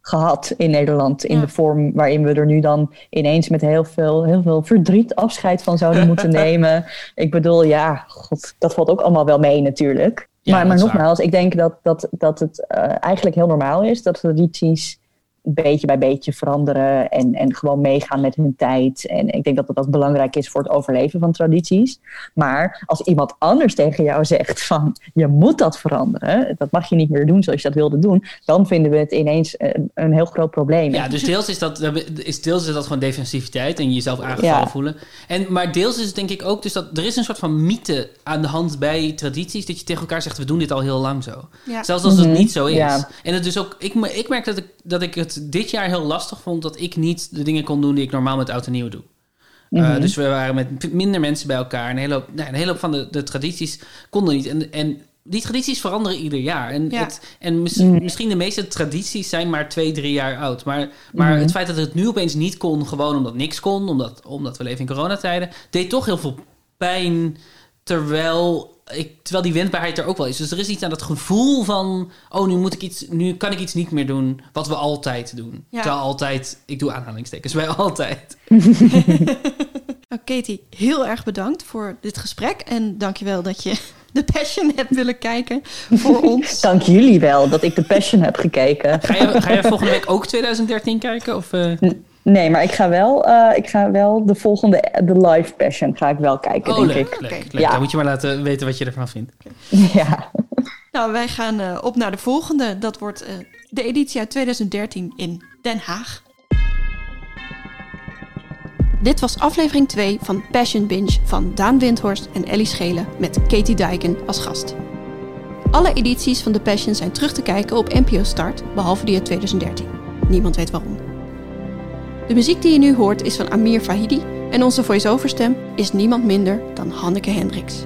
gehad in Nederland. In de vorm waarin we er nu dan ineens met heel veel, heel veel verdriet afscheid van zouden moeten nemen. Ik bedoel, ja, god, dat valt ook allemaal wel mee natuurlijk. Ja, maar maar nogmaals, ik denk dat, dat, dat het eh, eigenlijk heel normaal is dat tradities beetje bij beetje veranderen en, en gewoon meegaan met hun tijd. En ik denk dat dat belangrijk is voor het overleven van tradities. Maar als iemand anders tegen jou zegt van je moet dat veranderen, dat mag je niet meer doen zoals je dat wilde doen, dan vinden we het ineens een, een heel groot probleem. Ja, dus deels is dat, is deels is dat gewoon defensiviteit en jezelf aangevallen Ja. voelen. En, maar deels is het denk ik ook dus dat er is een soort van mythe aan de hand bij tradities dat je tegen elkaar zegt we doen dit al heel lang zo. Ja. Zelfs als het Mhm, niet zo is. ja. En het dus ook, ik, me- ik merk dat ik, dat ik het dit jaar heel lastig vond dat ik niet de dingen kon doen die ik normaal met oud en nieuw doe. Uh, Mhm. dus we waren met minder mensen bij elkaar. Een hele hoop, nou, een hele hoop van de, de tradities konden niet. En, en die tradities veranderen ieder jaar. En, Ja. het, en mis- Mhm. misschien de meeste tradities zijn maar twee, drie jaar oud. Maar, maar Mhm. het feit dat het nu opeens niet kon, gewoon omdat niks kon, omdat, omdat we leven in coronatijden, deed toch heel veel pijn. Terwijl, ik, terwijl die wendbaarheid er ook wel is. Dus er is iets aan dat gevoel van: oh, nu, moet ik iets, nu kan ik iets niet meer doen wat we altijd doen. Ja. Terwijl altijd, ik doe aanhalingstekens bij altijd. Nou, Katie, heel erg bedankt voor dit gesprek. En dankjewel dat je de Passion hebt willen kijken voor ons. Dank jullie wel dat ik de Passion heb gekeken. Ga je, ga je volgende week ook 2013 kijken? Of, eh? Nee, maar ik ga wel, eh, ik ga wel de volgende, de live Passion, ga ik wel kijken, Oh, denk leuk, ik. leuk, leuk. Ja. Dan moet je maar laten weten wat je ervan vindt. ja. Nou, wij gaan eh, op naar de volgende. Dat wordt eh, de editie uit 2013 in Den Haag. Dit was aflevering 2 van Passion Binge van Daan Windhorst en Ellie Schelen met Katie Dijken als gast. Alle edities van The Passion zijn terug te kijken op NPO Start, behalve die uit 2013. Niemand weet waarom. De muziek die je nu hoort is van Amir Fahidi en onze voice-over stem is niemand minder dan Hanneke Hendricks.